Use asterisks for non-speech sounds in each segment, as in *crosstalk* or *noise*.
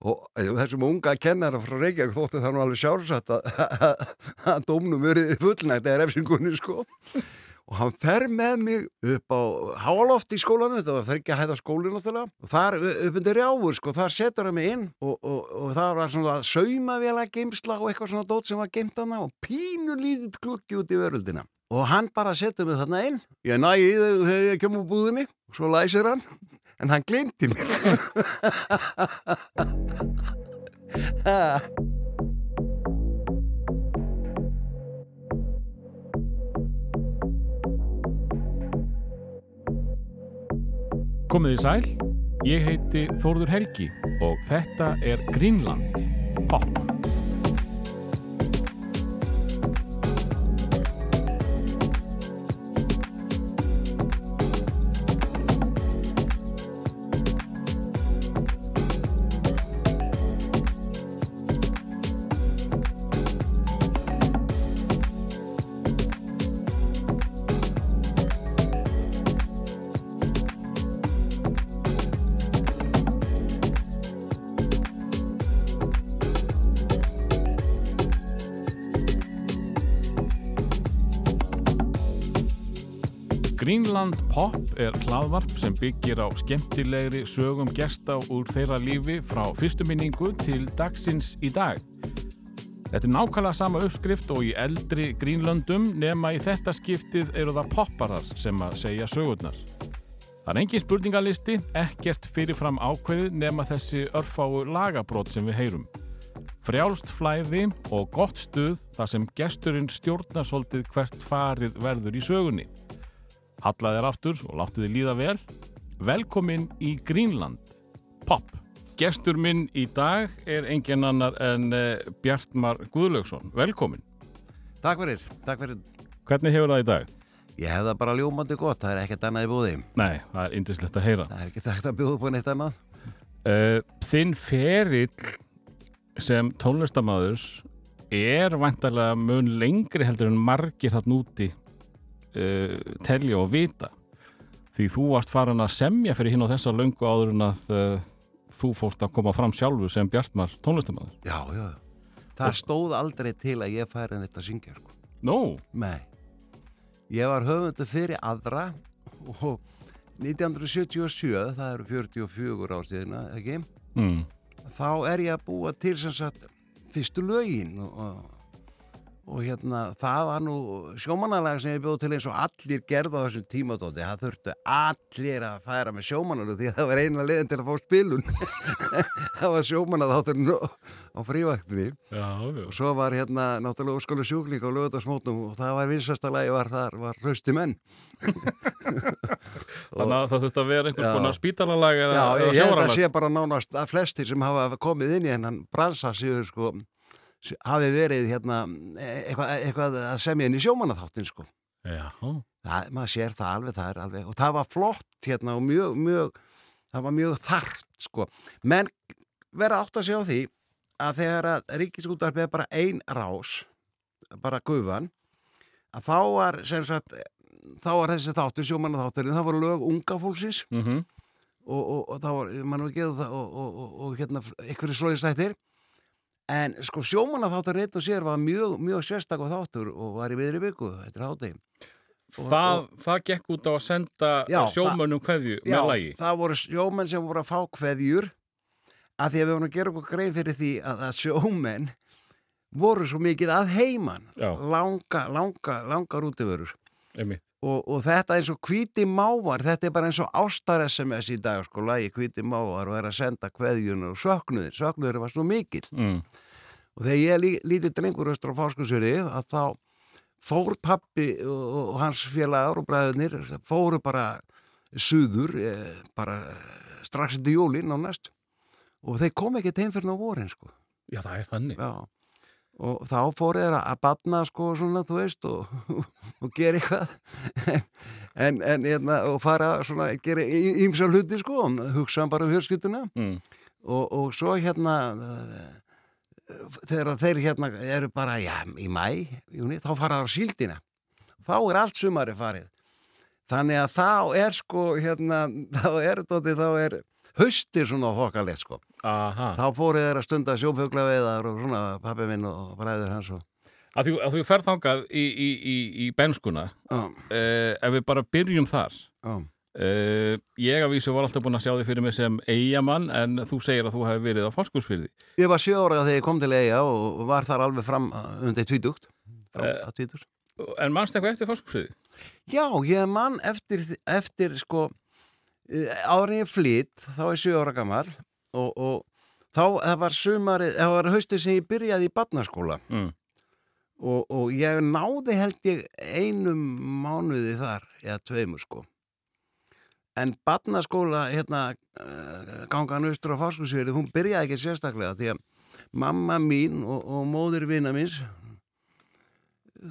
og þessum unga kennara frá Reykjavík þóttu það nú alveg sjálfsagt að, *laughs* að dómnum verið fullnægt eða refsingunni sko. Og hann fer með mig upp á háaloft í skólanu, þetta var þryggja hæða skólinu náttúrulega, og þar upp undir rjáfur sko, þar setur hann mig inn og, og, og það var svona saumavélag geimsla og eitthvað svona dót sem var geimt hana og pínu lítið klukki út í veröldina. Og hann bara setur mig þarna inn. Ég næ í þau ég kem úr búðinni og svo læsir hann, en hann glimti mér Komið í sæl, ég heiti Þórður Helgi og þetta er Greenland Pop. Pop er hlaðvarp sem byggir á skemmtilegri sögum gesta úr þeirra lífi frá fyrstu minningu til dagsins í dag. Þetta er nákvæmlega sama uppskrift og í eldri Greenlandum nema í þetta skiptið eru það popparar sem að segja sögurnar. Það er engin spurningalisti, ekkert fyrirfram ákveðið nema þessi örfáu lagabrót sem við heyrum. Frjálst flæði og gott stuð þar sem gesturinn stjórnar svolítið hvert farið verður í sögunni. Hallaðir aftur og láttu þið líða vel. Velkomin í Greenland. Pop. Gestur minn í dag er engin annar en uh, Bjartmar Guðlaugsson. Velkomin. Takk fyrir, takk fyrir Hvernig hefur það í dag? Ég hef það bara ljómandi gott, það er ekkert annað í búði Nei, það er indislegt að heyra. Það er ekki þetta að bjóða upp á neitt annað Uh, þinn ferill sem tónlistamæður er vantarlega mun lengri heldur en margir hann úti uh, telja og vita. Því þú varst farin að semja fyrir hinn á þessa löngu áður en að uh, þú fórst að koma fram sjálfur sem Bjartmar tónlistamæður Já, já, það stóð aldrei til að ég færi en þetta syngja sko. Nó, Nei. Ég var höfundu fyrir aðra og 1977, það eru 44 ástíðina, ekki? mm, Þá er ég að búa til sem sagt fyrstu lögin og, og, hérna það var nú sjómanalag sem ég bjóð til eins og allir gerða á þessum tímadóti, það þurftu allir að færa með sjómanalag því að það var eina leiðin til að fá spilun. *laughs* Það var sjómanað átturinn á frívæktinni. Já, já. og svo var hérna náttúrulega óskólu sjúkling á lögutasmótum og það var vinsasta lagi var þar, var Hrausti menn. *laughs* Þannig að það þurfti að vera einhvers Já. konar spítalalag eða, Já, eða ég held að sé bara nánast að flestir sem hafa komið inn í hennan bransa séu sko hafi verið hérna eitthvað, eitthvað að semja inn í sjómanaþáttin sko. Það, maður sér það alveg, það er alveg og það var flott hérna og mjög, mjög það var mjög þart sko. Menn vera átt að segja á því að þegar að ríkisútarpið er bara ein rás bara gufan að þá var sem sagt þá var þessi þáttur, sjómanaþátturinn það voru lög unga fólksins mhm, og, og, og það var, mann og, og, og, og hérna ykkur er slóðið stættir en sko sjómanna þáttur reitt og sér var mjög, mjög sérstak og þáttur og var í viðri viku, þetta er hátegi Og- það, það gekk út á að senda Já, sjómönnum kveðju Já, með lagi. það voru sjómenn sem voru að fá kveðjur að því að við vorum að gera okkur grein fyrir því að, að sjómenn voru svo mikið að heiman Já. langa, langa, langar útivörur Einmitt. Og, og þetta eins og hvíti mávar þetta er bara eins og ástar SMS í dag sko, lagi hvíti mávar og er að senda kveðjun og söknuðin, söknuðin var svo mikill Mm. og þegar ég lí, lítið drengur östur á fáskursjöri að þá fór pappi og, og hans félagar og bræðunir fóru bara suður eh, bara strax til jólin á næst og þeir kom ekki heim fyrir ná vorin sko Já, það er þannig. Já. Og þá fóru þeir að batna sko svona þú veist og, *laughs* og gera eitthvað. *laughs* En, en hérna, og fara svona gera ímsa hluti sko hugsa bara um fjölskylduna. Mm. og, og svo hérna þegar þeir hérna eru bara já, í mæ, júni, þá fara það á síldina. Þá er allt sumari farið. Þannig að þá er sko hérna, *laughs* þá er dótið, þá er haustir svona þokkalegt sko Aha. þá fóru þeir að stunda sjófuglaveiðar og svona pappi minn og bræður hans og Að þú, að þú ferð þangað í, í, í, í benskuna, já, uh, ef við bara byrjum þar. já, Uh, ég að vísu var alltaf búin að sjá þig fyrir mig sem eigamann en þú segir að þú hefði verið á fórskúsfyrði. Ég var sjö ára þegar ég kom til eiga og var þar alveg fram uh, undir tvítugt. Eh. En mannst eitthvað eftir fórskúsfyrði? Já, ég man eftir, eftir sko, árið ég flytt, þá er sjö ára gammal og, og þá, það var sumarið, það var haustið sem ég byrjaði í barnaskóla Mm. og, og ég náði held ég einum mánuði þar, eða tveimur sko. En barnaskóla, hérna, uh, gangan austur á fáskursverið, hún byrjaði ekki sérstaklega því að mamma mín og, og móðir vina míns,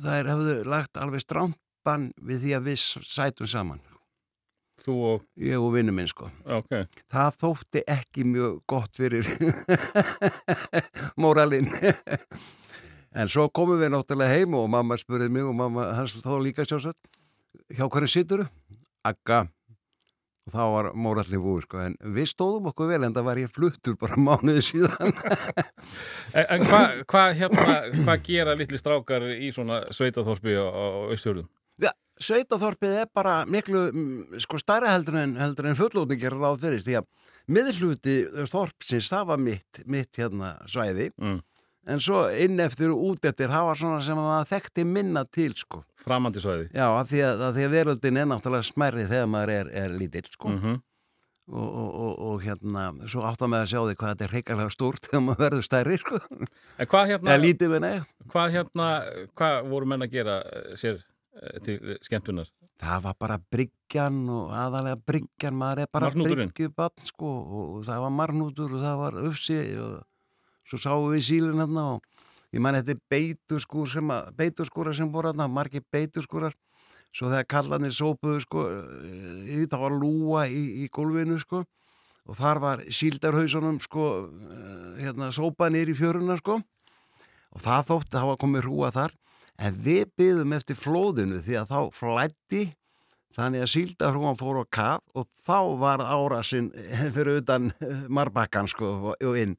þær hefðu lagt alveg stránt bann við því að við sætum saman, Þú og, ég og vinnu minn sko. ok. Það þótti ekki mjög gott fyrir *laughs* móralinn. en svo komum við náttúrulega heim og mamma spurði mig og mamma hans þá líka sjálfsagt, hjá hverju sittur Akka. Og þá var mórallin búið sko, en við stóðum okkur vel en það var ég fluttur bara mánuði síðan. *laughs* En, hvað hva, hérna, hva gera litli strákar í svona sveitaþorpi á? Já, sveitaþorpið er bara miklu mm, sko stærra heldur en, heldur en fullótning gerir ráð fyrir því að miðluti þorpsins, það var mitt, mitt hérna svæði Mm. en svo inn eftir og út eftir það var svona sem maður þekkti minna til sko. Framandi svæði? Já, af því að, að því að veröldin er náttúrulega smerri þegar maður er, er lítill sko. Mm og, og, og, og hérna svo áttar með að sjá því hvað þetta er reikalega stórt þegar maður verður stærri sko. En hvað hérna, hvað hérna, hvað voru menn að gera eh, sér til skemmtunar? Það var bara bryggjan og aðalega bryggjan, maður er bara bryggjubann sko og, það var marnútur og það var ufsi og svo sáum við sílinn hérna og ég man þetta er beiturskúr sem að, beiturskúrar sem voru hérna, margir beiturskúrar. Svo þegar kallanir sópuðu sko, í, það var lúa í, í gólfinu sko og þar var síldarhausunum sko, eh, hérna sópa nýr í fjöruna sko. Og það þótti, það var komið hrúa þar en við byðum eftir flóðinu því að þá flætti þannig að síldarhrúan fór á kaf og þá var árasinn *laughs* fyrir utan *laughs* marbakkan sko og- inn.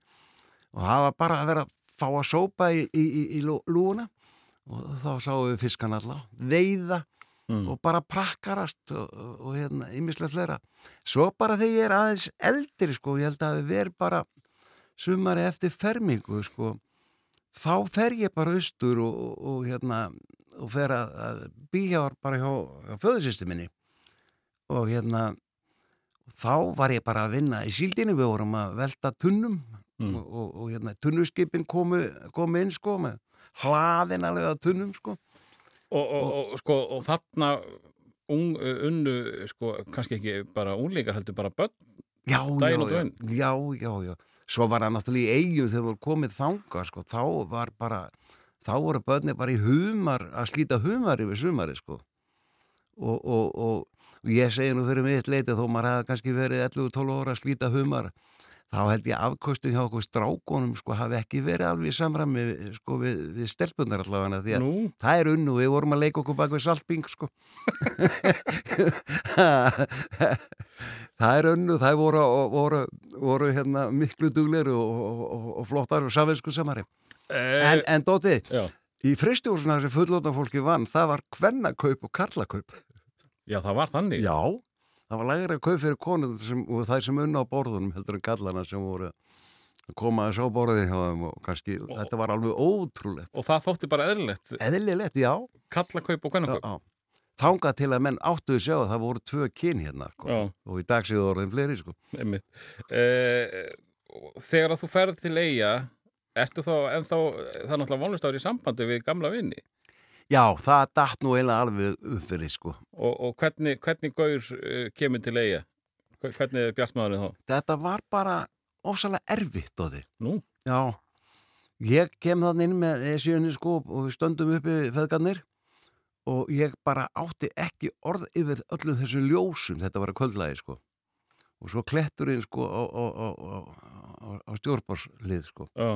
Og það var bara að vera að fá að sópa í, í, í, í lú- lúuna og þá sáum við fiskan alla veiða Mm. og bara prakkarast og, og, hérna ymmislega fleira. Svo bara þegar ég er aðeins eldri sko, ég held að við verum bara sumari eftir fermingu sko þá fer ég bara austur og, og, og hérna og fer að, að býja bara hjá, hjá föðusystu minni og hérna þá var ég bara að vinna í síldinu við vorum að velta tunnum Mm. og, og, og hérna tunnuskipin komu, komu inn sko með hlaðin alveg að tunnum sko Og, og, og, sko, og þarna ung, unnu, sko, kannski ekki bara unglingar, heldur bara börn. já, já, já, já, já svo var það náttúrulega í eigum þegar voru komið þanga sko, þá var bara þá voru börni bara í humar að slíta humar yfir sumari sko. Og, og, og, og ég segi nú fyrir mitt leiti þó maður hafa kannski verið 11-12 ára að slíta humar þá held ég afkostin hjá okkur strákonum sko hafi ekki verið alveg samræmi sko við, við stelpunar allavega því að Nú, það er unnu, við vorum að leika okkur bak við saltbing sko. *laughs* Það er unnu það voru, voru, voru hérna miklu dugleru og, og, og, flottar og safelsku samari. Eh, en, en Dóti, já, í fristjórnsna sem fullóta fólki vann, það var kvennakaup og karlakaup. Já, það var þannig. já, það var lægra kaup fyrir konur sem, og þær sem unna á borðunum heldur en kallana sem voru að koma að sá borðið hjá þeim og kannski, þetta var alveg ótrúlegt Og það þótti bara eðlilegt. eðlilegt, já, Kallakaup og já. þangað til að menn áttuðu sjá að það voru tvö kyn hérna sko. Og í dag séu orðin fleiri sko. Einmitt. Eh, þegar að þú ferð til eiga, ertu þá ennþá, það er náttúrulega vonlust ári í sambandi við gamla vinni. Já, það datt nú eiginlega alveg upp fyrir sko. Og, og hvernig, hvernig gaur uh, kemur til eiga? Hver- Hvernig er bjartmaðurinn þá? þetta var bara ofsalega erfitt á því Nú, já, ég kem þannig inn með esjunni sko og við stöndum uppi feðgarnir. Og ég bara átti ekki orð yfir öllum þessum ljósum. Þetta var að kvöldlægi sko. Og svo kletturinn sko á, á, á, á, stjórnborslið sko. Já,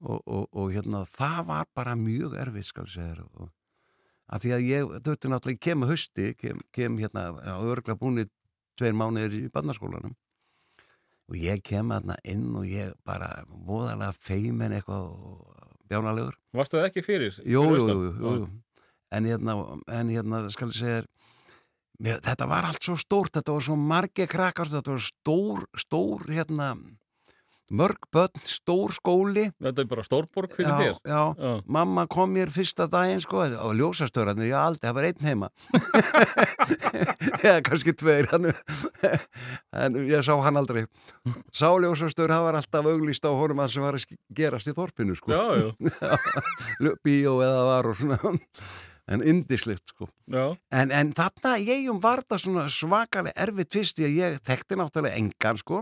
og, og, og hérna það var bara mjög erfitt skal segja að því að ég þurfti náttúrulega kem að hausti, kem, kem hérna á örgla búinni tveir mánuðir í barnaskólanum og ég kem aðna inn og ég bara voðalega feimin eitthvað bjánalegur Varstu það ekki fyrir? Jú, fyrir jú, jú, jú. En hérna, en hérna, skal segja þetta var allt svo stórt, þetta var svo margi krakkar, þetta var stór, stór, hérna, mörg börn, stór skóli. Þetta er bara stórborg fyrir já, þér Já, Já. mamma kom mér fyrsta daginn, sko, á ljósastörarnu, ég aldrei, það var einn heima. *laughs* Eða kannski tveir, hann, en ég sá hann aldrei. Sá ljósastöður, það var alltaf auglýst á honum að sem var að gerast í þorpinu, sko. *laughs* Bíó eða var og svona. En indislegt, sko. En, en þarna ég um var það svona svakalega erfitt fyrst því að ég þekkti náttúrulega engan sko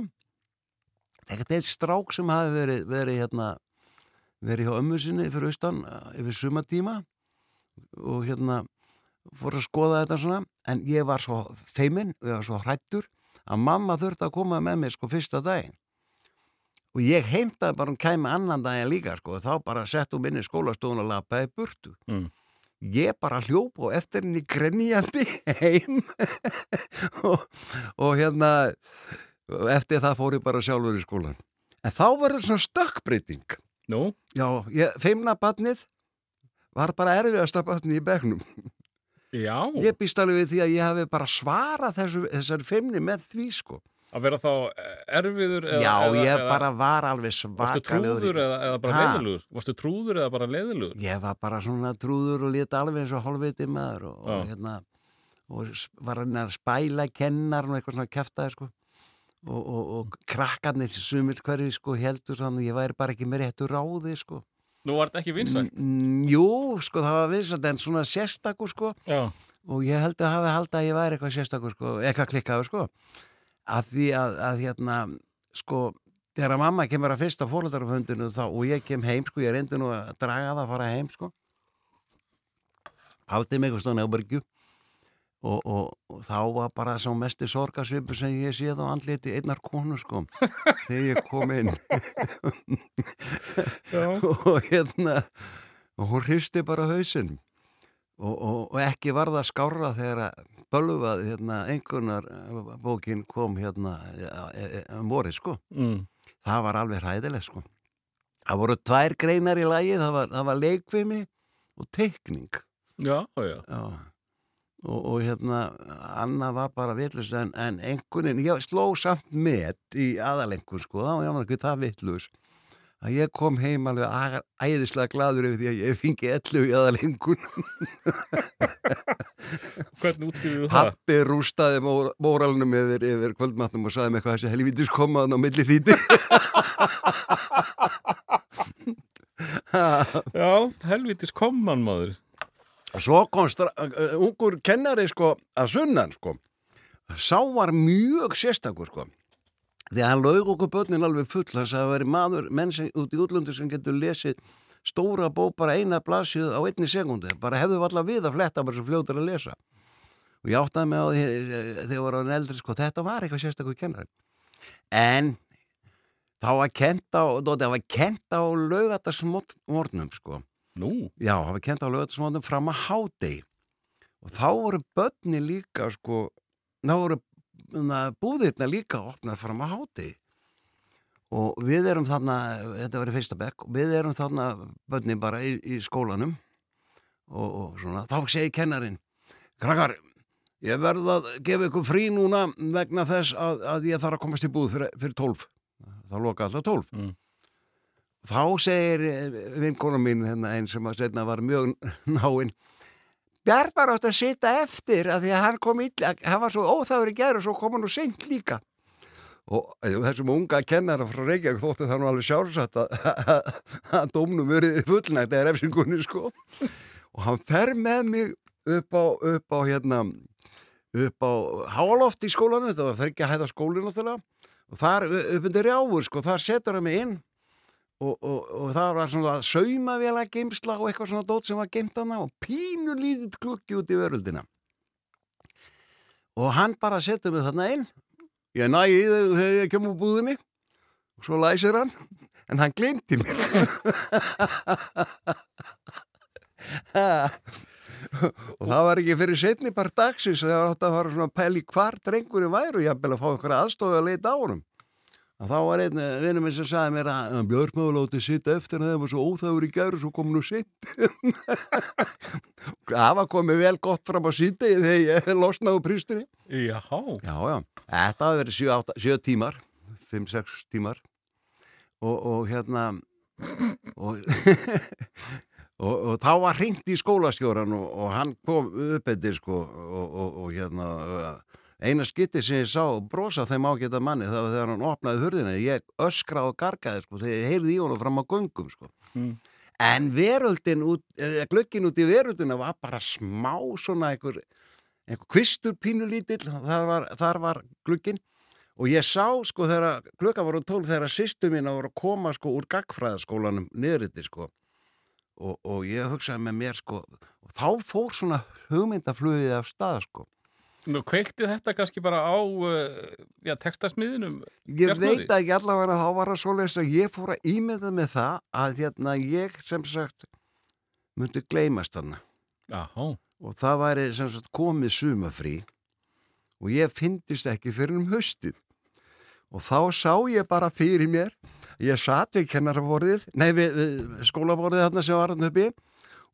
þekkti eitt strák sem hafi verið, verið hérna verið hjá ömmu sinni fyrir austan uh, yfir sumatíma og hérna fór að skoða þetta svona. En ég var svo feiminn og ég var svo hrættur að mamma þurfti að koma með mér sko fyrsta daginn. Og ég heimtaði bara hún kæmi annan daginn líka sko og þá bara sett hún minni skólastofun og lapaði burtu. Mm. ég bara hljóp og eftir henni grenjandi *laughs* heim. Og, og hérna eftir það fór ég bara sjálfur í skólan en þá verður svona stökkbreyting. Nú, já, ég, feimna badnið var bara erfiðasta badnið í begnum já. Ég býst alveg við því að ég hafi bara svarað þessu, þessari feimni með því sko. Að vera þá erfiður eða, já, eða, ég eða, bara var alveg svakalegur trúður í- eða, eða bara leiðilugur? Varstu trúður eða bara leiðilugur? ég var bara svona trúður og lítið alveg eins og hálfviti maður og, og hérna og var að spæla kennar og eitthvað svona kæftaði sko og, og, og krakkarnir sumir hverju sko heldur þannig að ég væri bara ekki með réttu ráði sko. Nú var þetta ekki vinsætt? Mm, jú, sko það var vinsætt en svona sérstakur sko. Já, og ég held að hafi haldið að ég væri eitthvað sérstakur sko, eitthvað klikkaður sko. Að því að, að hérna sko, þegar að mamma kemur að fyrsta fóröldarfundinu þá og ég kem heim sko, ég reyndi nú að draga það að fara heim sko. Haldið mig eitthvað stóðan ábergju og, og, og þá var bara svo mesti sorgarsvipur sem ég séð á andliti einnar konu sko *laughs* þegar ég kom inn og hérna og hún hristi bara hausinn og, og, ekki var það skárra þegar að bölvað hérna einhvernar bókin kom hérna um vorið sko mm. það var alveg hræðileg sko það voru tvær greinar í lagi það var, það var leikvimi og teikning já, já. Já. Og, og hérna Anna var bara vitlust en, en einhvernin, ég sló samt met í aðalengur sko, þá var ekki það vitlust að ég kom heim alveg æðislega gladur yfir því að ég fingi ellu í aðalengun *laughs* Hvernig útskýrur þú það? Pappi rústaði mór, móralnum yfir, yfir kvöldmatnum og saði mig eitthvað þessi helvítis komaðan á milli þýti *laughs* Já, helvitis komman maður. Svo kom ungur kennari sko að sunnan sko sá var mjög sérstakur sko. Því að hann laug okkur börnin alveg full þess að það veri maður, menn sem, út í útlöndu sem getur lesið stóra bók bara eina blasið á einni sekundu bara hefðu alltaf við að fletta bara svo fljótur að lesa. Og ég áttaði mig á því eh, þegar ég var á eldri sko þetta var eitthvað sérstakur kennari. En þá var kent á á laugatasmórnum sko Nú, Já, það var kent á lögatismóndum fram að hádegi. Og þá voru börni líka sko, þá voru na, búðirna líka opnar fram að hádegi. Og við erum þarna, þetta var í fyrsta bekk og við erum þarna börni bara í, í skólanum. Og, og svona, þá segi kennarin krakkar, ég verð að gefa ykkur frí núna vegna þess að, að ég þarf að komast í búð fyrir, fyrir tólf. Þá loka alltaf tólf. Mm. Þá segir vinkona mín hérna einn sem að setna var mjög *laughs* náinn Bjart var átt að sita eftir að því að hann kom illa, hann var svo óþáður í gerð og svo kom hann og seint líka. Og eh, þessum unga kennara frá Reykjavík þótti það nú alveg sjálfsagt að, *laughs* að dómnum verið fullnægt eða refsingunni sko. Og hann fer með mig upp á, upp á hérna upp á Háaloft í skólanum þetta var þryggja hæða náttúrulega og þar upp undir rjáfur sko, þar setur hann mig inn og, og, og það var svona saumavela geimsla og eitthvað svona dót sem var geimt hana og pínu lítið klukki út í veröldina. Og hann bara setur mig þarna inn. Ég næ í þau þegar ég kem úr búðinni og svo læsir hann. En hann glemti mér. *laughs* Og það var ekki fyrir setni part dagsins þegar átt að fara svona pæli hvar drengurinn væri og ég að að fá einhverja aðstofi að leita á honum að þá var einn vinnum minn sem sagði mér að Björn maður látið sitta eftir að það var svo óþáður í gæru svo kom nú sitt það *laughs* var komið vel gott fram á sitta þegar ég *laughs* losnaði úr prístunni Já. já, já, þetta hafi verið 7 tímar 5-6 tímar. Og, og hérna og, *laughs* og, og þá var hringt í skólastjóran og, og hann kom upp eftir sko og, og hérna eina skytti sem ég sá brosa þeim ágæta manni það var þegar hann opnaði hurðina. Ég öskra og gargaði sko þegar ég heyrði í honum fram á göngum sko. Mm. en veröldin út, glöggin út í veröldina var bara smá svona einhver, einhver kvistur pínulítill þar var, þar var glugginn. Og ég sá sko þegar klukka voru tól þegar sýstu mín að voru að koma sko úr gagfræðaskólanum niðuriti sko. Og, og ég hugsaði með mér sko og þá fór svona hugmyndaflugið af stað sko Nú kveikti þetta kannski bara á uh, já, textasmiðinum Ég Bjartmari? veit ekki allavega að þá var það svoleiðis að ég fór að ímynda með það að hérna ég sem sagt myndi gleymast Jáhá. og það væri sem sagt komið sumafrí og ég fyndist ekki fyrir um haustið og þá sá ég bara fyrir mér ég satt við kennaraborðið nei við, við skólaborðið þarna sem var hann uppi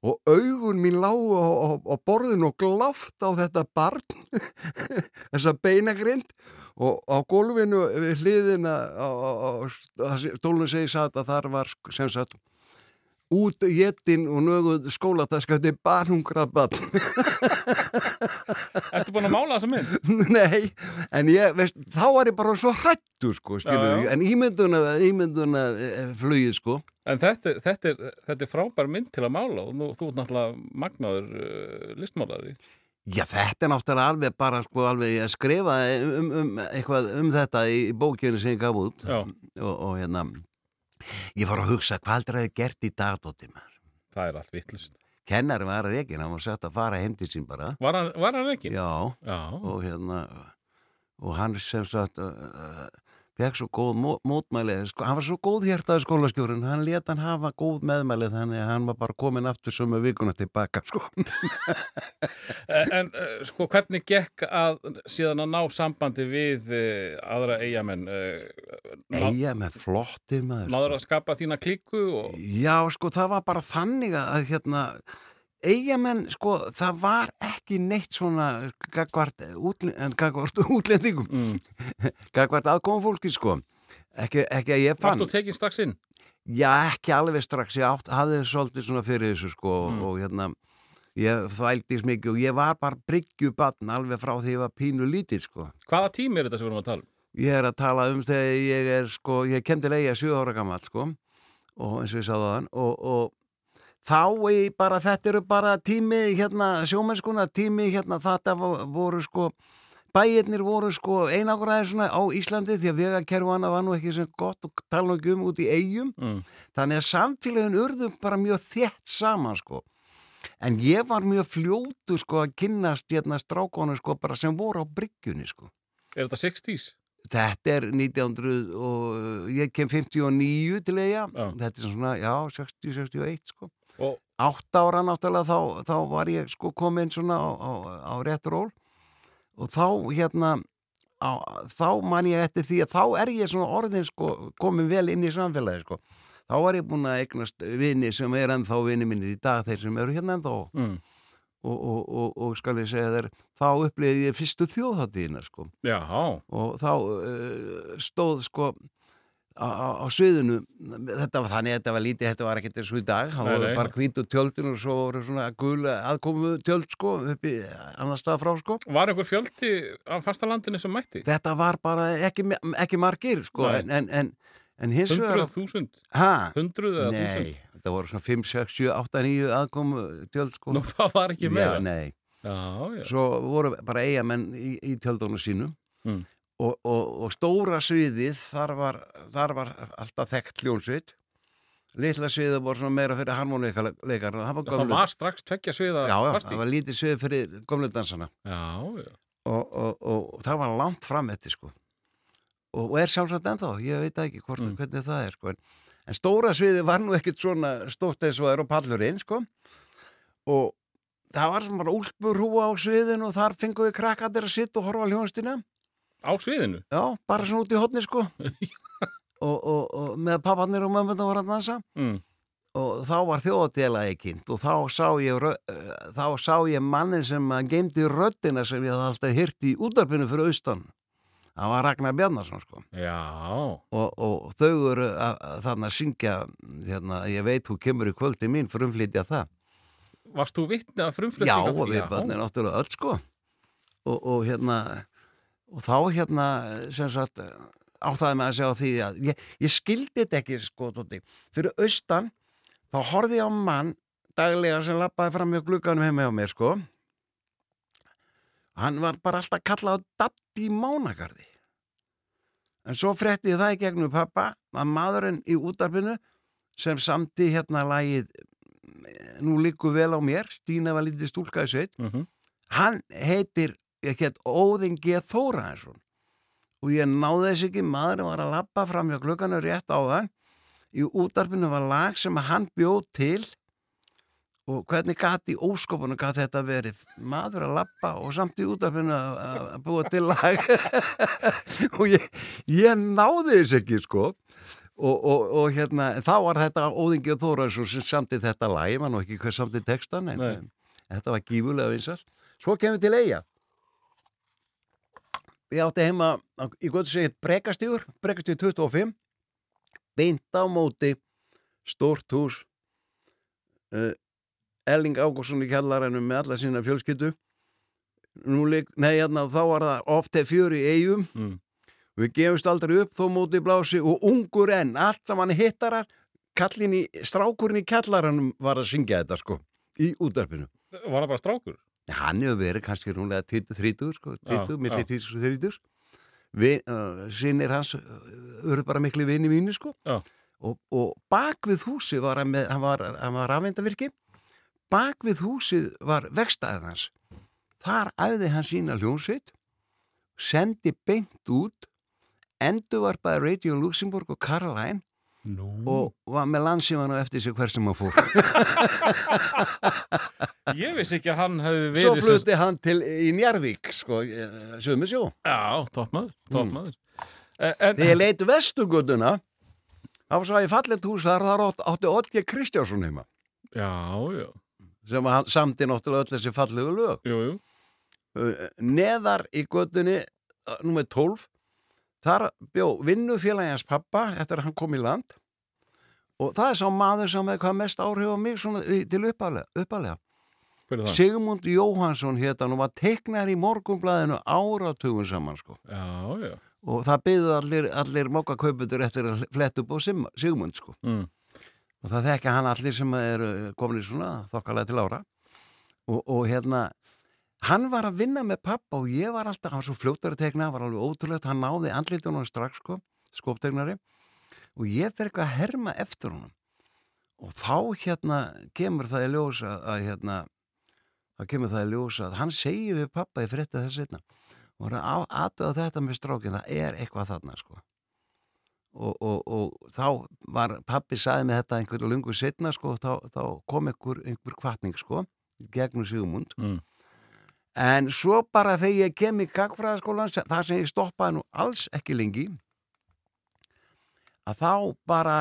og augun mín lágu á, borðinu og gláft á þetta barn *laughs* þessa beinagrind. Og á gólfinu við hliðina stólinu segi satt að þar var sem sagt út jettin og nöguð skólataskandi barnungrað barn *laughs* Ertu búin að mála þessa mynd? *laughs* Nei, en ég, veist, þá var ég bara svo hrættur, sko, skilur Já, já. en ímynduna, ímynduna eh, flugið, sko. En þetta, er- þetta, er, þetta er frábær mynd til að mála og nú, þú ert náttúrulega magnaður uh, listmálari. Já, þetta er náttúrulega alveg bara, sko, alveg ég skrifa um, um, eitthvað um þetta í bókinu sem ég gaf út og, og hérna, ég fór að hugsa hvað er það gert í dagdóttir maður. Það er allt vittlust. Kennari var að reygin, hann var sett að fara heim til sín bara. Var hann, ekki? Já, Já. og hérna, og hann sem sagt, uh, fekk svo góð mó mótmæli, sko, hann var svo góð hjertaði skólastjórun, hann let hann hafa góð meðmæli þannig að hann var bara komin aftur sömu vikuna tilbaka, sko. *laughs* En uh, sko hvernig gekk að síðan að ná sambandi við uh, aðra eigamenn? Eyja með flottir maður. náður að skapa þína klíku og... Já, sko, það var bara þannig að, hérna, eigamenn, sko, það var ekki neitt svona gagvart, útl gagvart *laughs* útlendingum, Mm. *laughs* gagvart aðkomum fólki, sko. Ekki, ekki að ég fann. Varst þú tekin strax inn? Já, ekki alveg strax, ég átt, hafði svolítið svona fyrir þessu sko Mm. og hérna ég þvældist mikið og ég var bara bryggjubatn alveg frá því ég var pínu lítill sko. Hvaða tími er þetta sem við erum að tala um? Ég er að tala um þegar ég er sko, ég kendi leiða 7 ára gammal sko og eins og ég sagði þann og, og þá í bara, þetta eru bara tími hérna sjómennskuna, tími hérna þetta vo- voru sko bæirnir voru sko einagræði svona á Íslandi því að vegakerfu hana var nú ekki sem gott og tala ekki um út í eigum Mm. Þannig að samfélagin urðu bara mjög þétt saman sko. En ég var mjög fljótu sko að kynnast hérna strákonu sko bara sem voru á bryggjunni sko. Er þetta 60s? Þetta er 1900 og ég kem 59 til eiga. Þetta er svona, já, 60-61 sko. Og Átt ára náttúrulega þá, þá var ég sko komin svona á, á, á rétt ról og þá hérna á, þá man ég eftir því að þá er ég svona orðin sko komin vel inn í samfélagi sko. Þá var ég búin að eignast vini sem er ennþá vini mínir í dag þeir sem eru hérna ennþá mm. og, og, og, og skal ég segja þeir þá upplýði ég fyrstu þjóðháttíðina sko Já, og þá uh, stóð sko á, á, á sviðinu þetta var þannig að þetta var lítið, þetta var ekkert eins og í dag það Nei, voru nei. bara hvítu tjöldin og svo voru svona gula aðkomu tjöld sko upp í annar stað frá sko var einhver fjöldi af fastalandinu sem mætti? þetta var bara ekki, ekki margir sko Nei. en, en, en, en hins vegar Hundruð þúsund? ha, Hundruð eða nei, þúsund? þetta voru svona 5, 6, 7, 8, 9 aðkomu tjöld sko Nú það var ekki Já, meira? nei Já, já. svo voru bara eigamenn í, í tjöldunum sínum Mm. Og, og, og stóra sviðið þar var, þar var alltaf þekkt hljónsveit litla sviðið voru svona meira fyrir harmoníkaleikar það var Það var strax tveggja sviða já, já, það var lítið svið fyrir gömlu dansana. Já, og, og, og það var langt fram eftir sko. Og, er sjálfsagt ennþá, ég veit ekki hvort, Mm. hvernig það er sko. En, stóra sviðið var nú ekkit svona stórt eins og er á pallurinn sko. Og það var bara úlpur húa á sviðinu og þar fengum við krakkatir að sitta og horfa hljónstina Á sviðinu? Já, bara svona út í hotni sko *laughs* og, og, og með pappanir og mömmunum var að dansa mm. og þá var þjóðadélagi kynnt og þá sá ég, eh, þá sá ég manni sem geimdi röddina sem ég alltaf hyrt í útarpinu fyrir austan. Það var Ragnar Bjarnarsson sko. Já, Og, og þau eru að, að syngja, hérna, ég veit þú kemur í kvöldi mín fyrir umflytja það. varst þú vitni að Já, við börnin náttúrulega öll sko. Og, og hérna, og þá hérna, sem sagt, áttaði mig að segja því að ég, ég skildi þetta ekki sko, tótti. fyrir austan, þá horfði ég á mann daglega sem lappaði fram mjög glugganum heima hjá mér sko. Hann var bara alltaf kallað á Datti Mánagarði. En svo frétti ég það í gegnum pappa að maðurinn í útarpinu sem samti hérna lagið Nú líku vel á mér, Stína var lítið stúlka í sveit, Mm -hmm. hann heitir, ég get Óðin G. Þóraðarsson og ég náði þess ekki, maðurinn var að lappa fram hjá klukkanu rétt á þann í útarpinu var lag sem hann bjóð til. Og hvernig gati óskopunum gati þetta verið? Maður að lappa og samt í útarpinu að búa til lag. *laughs* Og ég, ég náði þess ekki sko. Og, og, og hérna þá var þetta Óðingi og Þóraðarsson sem samti þetta lag, ég man nú ekki hver samti textan en, en þetta var gífulega vinsall svo kemur til eiga ég átti heima í gott segið brekastígur, brekastígur 25 beint á móti stórt hús uh, Elling Ágúrsson í kjallaranum með alla sína leik, nei, hérna, þá var það ofte fjör í eigum Mm. við gefumst aldrei upp þó móti blási og ungur enn, allt saman hittarar kallin í, strákurinn í kjallaranum var að syngja þetta sko í útarpinu Var það bara strákur? Hann hefur verið kannski rúnlega 20-30 sko, 20, Já, milli já. 20 og 30 Vi, uh, sinir hans eru bara miklu vini mínu sko. Og, og bak við húsi var hann með, hann var, var rafvindavirki bak við húsið var vegstæðið hans. Þar æfði hann sína hljónsitt sendi beint út endurvarpaði Radio Luxemburg og Caroline Nú. og var með landsíman og eftir sig hver sem hann fór *laughs* Ég vissi ekki að hann hefði verið... svo sem- flutti hann til í Njarvík sko, sömu sjó Já, toppmaður, toppmaður. Mm. En, Þegar ég leit vestugutuna þá svo að ég fallet hús þar þar átt- átti Otge Kristjánsson heima já, já, sem var hann samti náttúrulega öll þessi fallegu lög jú, jú. Uh, neðar í göttunni uh, nummer 12 þar bjó vinnufélagi hans pappa eftir að hann kom í land og það er sá maður sem hefði hvað mest áhrif á mig svona, til uppalega, er? Sigmund Jóhansson hétt hann og var teiknar í morgunblæðinu áratugum saman sko Já, já. og það byggðu allir, allir mokkakauputur eftir að fletta upp á Sigmund sko Mm. og það þekka hann allir sem eru komin í svona þokkalega til ára og, og hérna hann var að vinna með pappa og ég var alltaf, hann var svo fljóttur að tekna, hann var alveg ótrúlegt hann náði andlitunum strax sko skóptegnari og ég fer eitthvað að herma eftir honum. Og þá hérna kemur það í ljós að, að hérna þá kemur það í ljós að hann segir við pappa í frétta þess einna og hann er aðtöða þetta með strákin það er eitthvað þarna sko. Og, og, og þá var pappi saði með þetta einhverju lungu setna sko, þá, þá kom einhver, einhver kvartning sko, gegnum Sigmund. Mm. En svo bara þegar ég kem í gagfræðaskólan þar sem ég stoppaði nú alls ekki lengi að þá bara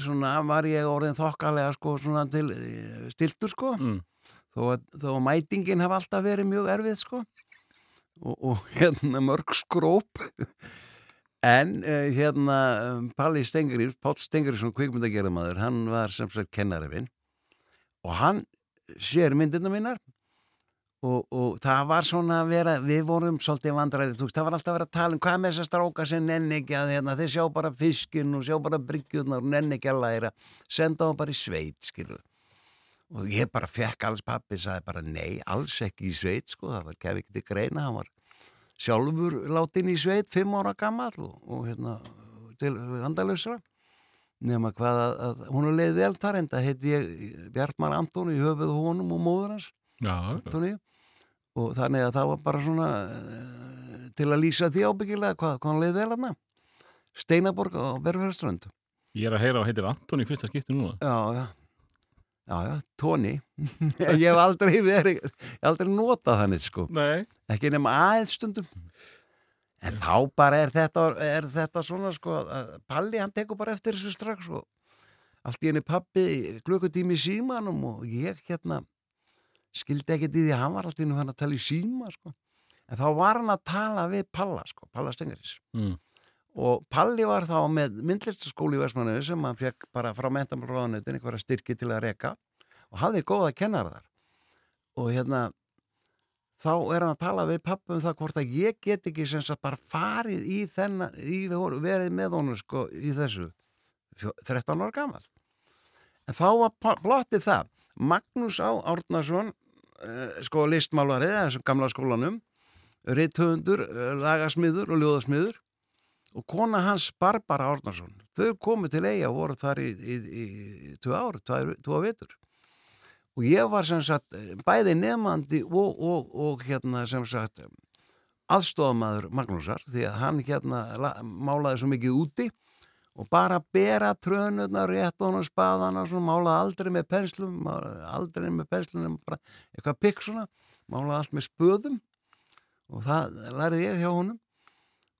svona var ég orðin þokkalega sko svona til eh, stiltur sko. Mm. þó að, þó að mætingin hef alltaf verið mjög erfið sko. Og, og hérna mörg skróp. En uh, hérna um, Palli Stengri, Páll Stengriðsson kvikmyndagerðamaður, hann var sem sagt kennarefinn og hann sér myndina mínar og, og það var svona að vera við vorum svolítið vandræði, þú veist, það var alltaf að vera að tala um hvað með þessar stráka sem nenni ekki að hérna, þeir sjá bara fiskinn og sjá bara bryggjurnar og nenni ekki að læra senda þá bara í sveit, skilur og ég bara fekk alls pappi sagði bara nei, alls ekki í sveit sko, það var kef ekki til greina, hann var sjálfur látin í sveit fimm ára gammal og, og hérna til vandalösra nema hvað að, að hún er leið vel þar en það heiti ég Bjartmar Antoni höfuð honum og móður hans. Antoni og þannig að það var bara svona uh, til að lýsa því ábyggilega hvað, hvað hann leið vel hann Steinaborg á Berfjörðströnd Ég er að heyra á heitir Antoni fyrsta skipti núna. Já, já. Já, já, tóni. *laughs* ég hef aldrei verið, ég hef aldrei notað þannig, sko. Ekki nema aðeins stundum. En þá bara er þetta, er þetta svona sko, að Palli hann tekur bara eftir þessu strax og allt í henni pappi klukkutími símanum og ég hérna skildi ekkert í því að hann var alltaf inn og hann að tala í síma sko. En þá var hann að tala við Palla sko, Palla Stengaris. Mm. Og Palli var þá með myndlistaskóli í Vestmanniðu sem hann fekk bara frá mentamálróðanutin einhverja styrki til að reka og hafði góða kennara þar. Og hérna þá er hann að tala við pappa um það hvort að ég get ekki sem sagt bara farið í þennan, í verið með honum sko í þessu 13 ára gammal. En þá var plottið það, Magnús Á. Árnason, eh, sko listmálari, þessum gamla skólanum, reythöfundur, lagasmiður og ljóðasmiður. Og kona hans Barbara Árnason. Þau komið til eiga og voru þar í, í, í, tvo ár, tvo vitur og ég var sem sagt bæði nefnandi og, og, og hérna sem sagt aðstofamæður Magnúsar því að hann hérna málaði svo mikið úti og bara bera trönurna, spaðana og málaði aldrei með penslum aldrei með penslum bara eitthvað pikk svona, málaði allt með spöðum og það lærði ég hjá honum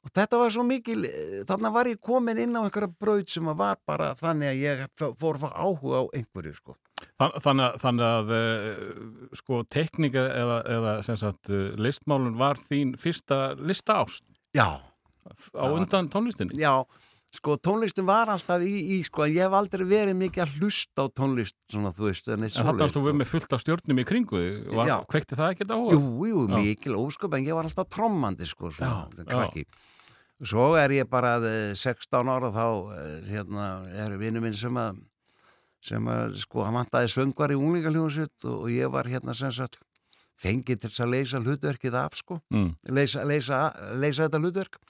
og þetta var svo mikil þannig var ég komin inn á einhverja braud sem var bara þannig að ég fór að fá áhuga á einhverju sko Þannig, þannig að sko teknika eða, eða sagt, listmálun var þín fyrsta lista ást? Já. Á undan tónlistinni? Já, sko tónlistin var alltaf í, í sko, en ég hef aldrei verið mikið að hlusta á tónlist svona þú veist. En varst þú verið með fullt af stjórnum í kringu þig, kvekti það ekkert áhuga? Jú, jú, já. mikil ósköp, en ég var alltaf trommandi sko, svona, krakki. Svo er ég bara 16 ára þá, hérna, er vinnu minn sem að sem að sko, hann vantaði söngvar í unglingaljóðsitt og, og ég var hérna sem sagt fengið til að leysa hlutverkið af sko, mm. leysa, leysa, leysa þetta hlutverk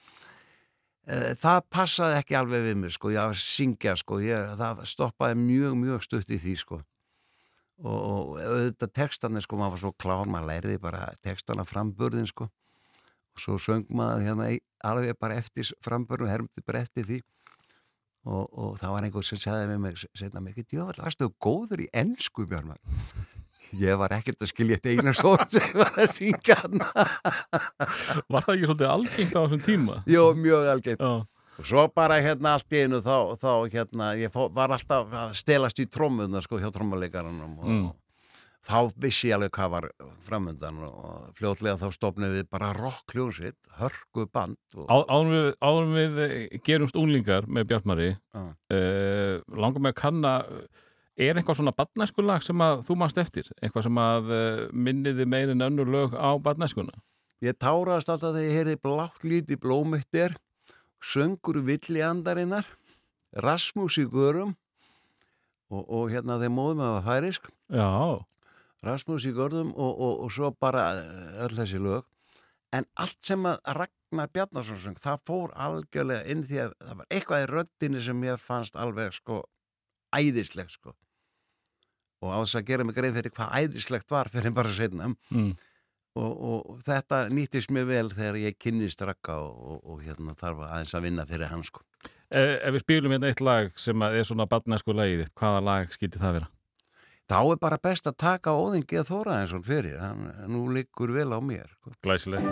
það passaði ekki alveg við mig sko, ég að syngja sko, ég, það stoppaði mjög, mjög stutt í því sko. Og, og auðvitað textanir sko, maður var svo klár, maður læriði bara textana framburðin sko. Og svo söng maður hérna alveg bara eftir framburðin hermdi bara eftir því. Og, og það var einhver sem segði með mig setna mikið, djóðall, varstu þú góður í ennsku Björnmann? Ég var ekkert að skilja eitt eina stór sem var að ringa Var það ekki svolítið algengt á þessum tíma? Jó, mjög algengt oh. og svo bara hérna allt í einu þá, þá hérna, ég var alltaf að stelast í trómmunar sko hjá trómmuleikarannum og mm þá vissi ég alveg hvað var framöndan og fljóðlega þá stofnum við bara rockljónsitt, hörgu band og... Áðurum við, áður við gerumst unglingar með Bjartmari uh. langar með að kanna er eitthvað svona badnæskulag sem að þú mannst eftir, eitthvað sem að uh, minniði meirinn önnur lög á badnæskuna Ég tárast alltaf þegar ég heyrði blátt líti blómittir söngur villi andarinnar Rasmus í görum og, og hérna þeir móðum að það var færisk. Já. Rasmus í görðum og, og, og svo bara eh, öll þessi lög. En allt sem að Ragnar Bjarnarsson söng, það fór algjörlega inn því að það var eitthvað í röttinni sem ég fannst alveg sko æðislegt sko og á þess að gera mig grein fyrir hvað æðislegt var fyrir bara setna mm. og, og þetta nýttist mér vel þegar ég kynnist Ragga og hérna þarf aðeins að vinna fyrir hans sko Ef, ef við spilum hérna eitt lag sem er svona badnæsku lagið, hvaða lag skilti það vera? þá er bara best að taka óðingið þóra eins og fyrir, hann nú liggur vel á mér. Sko. Glæsilegt.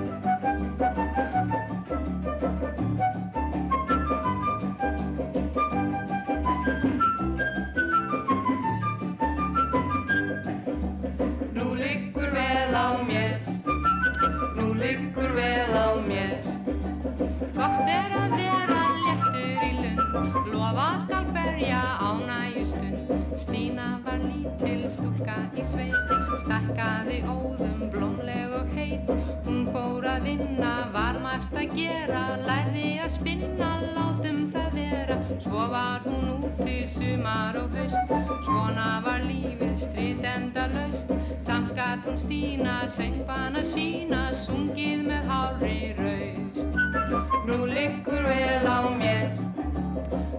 Lítil stúlka í sveit, stakkaði óðum blómleg og heit. Hún fór að vinna, var margt að gera, lærði að spinna, látum það vera. Svo var hún úti sumar og haust, svona var lífið strit enda laust. Samt gatt hún Stína, söngbana sína, sungið með hári raust. Nú liggur vel á mér,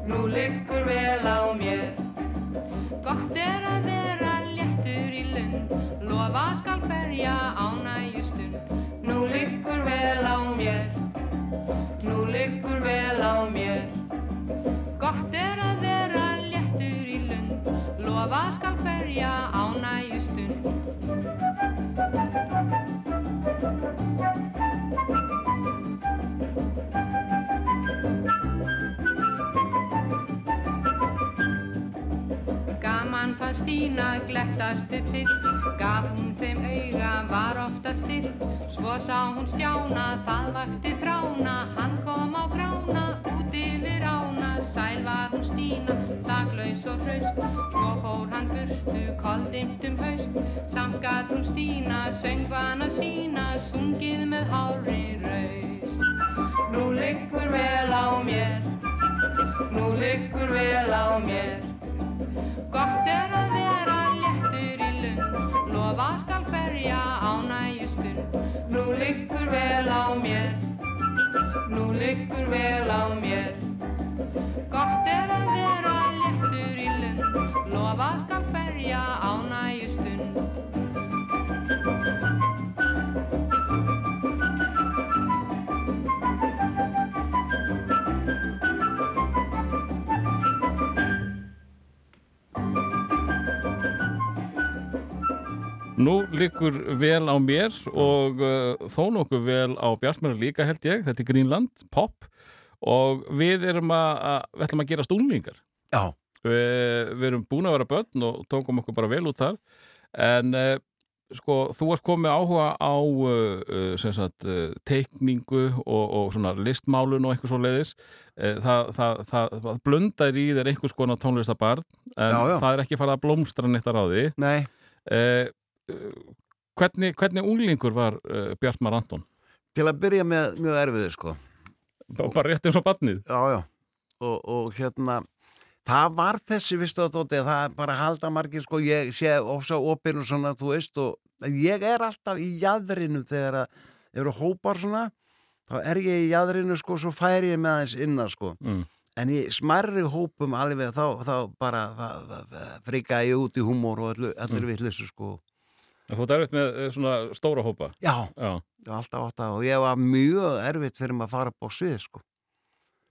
nú liggur vel á mér. Gott er að vera lund, lofa skal berja ánægjustund. Nú liggur vel á mér, nú liggur vel á mér. Gott er að vera léttur í lund, lofa skal berja ánægjustund. Fann Stína glettast upp fyrst Gaf hún þeim auga, var ofta styrt Svo sá hún stjána, það vakti þrána Hann kom á grána, út yfir ána. Sæl var hún Stína, þaklaus og hraust. Svo fór hann burtu, koldimt um haust. Samt gat hún Stína, söngvana sína Sungið með hári raust. Nú liggur vel á mér Nú liggur vel á mér Gott er að vera léttur í lund. Lofa skal hverja ánægjustund Nú liggur vel á mér. Nú liggur vel á mér. Gott er að vera léttur í lund. Lofa skal hverja ánægjustund Nú liggur vel á mér og uh, þó nokkuð vel á Bjartmæra líka held ég, þetta er Greenland, pop og við erum að, að við ætlum að gera stúlningar. Já, við, við erum búin að vera börn og tókum okkur bara vel út þar. En uh, sko, þú ert komið áhuga á uh, uh, sagt, uh, teikningu og, og svona listmálun og eitthvað svo leiðis það, það, það, það blundar í þér einhvers konar tónlistabarn en Já, já. það er ekki farið að blómstra neitt að ráði nei, uh, hvernig, hvernig unglingur var uh, Bjartmar Anton? til að byrja með mjög erfiður sko. Bara bara rétt eins og barnið? Já, já, og, og hérna það var þessi, vistu að Dóti það bara halda margir, sko. Ég sé ofsa opinn og svona, þú veist og ég er alltaf í jæðrinu þegar að eru hópar svona. Þá er ég í jæðrinu, sko, svo færi ég með aðeins innan, sko. Mm. en í smerri hópum alveg þá, þá bara frika ég út í húmór og allir, allir mm. vittlissu, sko Þú ert erfitt með eh, svona stóra hópa. Já, Já, ég var alltaf átt að og ég var mjög erfitt fyrir maður að fara upp á svið, sko.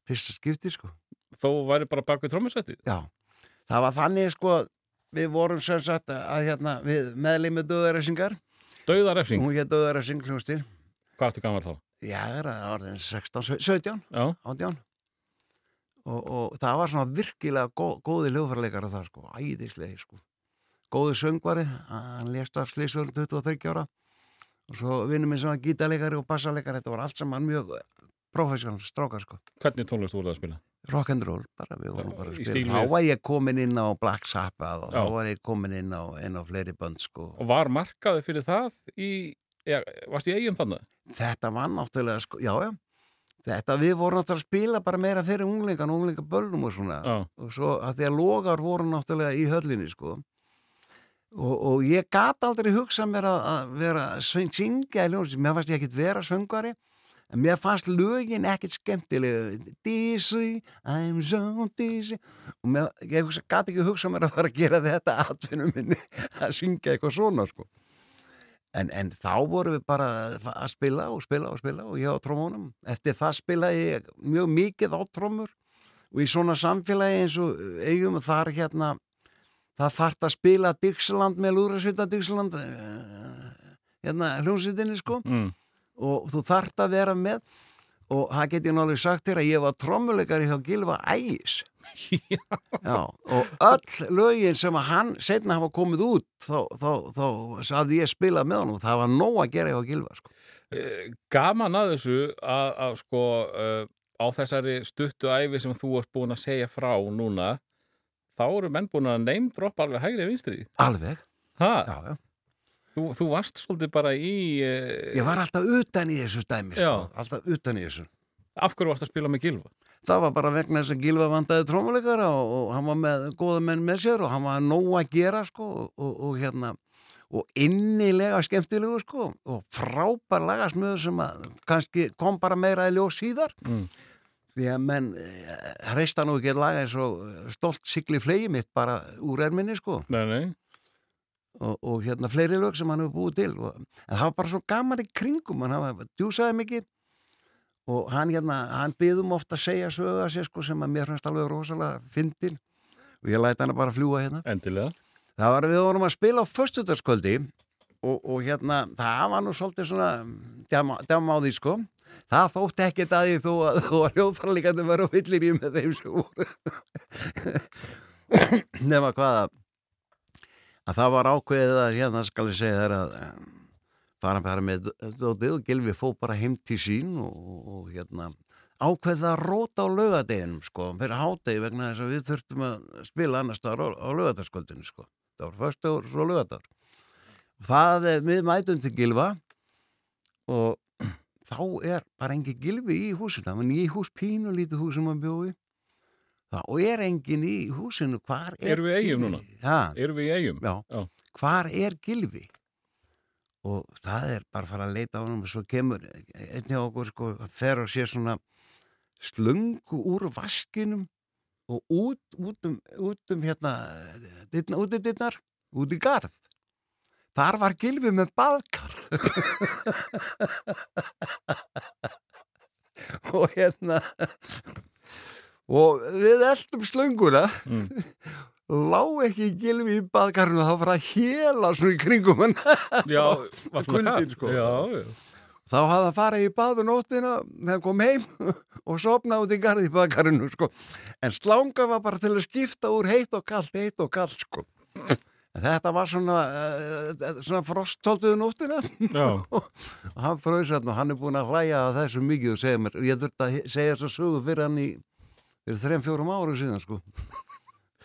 Fyrsta skipti, sko. Þó væri bara bak við trómmusætti Já, það var þannig sko við vorum sem sagt að hérna við meðlið með döðaræsingar Dauðarefsing, hún hétt döðaræsing hljóðstil hvað ertu gammal þá? Já, það orðin 16, 17, Já, 18 og, og það var svona virkilega gó, góði hljóðfærleikar það sko, æðislegi sko góði söngvari, hann lést af slísvöld 23 ára. Og svo vinnum minn sem var gítarleikari og bassaleikari þetta var allt saman mjög professional strákar sko. Hvernig tónlist voruð að spila? rock and roll, bara við vorum bara að spila. þá var ég komin inn á Black Sabbath og þá var ég komin inn á, inn á fleiri bönd sko. Og var markaði fyrir það í, ja, varst í eigum þannig? þetta var náttúrulega sko, já já. Þetta við vorum náttúrulega að spila bara meira fyrir unglingan, unglingaböllum og svona. Já, og svo að því að logar voru náttúrulega í höllinni sko og, og ég gat aldrei hugsað mér að, að vera syngja í ljónsi, mér fannst ég ekkit vera söngvari en mér fannst lögin ekkit skemmtilega Dizzy, I'm so dizzy. Og mér, ég gat ekki hugsað mér að fara að gera þetta *laughs* atvinnum minni að syngja eitthvað svona sko. En, en þá vorum við bara að spila og spila og spila og ég á trómunum. Eftir það spilaði ég mjög mikið á trómur og í svona samfélagi eins og eigum þar hérna, það þarf að spila Dixland með Lúrasvita Dixland hérna hljómsveitinni sko. Mm. og þú þarf að vera með. Og það get ég náttúrulega sagt þér að ég var trómuleikari hjá Gilva Ægis. *laughs* Já, og öll lögin sem að hann setna hafa komið út þá, þá, þá hafði ég spilað með honum. Það var nóg að gera hjá Gilva sko. Eh, Gaman að þessu að, að sko uh, á þessari stuttu æfi sem þú ert búin að segja frá núna þá eru menn búin að neymdroppa alveg hægri vinstri alveg ha? já, já. Þú, þú varst svolítið bara í uh, ég var alltaf utan í þessu stæmi sko. Alltaf utan í þessu af hverju varst að spila með Gilva? það var bara vegna þess að Gilva vandaði trómuleikara og, og hann var með góða menn með sér og hann var nóg að gera sko, og, og, og hérna og innilega skemmtilegu sko og frábær lagasmöðu sem að kannski kom bara meira í ljós síðar Mm. Því að menn hreista nú ekki að laga eins og stolt sigli flegi mitt bara úr erminni sko. Nei, nei, og, og hérna fleiri lög sem hann hefur búið til. Og, en það var bara svo gaman í kringum hann hafa djúsaði mikið. Og hann hérna, hann byðum ofta að segja sögða sér sko sem að mér fannst alveg rosalega fyndin. Og ég læti hann bara að fljúa hérna. Endilega. Það var við vorum að spila á föstudagskvöldi og, og hérna það var nú svolítið svona djama á því sko það þótti ekkert að því þó að þú var að á fyllir í með þeim sem voru nema hvaða að það var ákveðið að hérna skal ég segja þér að fara bara með dótið og Gilvi fó bara heim til sín og, og, og hérna ákveðið að róta á laugadeginum sko, fyrir hádegi vegna þess að við þurftum að spila annars á, á laugadagskvöldinu sko. Það var fyrst og svo laugadag. Það, er- við mætum til Gilva og þá er bara engin Gilvi í húsinu, það var nýj hús pínu lítið hús sem hann bjóði. Og er engin í húsinu, hvar er Erum við Gylfi? núna? Já, Erum við eigum? Já. Já. hvar er Gilvi? Og það er bara að fara að leita á hann og svo kemur einnig okkur sko, fer og sé svona slöngu úr vaskinum og út, út um, út um hérna, út í dittnar, út í garð. Þar var Gilvi með baðkar. og hérna, og við eldum slönguna Mm. lá ekki Gilvi í baðkarinu þá var að héla svona í kringum hann Já, *laughs* kalt. sko. Já, já. þá hafði hann farið í baðu nóttina þegar kom heim *laughs* og sopnaði út í garði í baðkarinu sko. en slanga var bara til að skipta úr heitt og kallt, heitt og kallt sko. En þetta var svona, uh, svona frosttóltuðu nóttina og *laughs* hann fröðs hann og hann er búin að hlæja að þessu mikið og segja mér, ég þurfti að segja þessu sögu fyrir hann í fyrir þrem, fjórum árum síðan sko.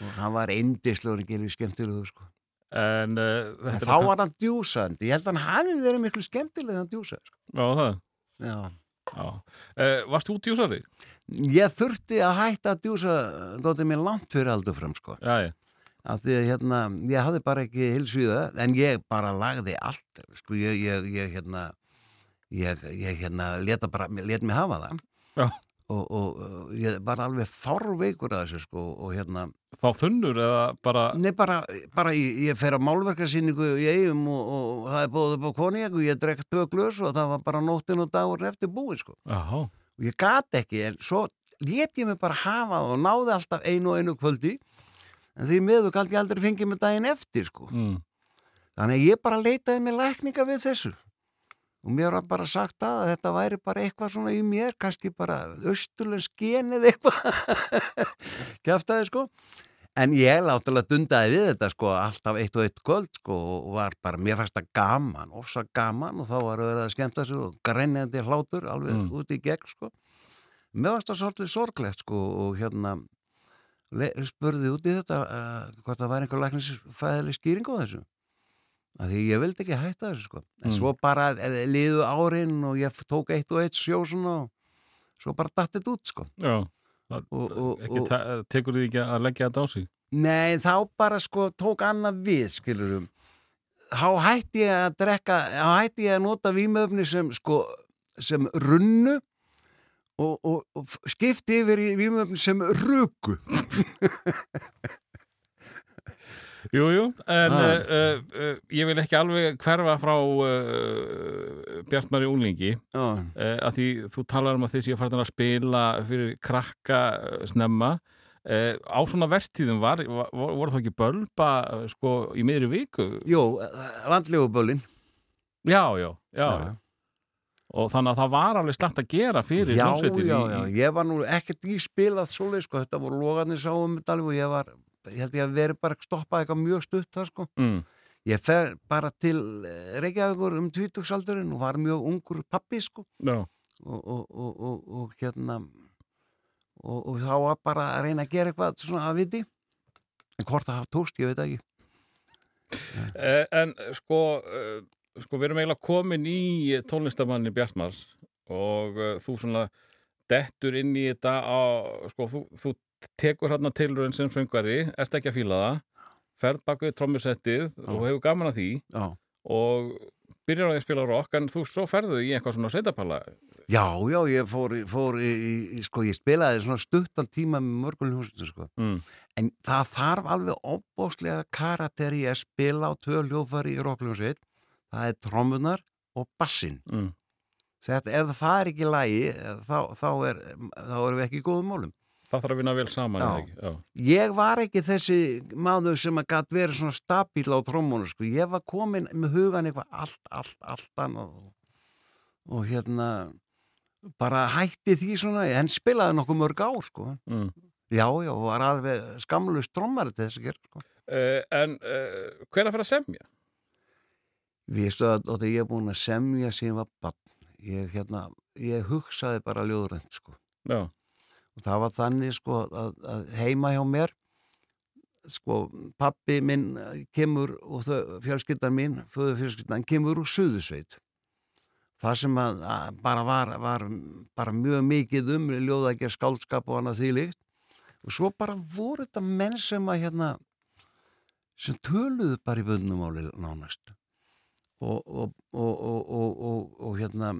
og hann var eindislegur í gilvi skemmtilegu sko. En uh, en þá var hann djúsandi, ég held að hann hafi verið miklu skemmtileg hann djúsandi sko. Já, það. Já. Já. Uh, varst þú djúsari? Ég þurfti að hætta að djúsa dóttir mér langt fyrir aldur fram sko. Já, já. Af því að hérna, ég hafði bara ekki hilsviða, en ég bara lagði allt, sko, ég, ég, ég hérna ég, ég hérna leta bara, let mig hafa það Já. og, og, ég var alveg fárveikur að þessu sko og hérna, Þá þunnur eða bara... nei bara, bara ég, ég fer á málverkarsýningu í eigum og, og, og það er upp á konjak og ég drekkt tvö glös og það var bara nóttin og dagur eftir búið sko Jáhá. og ég gat ekki en svo let ég mig bara hafa það og náði alltaf einu og einu kvöldi en því miður galt ég aldrei fengið mig daginn eftir sko. Mm. þannig að ég bara leitaði mig lækninga við þessu og mér var bara sagt að þetta væri bara eitthvað svona í mér kannski bara austurlens genið eitthvað *laughs* kjaftaði sko en ég látilega dundaði við þetta sko alltaf eitt og eitt kvöld sko og var bara, mér fannst það gaman ofsa gaman og þá var verið að skemmta sig og grænjandi hlátur alveg Mm. út í gegn sko mér fannst það svolítið sorglegt sko og hérna spurði út í þetta uh, hvort það væri einhver læknisfæðileg skýring á þessu að því ég vildi ekki hætta þessu sko en Mm. svo bara eh, liðu árin og ég tók eitt og eitt sjó svona og svo bara datt þetta út sko Já. Það, og, og, ekki, og, ta- tekur þið ekki að leggja þetta á sig? nei þá bara sko tók annað við skilurum þá hætti ég að drekka þá hætti ég að nota vímöfni sem sko sem runnu og, og, og skipti yfir í vímöfni sem ruku Jú, jú, en Ah. uh, uh, uh, ég vil ekki alveg hverfa frá Bjartmari Unglingi já, uh, að því þú talar um að þið séu farin að spila fyrir krakka snemma á svona vertíðum var, var voru þá ekki bölba sko í miðri viku? jú, landlegu bölin Já, já, já, Já. Og þannig að það var alveg slætt að gera fyrir já, hljómsveitir já, já, í- ég var nú ekkert í spilað svoleið sko, þetta voru logarnir sáum og ég var, ég held ég að veri bara stoppað eitthvað mjög stutt þar sko. Mm, ég fer bara til eh, Reykjavíkur um tvítugsaldurinn og var mjög ungur pappi sko. Já, og, og, og, og, og hérna og, og þá var bara að reyna að gera eitthvað svona að viti. En hvort það hafa tókst, ég veit ekki. Uh, en sko, uh, sko við erum eiginlega komin í tónlistamanni Bjartmars og uh, þú svona dettur inn í þetta á, sko, þú, þú tekur hérna tilröðin sem söngvari, ert ekki að fíla það ferð bak við trommusettið og hefur gaman að því já, og byrjar á því að spila rock en þú svo ferðu í eitthvað svona sveitapalla. Já, já ég fór, fór í, í, sko, ég spilaði svona stuttan tíma með mörgum hljómsveitum sko. Mm, En það þarf alveg óbóðslega karakter í að spila á tvö hljófari í rockljónsveit. Það er trommunar og bassin. mm, Þetta, ef það er ekki lægi, þá, þá, er, þá erum við ekki í góðum málum. það þarf að vinna vel saman Já. Já. Ég var ekki þessi maður sem að gæti verið svona stabíl á trommunu, sko. Ég var komin með hugan eitthvað allt, allt, allt annað. Og, hérna, bara hætti því svona, en spilaði nokkuð mörg ár, sko. Mm. Já, já, var alveg skamlust trommari til þess að gera, sko. uh, en uh, hver að fyrir að semja? Vistu að, að ég er búin að semja sem var bann. Ég, hérna, ég hugsaði bara ljóðrænt, sko. Já, Og það var þannig, sko, að, að heima hjá mér, sko, pappi minn eh, kemur og fjölskyldan mín, föðu fjölskyldan, kemur úr Suðusveit. Það sem að, að bara var, var bara mjög mikið um ljóðækja skáldskap og annað þýlíkt. Og svo bara voru þetta menn sem að, hérna, sem töluðu bara í vöndnumáli nánast og, og, og, og, og, og, og hérna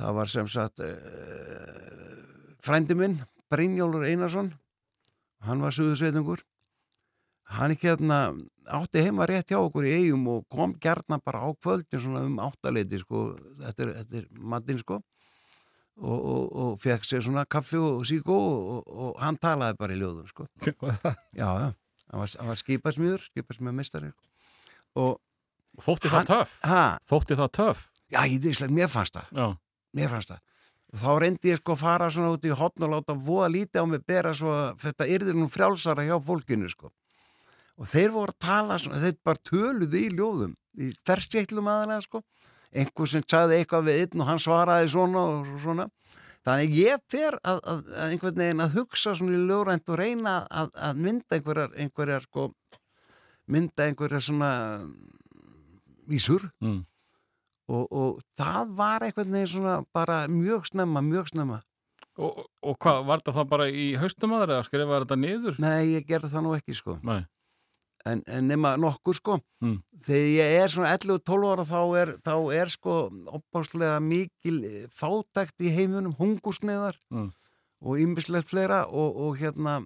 það var sem sagt uh, frændi minn Brynjólfur Einarsson hann var suðusveitungur hann ekki hérna átti heima rétt hjá okkur í eigum og kom gerna bara á kvöldin svona um áttaleiti sko, þetta er, matinn sko. Og, og, og fekk sér svona kaffi og síkó og, og hann talaði bara í ljóðum sko. *laughs* Já, já, hann var, var skipasmýður skipasmýður og þótti það töff? ha, Þótti það töff? já, ég veist, mér fannst það. Já, mér fannst það. Þá reyndi ég sko að fara svona út í hotn og láta voða lítið á mig bera svo þetta yrði nú frjálsara hjá fólkinu sko. Og þeir voru að tala svona, þeir bara töluðu í ljóðum í ferskeitlum aðalega sko. Einhver sem sagði eitthvað við einn og hann svaraði svona og svona. Þannig ég fer að, að, að einhvern veginn að hugsa svona í ljóðrænt og reyna að, að mynda einhverjar, einhverjar sko mynda einhverjar svona vísur mm. og, og það var einhvern veginn svona bara mjög snemma, mjög snemma og, og hvað, var þetta þá bara í haustum aðra eða skrifaði þetta niður? nei, ég gerði það nú ekki sko Nei, en, en nema nokkur sko Mm. þegar ég er svona 11-12 ára þá er, þá er sko opbáslega mikil fátækt í heiminum hungusneðar Mm. og ýmislegt fleira og, og hérna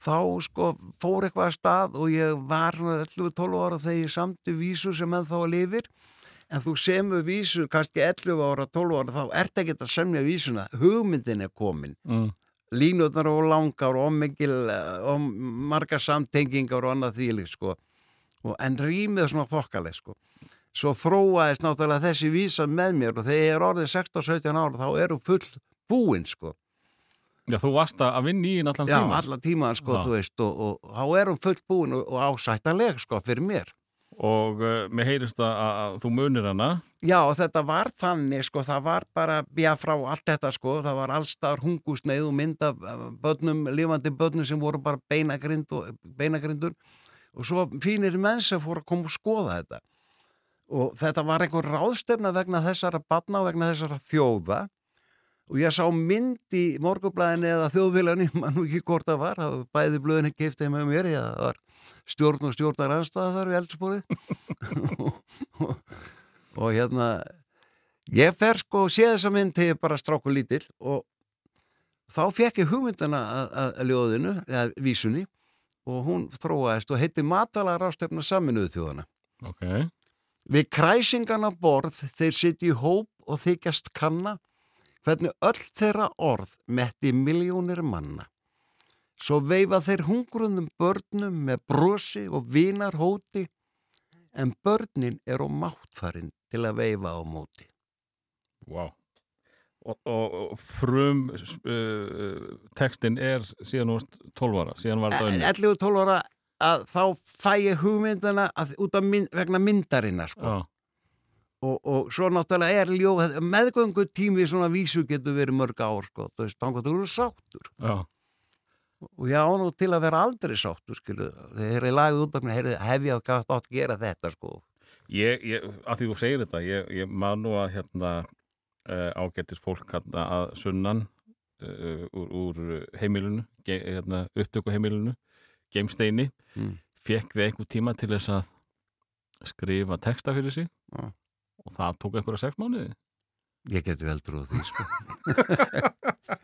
þá sko fór eitthvað að stað og ég var svona 11-12 ára þegar ég samti vísu sem enn þá lifir. En þú semur vísu kannski 11 ára, 12 ára þá ert ekki að semja vísuna. Hugmyndin er komin. Mm. línutnar og langar og mikil og margar samtengingar og annað þýlik sko. Og, en rýmið svona þokkaleg sko. Svo þróaðist náttúrulega þessi vísa með mér og þegar ég er orðið 16-17 ára þá eru full búinn sko Já, þú varst að vinna í allan já, tíma alla tíma sko Já. þú veist og, og þá er hún full búinn og, og ásættaleg sko fyrir mér. Og uh, mér heyrist að, að, þú munir hana. Já, og þetta var þannig, sko, það var bara bjá frá allt þetta, sko, það var allstar hungusneið og mynda börnum, lifandi börnum sem voru bara beinagrind og, beinagrindur. Og svo fínir menn sem fóru að koma og skoða þetta. Og þetta var einhver ráðstefna vegna þessara barna og vegna þessara þjóða og ég sá mynd í morgublæðinni eða þjóðvílarni, mann nú ekki hvort það var, það var bæði blöðinni giftið með mér, ég, það var stjórn og stjórnar anstæða þar við eldspórið og, *laughs* og, hérna ég fer sko og sé þessa mynd til ég bara stráku lítill og þá fekk ég hugmyndina að, ljóðinu, eða vísunni og hún þróaðist og heiti Matala rástefna saminuðu þjóðana Ok, Við kræsingarna borð þeir sitja í hóp og þykjast kanna hvernig öll þeirra orð metti miljónir manna. Svo veifa þeir hungrunum börnum með brosi og vinar hóti en börnin er á máttfarin til að veifa á móti. wow og, og, og frum uh, textin er síðan úr 12 ára, síðan var þetta önnur 11-12 ára að þá fæ ég hugmyndina að, út af mynd, vegna myndarina sko. Já, og, og svo náttúrulega er ljóð meðgöngu tími svona vísu getur verið mörg ár sko, þú veist, þá þú eru sáttur. Já, og ég á nú til að vera aldrei sáttur skilu, þegar ég lagði út af mér hef ég átt að gera þetta sko? Ég, ég, að því þú segir þetta ég, ég man nú að hérna uh, ágættis fólk hérna að sunnan uh, úr, úr heimilinu ge, hérna, upptöku heimilinu geimsteini, Mm. fekk þið einhver tíma til þess að skrifa texta fyrir sig? Já. Og það tók einhverja sex mánuði ég geti vel trúið því sko *laughs*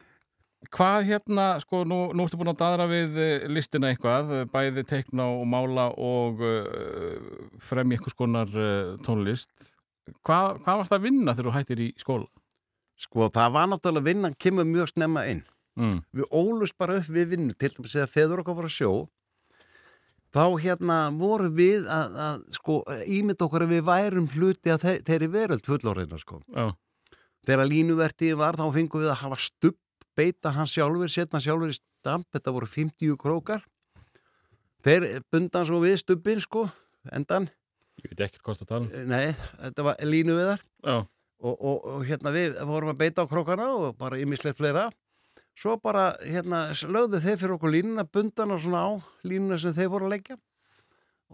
Hvað hérna, sko, nú, nú ertu búin að daðra við eh, listina eitthvað, eh, bæði teikna og mála og uh, fremja einhvers konar uh, tónlist. Hvað, hvað varst að vinna þegar þú hættir í skóla? sko það var náttúrulega vinnan kemur mjög snemma inn Mm. við ólust bara upp við vinnu til dæmis að feður okkar voru að sjó þá hérna voru við að, að sko ímynd okkar að við værum hluti að þe þeirri veröld fullorðina sko. Já, þegar línuvertið var þá fengum við að hafa stubb beita hans sjálfur, setna sjálfur í stamp. Þetta voru 50 krókar. Þeir bundan svo við stubbin sko, endan, Ég veit ekkert hvað það tala. um. nei, þetta var línu við þar Já, og, og, og hérna við vorum að beita á krókana og bara ýmislegt fleira svo bara hérna lögðu þeir fyrir okkur línuna bundana svona á línuna sem þeir voru að leggja.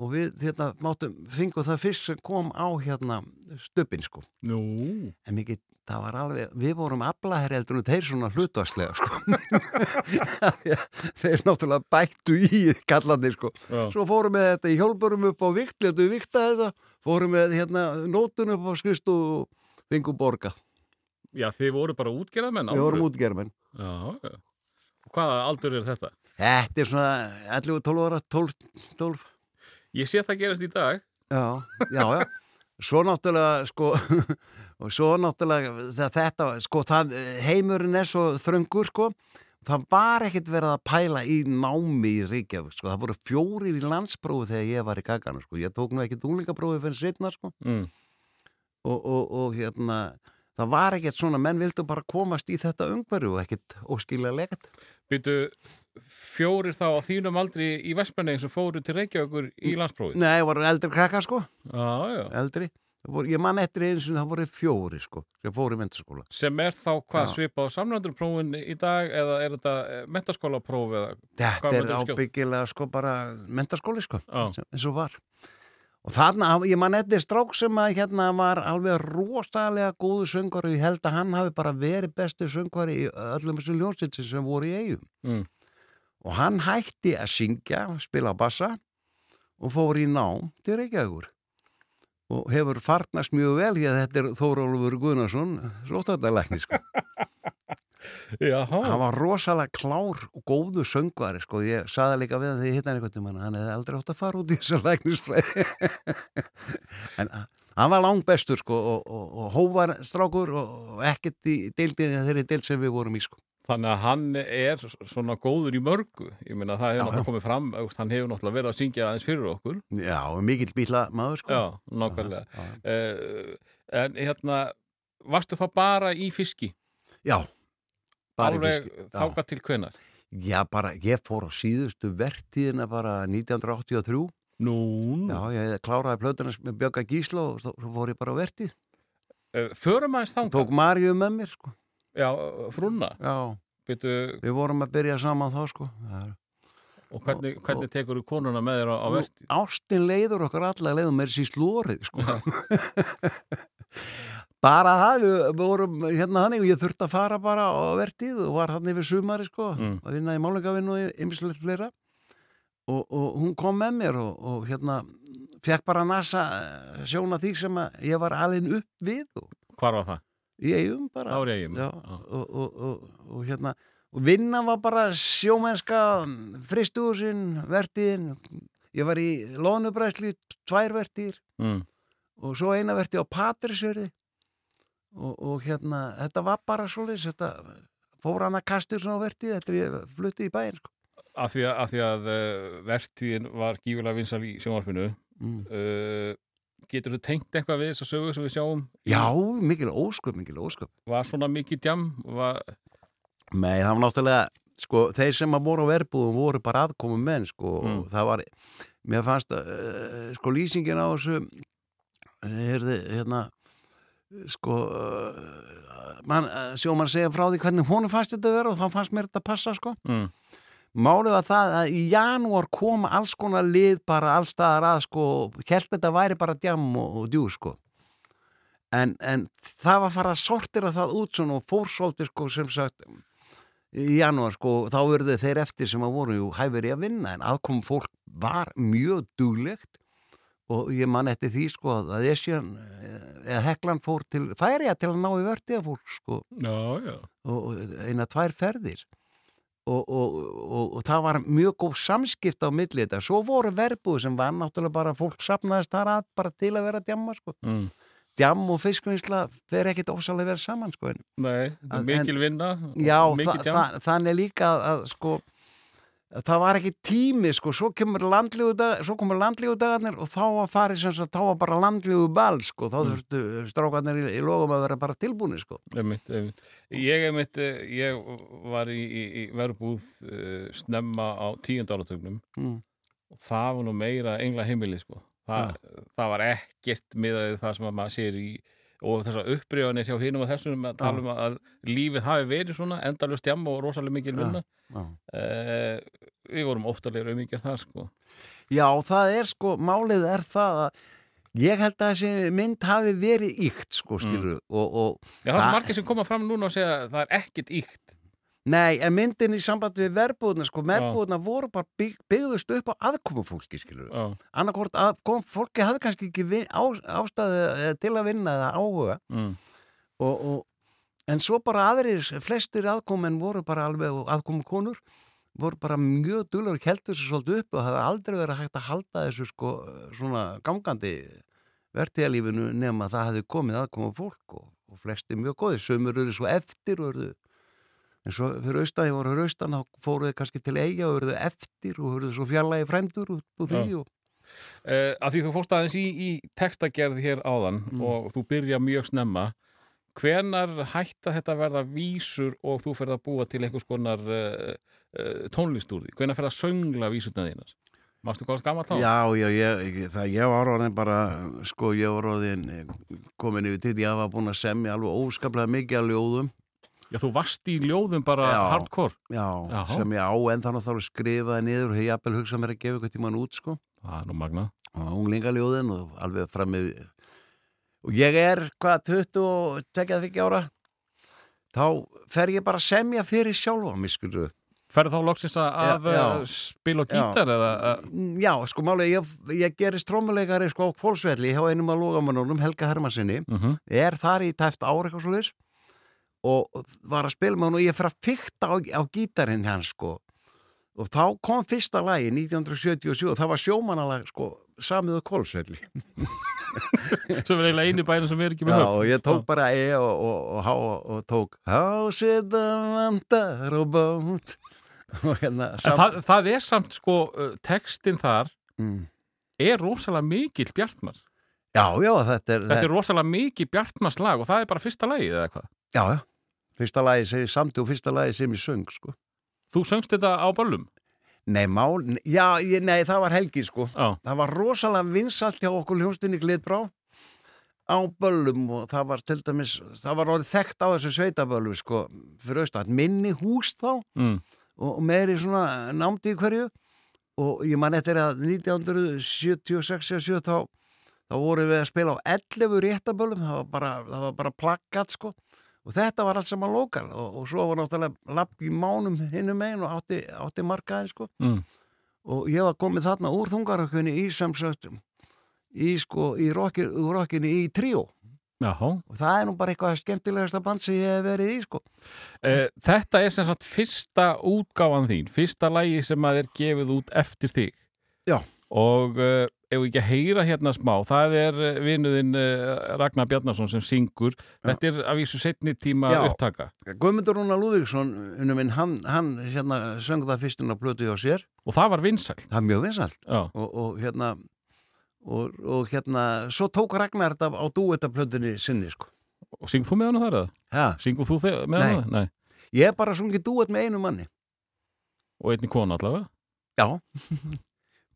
Og við hérna máttum fengum það fyrst sem kom á hérna stubbin sko. Nú, en mikið, það var alveg, við vorum aflahereldur og þeir svona hlutvarslega sko. *laughs* Þeir náttúrulega bættu í kallandir sko. Já, svo fórum við þetta í hjálpurum upp á vikt letu við vikta þetta, fórum við hérna nótun upp á skrist og fengum borga, já, þið voru bara útgerðamenn. við vorum útgerðmenn Já. Og Hvaða aldur er þetta? Þetta er svona 11-12 ára, 12, 12, Ég sé það gerast í dag. já, já, já. Svo náttúrulega, sko, og *laughs* svo náttúrulega þetta, sko, það, heimurinn er svo þröngur, sko, það var ekkert verið að pæla í námi í Reykjavík, sko, það voru fjórir í landsprófi þegar ég var í gagana, sko, ég tók nú ekki dúlingaprófi fyrir setna, sko, Mm. og, og, og hérna, það var ekkert svona, menn vildu bara komast í þetta umhverju og ekkert óskilja legað. Býtu fjórir þá á þínum aldri í Vestmanni sem fóru til Reykjavíkur í landsprófið? Nei, það voru eldri krakka, sko. Já. eldri ég man eftir einu sem það voru fjóri sko, sem fóru í mentaskóla Sem er þá hvað svipað á samlandurprófin í dag eða er þetta metaskólapróf eða þetta er ábyggilega sko bara mentaskóli sko, eins og- eins og var og þarna, ég man eftir strák sem að hérna var alveg rosalega góðu söngvar og ég held að hann hafi bara verið bestu söngvar í öllum þessum ljónsitsi sem voru í eigum mm. og hann hætti að syngja, spila bassa og fór í nám til Reykjavíkur. Og hefur farnast mjög vel því að þetta er Þórólfur Guðnarsson sóttættalækni sko *laughs* hann var rosalega klár og góðu söngvari sko, ég saði líka við hann þegar ég hitt hann einhvern tímann hann hefði aldrei átt að fara út í þessu læknisfræði. *laughs* En uh, hann var langt bestur sko og, og, og hóvar strákur og, ekkert í deildinni þeirri deild sem við vorum í sko. Þannig að hann er svona góður í mörgu. Ég meina það hefur náttúrulega komið fram hann hefur náttúrulega verið að syngja aðeins fyrir okkur. Já, mikill bíla maður sko. Já, nákvæmlega. Uh, En hérna varstu þá bara í fiski? já, Alveg þáka til hvenar? já, bara, ég fór á síðustu vertíðina bara 1983 Nú, já, ég kláraði plötuna með Björga Gísla og svo fór ég bara á vertíð. Uh, förum aðeins þangað. Tók Marju með mér sko. Já, frúna? Já, Byrju, við vorum að byrja saman þá sko. Er og hvernig, hvernig tekur þú konuna með þér á, á verti? Ástin leiður okkur alla leiðum með þessi slórið sko. *laughs* *laughs* bara það við, vorum hérna þannig og ég þurfti að fara bara á vertið og var þannig yfir sumari sko, Mm. að vinna í málingavinn og ymmislegt fleira og, og hún kom með mér og, og hérna fekk bara nasa eh, sjóna því sem ég var alveg upp við og Hvar var það? í eigum bara var ég Já, og, og, og, og hérna og vinna var bara sjómennska fristuðusinn, vertiðin ég var í lónubræsli tvær vertir Mm. og svo eina verti á Patrisverði og, og hérna þetta var bara svoleiðis þetta fór hann að kastur svona á vertið eftir ég flutti í bæinn sko. Af því að, að, því að uh, vertíðin var gífulega vinsal í sjónvarpinu mm. uh, Getur þú tengt eitthvað við þessa sögu sem við sjáum? Já, mikil ósköp, mikil ósköp Var svona mikið djam? Var... Nei, það var náttúrulega sko, þeir sem að voru á verbúðum voru bara aðkomum menn sko, Mm. og það var mér fannst uh, sko lýsingin á þessu heyrði, hérna sko uh, man, uh, sjóman segja frá því hvernig honum fannst þetta að vera og þá fannst mér þetta að passa sko Mm. Málið var það að í janúar koma alls konar lið bara allstaðar að sko, help þetta væri bara djam og, og djú sko. En, en það var fara að sortira það út svona og fórsóltir sko sem sagt í janúar sko, þá verðu þeir eftir sem að voru hæfur í að vinna en aðkom fólk var mjög duglegt og ég man eftir því sko að Esjan eða Heklan fór til færiða til að ná í vertið fólk sko Já, já og eina tvær ferðir og, og, og, og það var mjög góð samskipt á milli þetta svo voru verbúð sem var náttúrulega bara fólk sapnaðist þar að bara til að vera djamma sko. mm. djam og fiskvinnsla fer ekkit ósalega verið saman sko. en, Nei, mikil vinna já, mikið þa þa þannig líka að, að sko það var ekki tími sko, svo komur landlígu dagarnir og þá var farið sem sagt, þá var bara landlígu bal sko, þá Mm. þurftu strákarnir í, í logum að vera bara tilbúni sko. Einmitt, einmitt. Ég, einmitt, eh, ég var í, í, í verbúð uh, snemma á tíundáratögnum mm. og það var nú meira engla heimili sko. það, það var ekkert miðað við það sem að maður sér í og þessar upprifanir hjá hinum og þessum að tala um að lífið hafi verið svona endalust jam og rosalega mikil vinna Já. eh, við vorum óttalega umíkjað þar sko. Já, það er sko, málið er það að ég held að þessi mynd hafi verið ykt, sko, skilur og, og Já, það er Það- margir sem koma fram núna og segja að það er ekkert íkt Nei, en myndin í sambandi við verbúðuna, sko, verbúðuna voru bara bygg, byggðust upp á aðkomu fólki, skilur. Annarkort að kom, fólki hafði kannski ekki vin, á, ástæðu eh, til að vinna eða áhuga mm. og, og, en svo bara aðrir, flestir aðkomen voru bara alveg, og aðkomu konur voru bara mjög duglegur keldur sér svolítið upp og það hafði aldrei verið hægt að halda þessu sko svona gangandi vertíðalífinu nema það hefði komið aðkomu fólk og, og flesti mjög góðir, sömur eru svo eftir og eru en svo fyrir austan, ég voru fyrir austan þá fóruðu kannski til eiga og eruðu eftir og eruðu svo fjarlægi fremdur út úr því Já. og uh, að því þú fórst aðeins í, í textagerð hér áðan Mm. og þú byrja mjög snemma hvenar hætta þetta að verða vísur og þú ferð að búa til einhvers konar uh, uh, tónlist úr því hvenar ferð að söngla vísurna þínar Mástu hvað gammal þá? Já, já, ég, það, ég var orðin bara, sko, ég var orðin eh, komin yfir til, ég var búin að semja alveg óskaplega mikið að ljóðum, Já, þú varst í ljóðum bara Já. hardcore. Já, Jaha. sem ég á en þannig þá skrifaði niður og hef ég jafnvel hugsað mér að gefa eitthvað tímann út, sko, Það er nú magna og unglingaljóðin og alveg fram með, og ég er, hvað, 20 og tekja þryggja ára, þá fer ég bara að semja fyrir sjálfa, mig skurðu. Ferð þá loksins að Já, já. uh, spila á gítar eða að, Já, sko, málega, ég, ég gerist trómuleikari, sko, á Pólsvelli hjá einum af logamannunum, Helga Hermansinni, uh er þar í tæft ár eitthvað leis og var að spila með hann og ég fyrir að fykta á, á gítarinn hans sko. Og þá kom fyrsta lagi 1977 og það var sjómanalag sko samiðu kólsvelli *laughs* sem er eiginlega einu bænum sem er ekki með Já, höf og ég tók bara E og, og, og og, tók Hásið að vandar og bót. *laughs* Hérna En það, það er samt sko uh, textin þar mm. er rosalega mikill bjartmar. Já, já, þetta er, Þetta er rosalega mikið bjartmars lag og það er bara fyrsta lagið eða hvað Já, já, fyrsta lagi sem ég samti og fyrsta lagi sem ég söng sko. Þú söngst þetta á böllum? Nei, mál, já, ég, nei, það var helgi sko. Já, það var rosalega vinsalt hjá okkur hljónstinni Glitbrá á böllum og það var til dæmis það var orðið þekkt á þessu sveitaböllum sko, fyrir austan, minni hús þá mm. og, meiri svona námdi í hverju. Og ég man eftir að 1976-77 þá, þá voru við að spila á 11 réttaböllum, það var bara, það var bara plakkat sko og þetta var allt saman lokal og, og svo var náttúrulega lapp í mánum hinnum megin og átti, átti markaðin sko. Mm. og ég var komið þarna úr þungarökkunni í sem sagt í sko, í rockinni í tríó. Og það er nú bara eitthvað skemmtilegasta band sem ég hef verið í sko. Uh, Þetta er sem sagt fyrsta útgáfan þín Fyrsta lagi sem að er gefið út eftir þig. Já. Og uh, ef við ekki að heyra hérna smá Það er uh, vinuðinn uh, Ragnar Bjarnason sem syngur. Þetta er af vísu setni tíma Já. upptaka. Guðmundur Rúnar Lúðvíksson minn, hann, hann hérna söng það fyrstun á plötu hjá sér. Og það var vinsæl það er mjög vinsalt og, og hérna og, og hérna, svo tók Ragnar þetta á dúetaplötunni sinni sko. Og syng þú með hana þar eða? ha, Syngur þú með Nei. hana? Nei. Ég hef bara sungið dúet með einu manni. Og einni konu allavega? Já *laughs*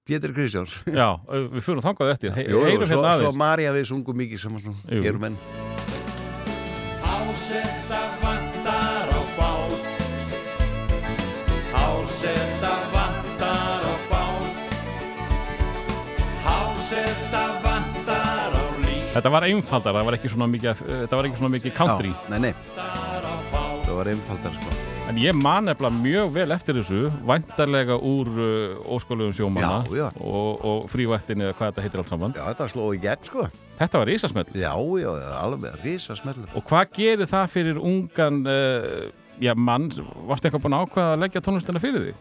Pétur Kristjáns. Já, við fyrir þangað eftir. He Jú, jú, svo, hérna svo aðeins. Marja við sungum mikið saman svona, Jú. gerum enn. Hásetta vantar á bát Hásetta vantar á bát Hásetta vantar á líf Þetta var einfaldar, það var ekki svona mikið Þetta var ekki svona mikið country. Já, nei, nei, það var einfaldar sko. En ég man nefnilega mjög vel eftir þessu Væntarlega úr uh, óskóluðum sjómanna Já, já. Og, og frívættin eða hvað þetta heitir allt saman Já, þetta sló í gegn sko Þetta var risasmell Já, já, alveg risa smellur Og hvað gerir það fyrir ungan uh, Já, mann, varstu eitthvað búin að ákveða að leggja tónlistina fyrir því?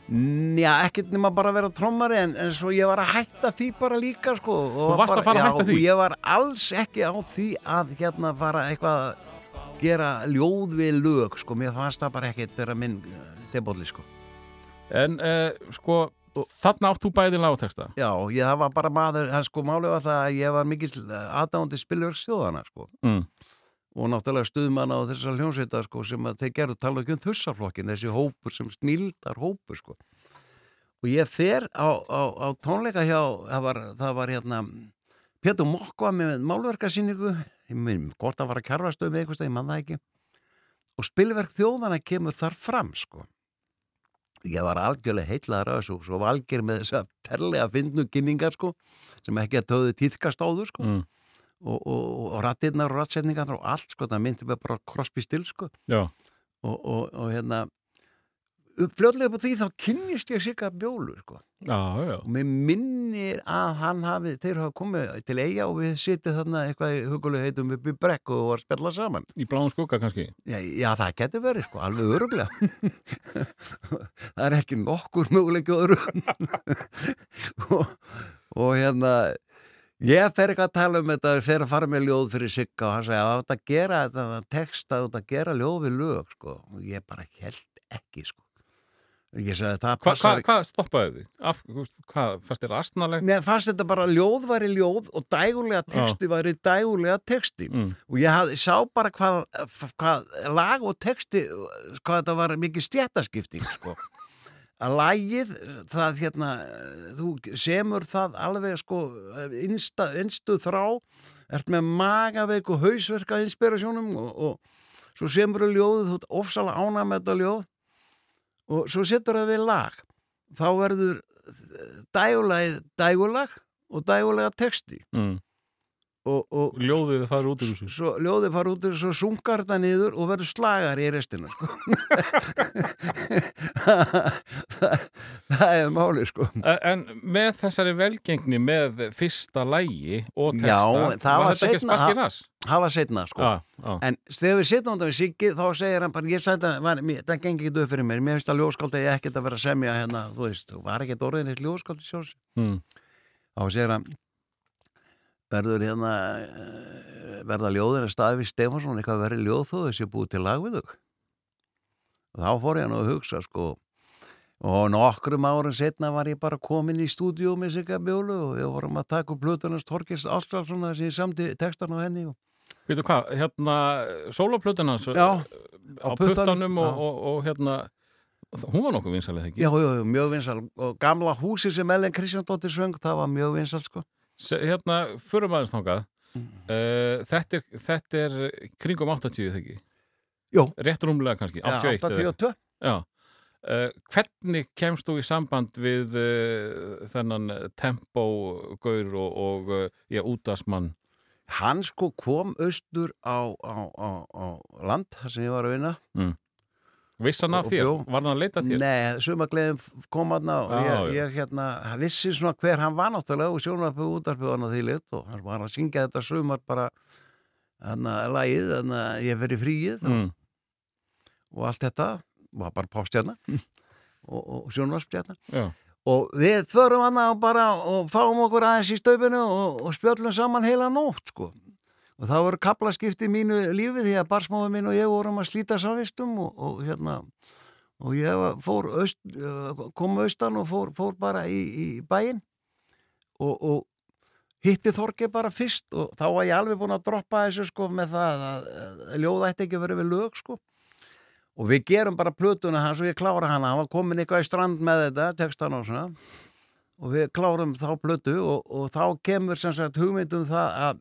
Já, ekkert nema bara að vera trommari en, en svo ég var að hætta því bara líka sko og Þú varst bara, að fara að já, hætta því? og ég var alls ekki á því að hérna fara eitthvað að gera ljóð við lög sko, mér fannst það bara ekkert vera minn tebóli sko. En uh, sko, þarna átt þú bæði lágteksta Já, ég, það var bara maður, það sko málið var það að ég var mikill aðdándi spilverksþjóðana sko. Mm. og náttúrulega stuðmanna á þessar hljónsveita sko, sem að þeir gerðu tala ekki um þussaflokkin þessi hópur sem snildar hópur sko. og ég fer á, á, á tónleika hjá það var, það var hérna Pétur Mokk var með málverkasýningu ég minn, hvort það var að kjarfastöðu með eitthvað, ég man það ekki. Og spilverk þjóðana kemur þar fram sko. Ég var algjörlega heitlaður af þessu og svo valgir með þess að terlega fyndnu kynningar sko sem ekki að töðu tíðkast áður sko. Mm. og, og, og rattirnar og ratsetningar og allt sko, það myndi bara Crosby Still sko. Og, og, og hérna fljóðlega på því þá kynnist ég Sigga Bjólu sko. Já, já. og mér minnir að hann hafi þeir hafa komið til eiga og við sitið þarna eitthvað í hugulega heitum upp í brekku og var spjalla saman. Í bláum skugga kannski. já, já það getur verið sko, alveg öruglega *laughs* það er ekki nokkur möguleiki öðru. *laughs* Og, og hérna ég fer ekki að tala um þetta fer að fara með ljóð fyrir Sigga og hann segja að þetta gera þetta texta og þetta gera ljóð við lög sko. Og ég bara held ekki sko ég sagði það Hva, hva, hvað stoppaði þið? Af, hvað, fannst þér astnalegt? Nei, fannst þetta bara ljóð væri ljóð og dægulega texti væri dægulega texti Mm. og ég hafði, sá bara hvað, hvað lag og texti hvað þetta var mikið stjættaskipting sko. að lagið það hérna þú semur það alveg sko innsta, innstu þrá ert með magaveik og hausverka inspirasjónum og, og svo semur þú ljóðið þú ert ofsalega ánað með þetta ljóð og svo setur það við lag þá verður dægulega dægulag og dægulega texti Mm. Og, og Ljóðið farið út úr þessu. svo ljóðið fara út og svo sungar þetta niður og verður slagar í restina sko. það, *laughs* það er máli sko En með þessari velgengni með fyrsta lægi og texta, Já, það var þetta ekki seinna- sparkið ras? hafa setna sko Já, já. en þegar við sittum undan við Siggi þá segir hann bara, ég sagði það, var, mér, það gengi ekki upp fyrir mér, mér finnst að ljóskáldi ég ekkert að vera að semja hérna, þú veist, þú var ekkert orðin eitt ljóskáldi sjálfs Mm. þá segir hann verður hérna eh, verða ljóðin að staði við Stefansson eitthvað verið ljóð þó þessi búið til lag við þau þá fór ég nú að hugsa sko og nokkrum árum setna var ég bara komin í stúdíu með Sigga Bjólu og við vorum að taka upp Plutunars Torkist Ástralsson þess að ég samti textan á henni og Veitu hvað, hérna, sólaplötuna Já, á á puttanum og, og, og hérna, hún var nokkuð vinsalið ekki? Já, já, já, mjög vinsal og gamla húsi sem Ellen Kristjándóttir söng, það var mjög vinsal sko. Hérna, fyrir maður þangað, Mm. uh, þetta, þetta er kringum 80 þegar ekki? Jó. Rétt rúmlega kannski, Já, 81 eða- 82 Já. Uh, hvernig kemst þú í samband við uh, þennan tempógaur og, og útasmann? Hann sko kom austur á, á, á, á land þar sem ég var að vinna Vissan af Og- og þér? Var hann að leita að þér? Nei, sumagleðin kom hann og Já, ég, ég hérna, vissi svona hver hann var náttúrulega og sjónvarpið útarpið hann á því lit og hann var að syngja þetta sumar bara hann að lagið, hann að ég fer í fríið og, Mm. og allt þetta var bara pástjarna *laughs* og, og sjónvarpstjarna Já. og við förum hann og bara og fáum okkur aðeins í stöpinu og, og spjöllum saman heila nótt sko. Og það voru kaplaskipti mínu lífi því að barsmáðu mín og ég vorum að slíta sávistum og, og hérna og ég fór aust, kom austan og fór, fór bara í, í bæinn. Og, og hitti Þorge bara fyrst og þá var ég alveg búin að droppa þessu sko með það að, að ljóða ætti ekki vera við lög sko. Og við gerum bara plötuna hans og ég klára hana. Hann var komin eitthvað í strand með þetta textan og svona. Og við klárum þá plötu og, og þá kemur sem sagt hugmyndum það að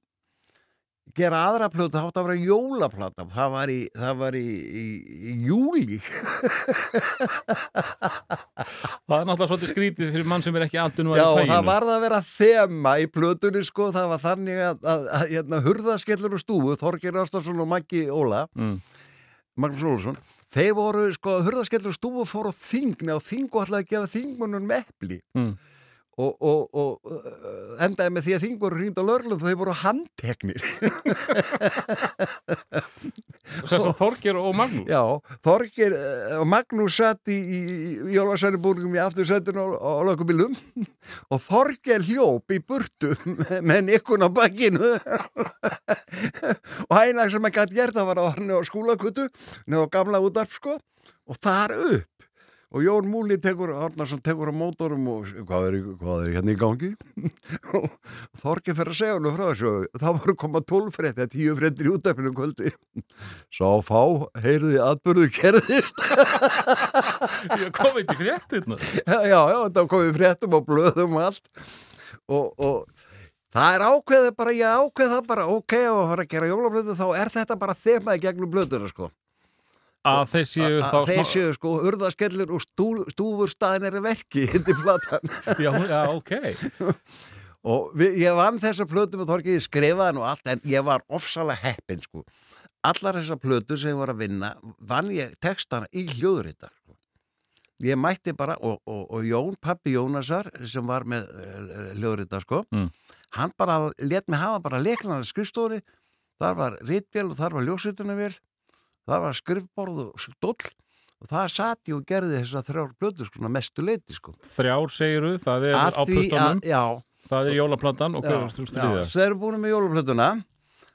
gera aðra plötu, þá átti að vera jólaplata. Það var í, það var í, í, í júli *laughs* Það er náttúrulega svolítið skrítið fyrir mann sem er ekki andunum Já, það varð að vera þema í plötunni sko, það var þannig að, að, að hérna, hurðaskellur og stúfu, Þorgir Ástarsson og Maggi Óla, Mm. Magnús Ólason, þeir voru, sko, hurðaskellur og stúfu fóru á þingni og þingu ætlaði að gefa þingmunum epli. Mm. Og, og, og uh, endaði með því að þing voru hringt á lörlum þau voru handteknir. Sér svo Þorgir og Magnús Já, Þorgir uh, og Magnús satt í, í, í í aftursættinu á, á lögumilum og Þorgir hljóp í burtu með, nikkun á bakkinu og hægna sem að gæti gert það var hann á skúlakutu neða á gamla útarp sko og þar upp og Jón Múli tekur, Arnarsson tekur á mótorum og hvað er, hvað er hérna í gangi? *laughs* Þorki fyrir að segja hann frá þessu. Það voru koma 12 frétti, 10 fréttir í útæfinu kvöldi. Sá fá, heyrði atbyrðu kerðist Ég *laughs* kom eitthvað fréttirna. Já, já, þetta komið fréttum og blöðum og allt. Og, og það er ákveðið bara, ég ákveð það bara ok, og að fara að gera jólablöðu þá er þetta bara þemaði gegnum blöðuna sko Að þeir séu að þá... þeir séu sko urðaskellur og stú, stúfur staðin er verki hindi *laughs* platan Já, já, ok. *laughs* og við, ég vann þessa plötu með Þorki, ég skrifaði og allt en ég var ofsalega heppin sko allar þessar plötu sem ég var að vinna vann ég textana í hljóðritar sko. ég mætti bara og, og, og Jón, pappi Jónasar sem var með uh, hljóðritar sko Mm. hann bara let mig hafa bara leiknaði skrifstóri þar var ritbjál og þar var ljósritunarvél það var skrifborð og stóll og það satt ég og gerði þess að þrjár blödu sko, mestu leiti sko. Þrjár segiru, það er Að á að, já, það er jólaplantan og hver var þú já, styrðið það? það eru búin með jólaplötuna.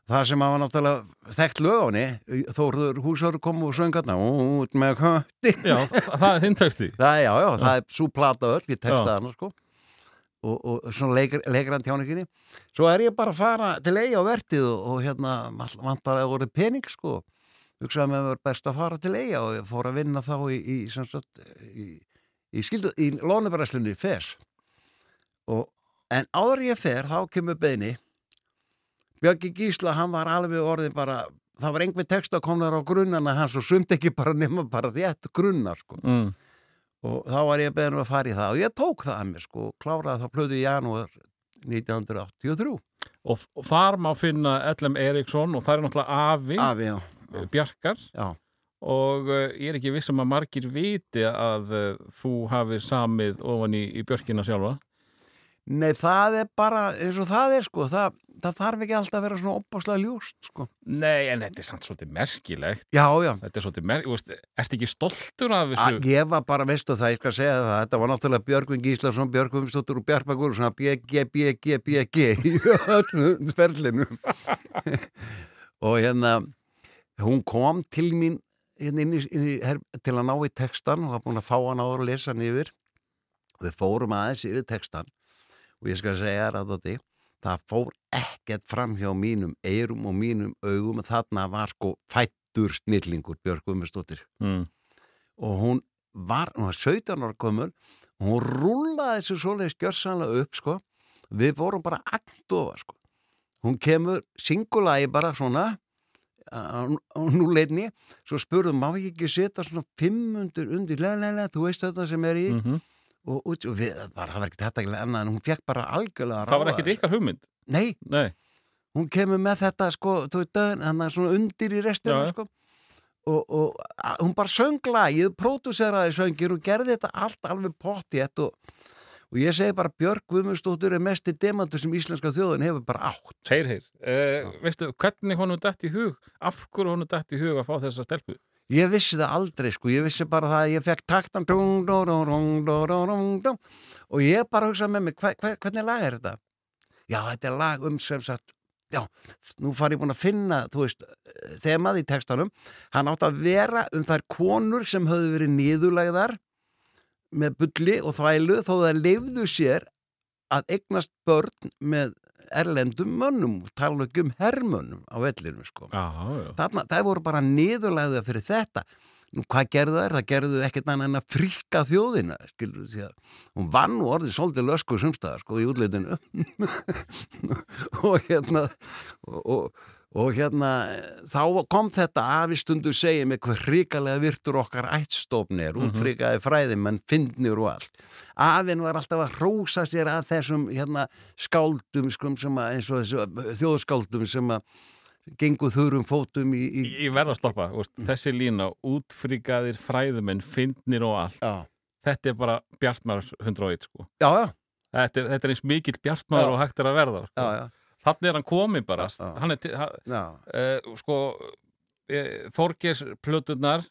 Það sem hafa náttúrulega þekkt lög á henni Þórður húsar kom og söng hérna út með kötti Já, það, það er þinn texti. *laughs* það, já, já, það er svo plata öll, ég Já. hana sko. Og, og svona leikar, leikran tjáninginni. Svo er ég bara að fara til eigi á vertið og, og hérna vantar að voru pening sko hugsaði með mér best að fara til eigi og fór að vinna þá í, í, sagt, í, í, skildu, í lónubræslunni FES. Og, en áður ég fer þá kemur beini Björki Gísla, hann var alveg orðin bara það var einhver text að komna á grunnana hans og sumt ekki bara nema bara rétt grunnar sko. Mm. og þá var ég beðin um að fara í það og ég tók það að mér sko og kláraði það plöðu í janúar 1983 Og, og þar má finna Ellem Eriksson og það er náttúrulega afi. Afi, já, Bjarkar já. og uh, ég er ekki viss um að margir viti að uh, þú hafið samið ofan í, í Björkina sjálfa. Nei, það er bara eins og það er sko það, það þarf ekki alltaf að vera svona opbáslega ljúst sko Nei, en þetta er samt svolítið merkilegt. Já, já, Þetta er svolítið merkilegt. Ertu ekki stoltur af að þessu? ég var bara, veistu það, ég skal segja það þetta var náttúrulega Björgvin Gíslason, Björgvin Stóttur og Bjarpagur, svona BG, BG, BG í *laughs* öllum sperlinu *laughs* og hérna hún kom til mín hérna inn í, inn í, her, til að ná í textan og var búin að fá hann áður og lesa hann yfir. Við fórum aðeins yfir textan og ég skal segja þér að það fór ekkert fram hjá mínum eirum og mínum augum þarna var sko fættur snillingur Björg Guðmundsdóttir. Mm. og hún var, hún var 17 ára gömul og hún rúlaði þessu svoleiðis gjörsanlega upp sko. Við vorum bara agndofa sko. Hún kemur singulagi bara svona og nú leitni svo spurðum, má ég ekki setja svona 500 undir, lega, lega, þú veist þetta sem er í Mm og, og, og við, bara, það var ekki þetta ekki en hún fekk bara algjörlega að Það var ráða ekkit ykkar hugmynd. Nei, Nei. hún kemur með þetta sko, þú veit, er svona undir í já. sko og, og hún bara söng lagið, pródúseraði söngir og gerði þetta allt alveg pottjett og, og ég segi bara Björg Guðmundsdóttur er mest í demantur sem íslenska þjóðin hefur bara átt. Heyr, heyr, uh, veistu, hvernig honum dætt í hug, af hverju honum dætt í hug að fá þessa stelpu? Ég vissi það aldrei sko, ég vissi bara það að ég fekk taktan og ég bara hugsaði með mig, hva, hva, hvernig lag er þetta? Já, þetta er lag um sem sagt já, nú far ég búin að finna þú veist, eh, þemað í textanum. Hann átt að vera um þær konur sem höfðu verið nýðulæðar með bulli og þvælu þó það leifðu sér að eignast börn með erlendum mönnum, tala ekki um hermönnum á vellinu, sko. Þarna, það voru bara niðurlegðu fyrir þetta. Nú, hvað gerðu þær? Það gerðu ekkert annað en að fríka þjóðina, skilur því að hún vann og orðið svolítið löskur sumstaðar, sko, í útleitinu. *laughs* og hérna, og, og, og hérna, þá kom þetta afistundu segið með hvað hrikalega virtur okkar ættstofn er, útfrikaði fræði, menn finnir og allt. Afinn var alltaf að hrósa sér að þessum, hérna, skáldum, sem að, eins og þessu þjóðskáldum sem að gengu þurrum fótum í, í Ég verð að stoppa, veist, þessi lína útfríkaðir fræðumenn, fyndnir og allt. Já, þetta er bara Bjartmar 101 sko. já, já, þetta, er, þetta er eins mikill Bjartmar og hægt er að verða sko. já, já, þannig er hann komin bara. Hann er, uh, sko uh, Þorgers plöturnar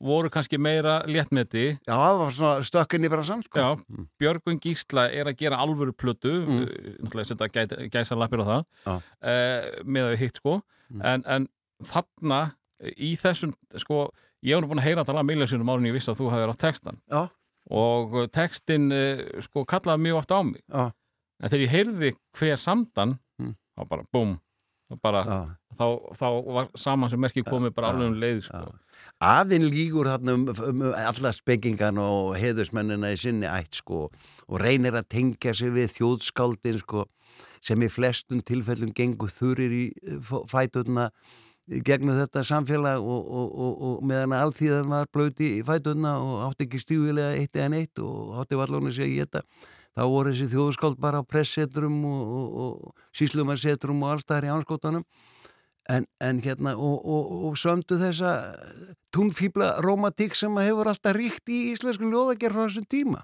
voru kannski meira léttmeti. Já, það var svona stökkinni bara samt, sko. Já, Björgvin Gísla er að gera alvöru plötu. Mm. mm. náttúrulega setja gæ, gæsa lappir á það. Uh, með að við hitt sko. Mm. en, en þarna í þessum, sko, ég hef nú búin að heyra þetta lag miljóðsynum árin ég vissi að þú hafði átt textan Já, og textin uh, sko kallaði mjög oft á mig. Já, en þegar ég heyrði hver samdan Mm. Þá bara búm. Bara, þá, þá var saman sem merki komið bara alveg um leið sko. Afinn lígur þarna um, um alla spekingan og heiðusmennina í sinni ætt sko og reynir að tengja sig við þjóðskáldin sko sem í flestum tilfellum gengur þurir í eh, fæturna gegnum þetta samfélag og, og, og, og meðan að alltíðan var blöti í fæturna og átti ekki stífilega eitt eða neitt og átti vallónu sig í þetta þá voru þessi þjóðskáld bara á pressetrum og, og, og síslumarsetrum og allstæðar í anskotanum en, en hérna og, og, og sömdu þessa túnfíbla romantík sem hefur alltaf ríkt í íslensku ljóðagerð frá þessum tíma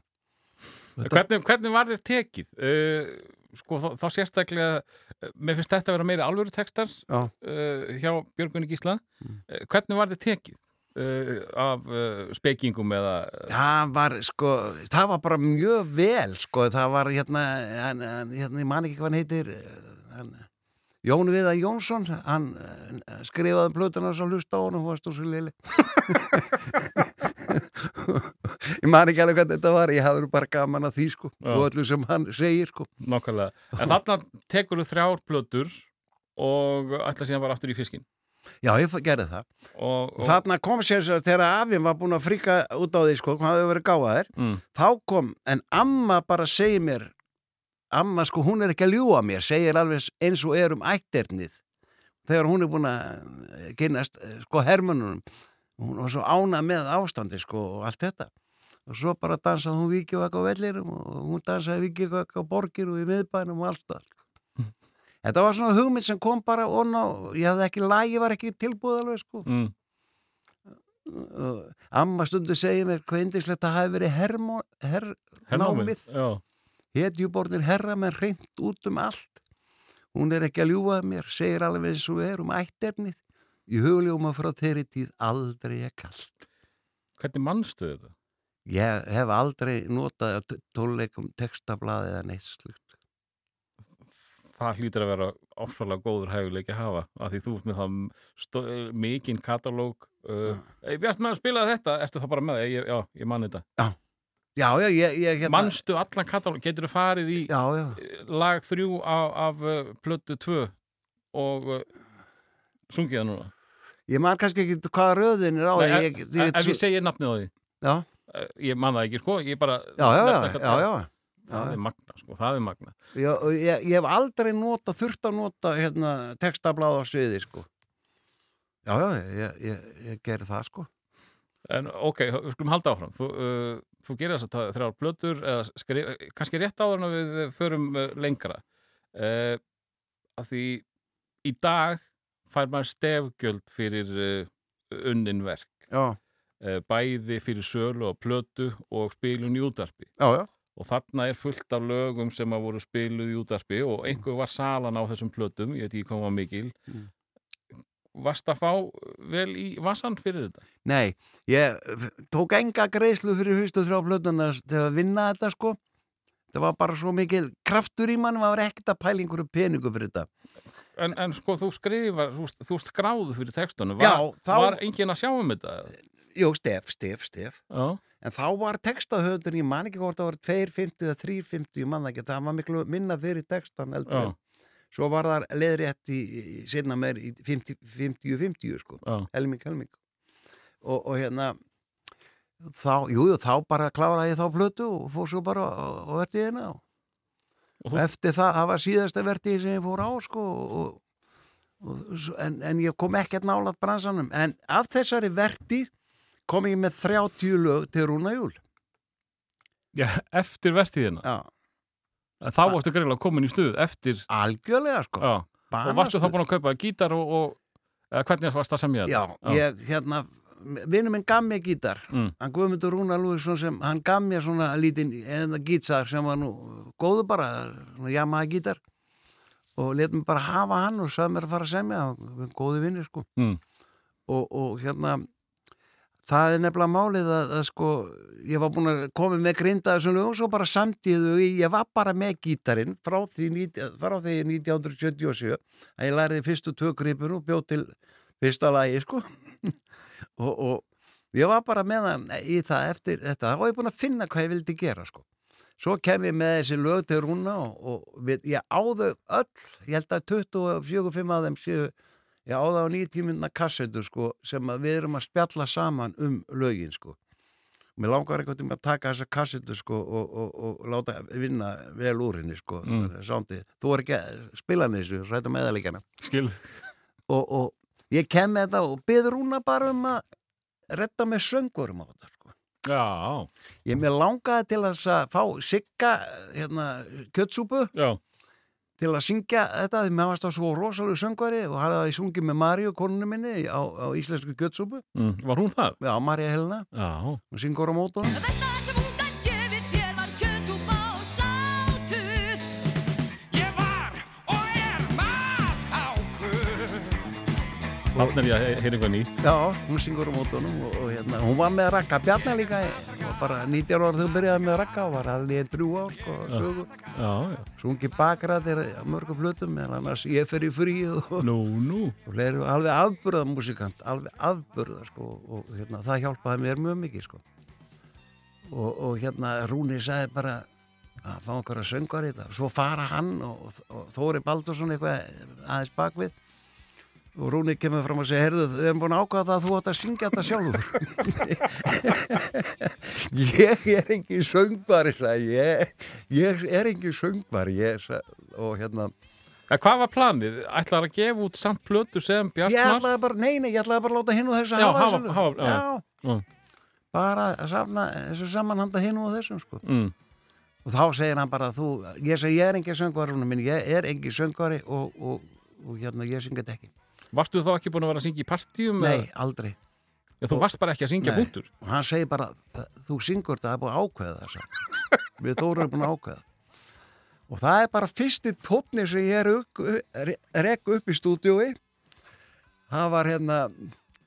hvernig, hvernig var þér tekið? Uh, sko þá, þá sérstaklega uh, mér finnst þetta að vera meira alvöru textar Já. uh, hjá Björgunni Gísla Mm. uh, hvernig var þér tekið? Uh, af uh, spekingum eða það var sko, það var bara mjög vel sko, það var hérna, hann, hérna ég man ekki hvað hann heitir eh, hann, Jón Viða Jónsson hann eh, skrifaði plötuna og svo hlusta á hann og hún var lili *laughs* ég man ekki alveg hvað þetta var ég hafði bara gaman að því sko Já. og öllu sem hann segir sko. Nákvæmlega. En þarna tekur þú þrjár plötur og ætla síðan bara aftur í fiskin já, ég gerði það. Og, og þarna kom sér svo þegar afinn var búin að fríka út á því sko, hvað hefur verið gáðaðir mm, þá kom, en amma bara segir mér amma sko, hún er ekki að ljúa mér segir alveg eins og er um ætternið þegar hún er búin að kynast eh, sko hermununum hún var svo ána með ástandi sko og allt þetta. Og svo bara dansaði hún vikivaka á vellirum og hún dansaði vikivaka á borgir og í miðbænum og allt það. Þetta var svona hugmynd sem kom bara og ná, ég hafði ekki lagi, var ekki tilbúð alveg sko. Mm, amma stundu segir mér hvað indislegt að hafi verið hermó, her, námið. já, hetjubornir herra menn reynd út um allt. Hún er ekki að ljúga að mér segir alveg eins og er um ættefnið í hugljóma frá þeirri tíð aldrei er kallt hvernig mannstu þetta? ég hef aldrei notað á t- tónleikum textablaði eða neitt slutt það hlýtur að vera ofsalega góður hæguleiki að hafa af því þú ert með það mikinn katalóg uh, ég bjart með að spila þetta, ertu það bara með? Ég, já, ég man þetta. Já, já, ég, ég hérna, Manstu allan katalóg, getur þú farið í já, já, lag þrjú af, af uh, plötu tvö og uh, sungið það núna? Ég man kannski ekki hvað röðin er á Nei, ef, ef, ég, ef ég segi nafnið á því. Já, ég man það ekki, sko, ég bara já, já, já, það er magna, sko, það er magna Já, ég, ég hef aldrei nota, þurft að nota hérna, textablaða á sviði sko. Já, já, ég, ég, ég geri það sko. En ok, við skulum halda áfram. Þú, uh, þú gerir þess að eða skrif, kannski rétt áður en við förum uh, lengra. Uh, að því í dag fær maður stefgjöld fyrir uh, unnin verk. Já, Uh, bæði fyrir sölu og plötu og spilun í útarpi. já, já. Og þarna er fullt af lögum sem að voru spiluð í útarpi og einhver var salan á þessum plötum, ég veit ekki hvað var mikil. Mm. Varst að fá vel í vassan fyrir þetta? Nei, ég tók enga greiðslu fyrir fyrstu þrjá plötunar til að vinna þetta sko. Það var bara svo mikil kraftur í mann, maður var ekkert að pæla einhverju peningu fyrir þetta. En, en sko þú skrifar, þú, þú skráðu fyrir textunum, var, þá- var enginn að sjá um þetta? Jú, stef, stef, stef. Já, En þá var textahöfður, ég man ekki hvort það var 250 eða 350, ég man það ekki, það var miklu minna fyrir textan eldur. já, Svo var það leðrétt í, sinna meir í 50-50 sko. já, helming, helming og, og hérna þá, jú, jú, þá bara kláraði ég þá flötu og fór svo bara og verði hérna og eftir það, það var síðasta verði sem ég fór á sko og, og, en, en ég kom ekkert nálat bransanum, en af þessari verði kom ég með 30 lög til Rúna Júl já, eftir vertíðina. já, En Þá varstu greiðlega komin í stuð, eftir, algjörlega sko. Já, og varstu þá Banastuð. búin að kaupa gítar og, og eða hvernig varst það semja já, ég, hérna vinnu minn gaf mér gítar. Mm. hann Guðmundur Rúnar Lúðisson sem hann gaf mér svona lítinn eða gítar sem var nú góðu bara jamaða gítar. Og let mér bara hafa hann og sagði mér að fara að semja góði vinnir sko. Mm. og, og hérna það er nefnilega málið að, að sko ég var búin að koma með grinda þessum lögum svo bara samtíðu ég var bara með gítarinn frá því, frá því 1977 að ég læriði fyrstu tvö gripur og bjóð til fyrsta lagi sko. *laughs* Og, og ég var bara með hann í það eftir þetta. Og ég er búin að finna hvað ég vildi gera sko. Svo kem ég með þessi lög til rúna og, og við, ég áðu öll. Ég held að 24-5 af þeim séu ég áðu á 90 minna kassetur sko, sem við erum að spjalla saman um lögin sko. mér langar einhvern veginn að taka þessa kassetur sko, og, og, og, láta vinna vel úr henni sko. Mm. mm. þú er ekki að spila henni þessu ræta meðalikana Skil. og, og ég kem með þetta og byður rúna bara um að retta með söngurum á þetta sko. Já, Ég mér langaði til að fá sigga hérna, kjötsúpu já. Til að syngja þetta því mér varst það svo rosalega söngvari og hafði sungið með Maríu, konunni minni á, á íslensku kjötsúpu Mm. Var hún það? Já, María Helena, Já. hún syngur á mótunum Þannig er ég að heyra eitthvað nýtt. Já, hún syngur á mótunum og, og hérna, hún var með rakka Bjarnar líka og bara 19 ára hún byrjaði með rakka og var allir í þrjú ár sko, sungi bakræðir mörgum flutum en annars ég fer í frí og, Nú, nú. og leir alveg afburða músikant, alveg afburða sko, og hérna, það hjálpaði mér mjög mikið sko. og, og hérna Rúni sagði bara að fá að söngar í þetta svo fara hann og, og Þóri Baldursson eitthvað aðeins bakvið og Rúni kemur fram og segir heyrðu, við erum búin að ákvaða það að þú átt að syngja þetta sjálfur *laughs* ég er engin sagði ég, ég er engin söngvari ég, og hérna Ja, hvað var planið? Ætlaði að gefa út samt plötu sem Ég Bjartmar? nei, nei, ég ætlaði bara að láta hinn og þessu Já, hafa hafa- hafa- já. já, bara að safna þessu samanhanda hinn og þessum, sko. Mm. Og þá segir hann bara, þú, ég segi, ég er engin minn, ég er engin söngvari og, og, og hérna, ég syngi þetta ekki. Varstu þá ekki búin að vera að syngja í partíum? Nei, eða- aldrei. Já, þú varst bara ekki að syngja Nei. punktur. Og hann segir bara, þú syngur þetta, það er búin að ákveða þess að. Við Þóru erum búin að ákveða. Og það er bara fyrsti tónni sem ég er upp, rekk upp í stúdíói. Það var hérna,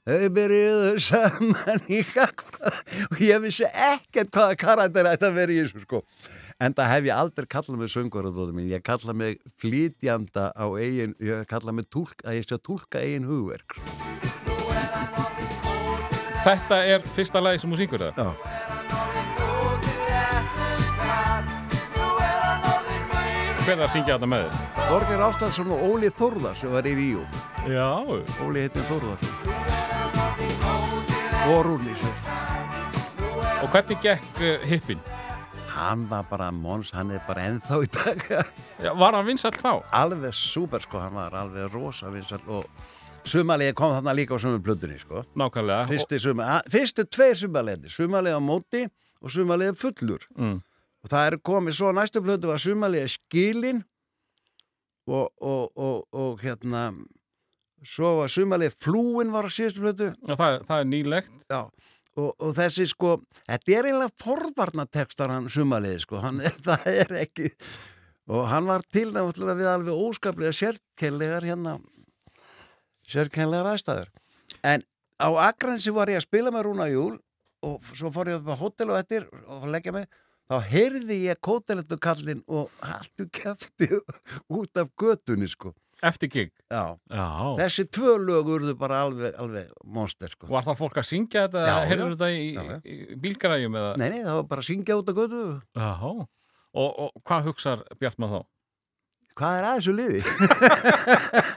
þau byrjuðu saman í kakvað og ég vissi ekkert hvaða karakter að vera í þessu sko. En það hef ég aldrei kallað mig söngvarðardóttir mín. Ég kallað mig flytjanda á eigin, ég kallað mig túlk, að ég sé að túlka eigin hugverk. Þetta er fyrsta lagi sem þú syngur það? Já. Hver er að syngja þetta með þér? Þorgir Ástadsson og Óli Þórðar sem var í Ríu. Já. Óli heitir Þórðar. Og Rúli. Og hvernig gekk uh, hippin? Hann var bara Mons, hann er bara ennþá í dag. Já, var hann vinsall þá? alveg súper sko, hann var alveg rosa vinsall og sumalegi kom þarna líka á sömu plötunni sko. Nákvæmlega. Fyrsti, suma, fyrstu tveir sumalegi, sumalegi á móti og sumalegi fullur. Mm. Og það er komið svo næstu plötu var sumalegi skilin og, og, og, og hérna svo var sumalegi flúin var á síðustu plötu Og það, það er nýlegt. Já, og, og þessi sko, þetta er eiginlega forvarnatekstar hann sumaliði sko, hann er, *laughs* það er ekki, og hann var til náttúrulega við alveg óskaplega sérkennlegar hérna, sérkennlegar aðstæður. En á Akransi var ég að spila með Rúna Júl og svo fór ég upp á hótel og eftir og leggja mig, þá heyrði ég kótelettu kallinn og haltu kæfti *laughs* út af götunni sko. Eftir gig. Já, Já. þessi tvö lög urðu bara alveg, alveg monster sko. Var það fólk að syngja þetta? Já, Heyrðu já. þetta í, Já, já. í bílgaræjum eða? Nei, nei, það var bara að syngja út af götu. Já. Og, og hvað hugsar Bjartmar þá? Hvað er að þessu liði? *laughs*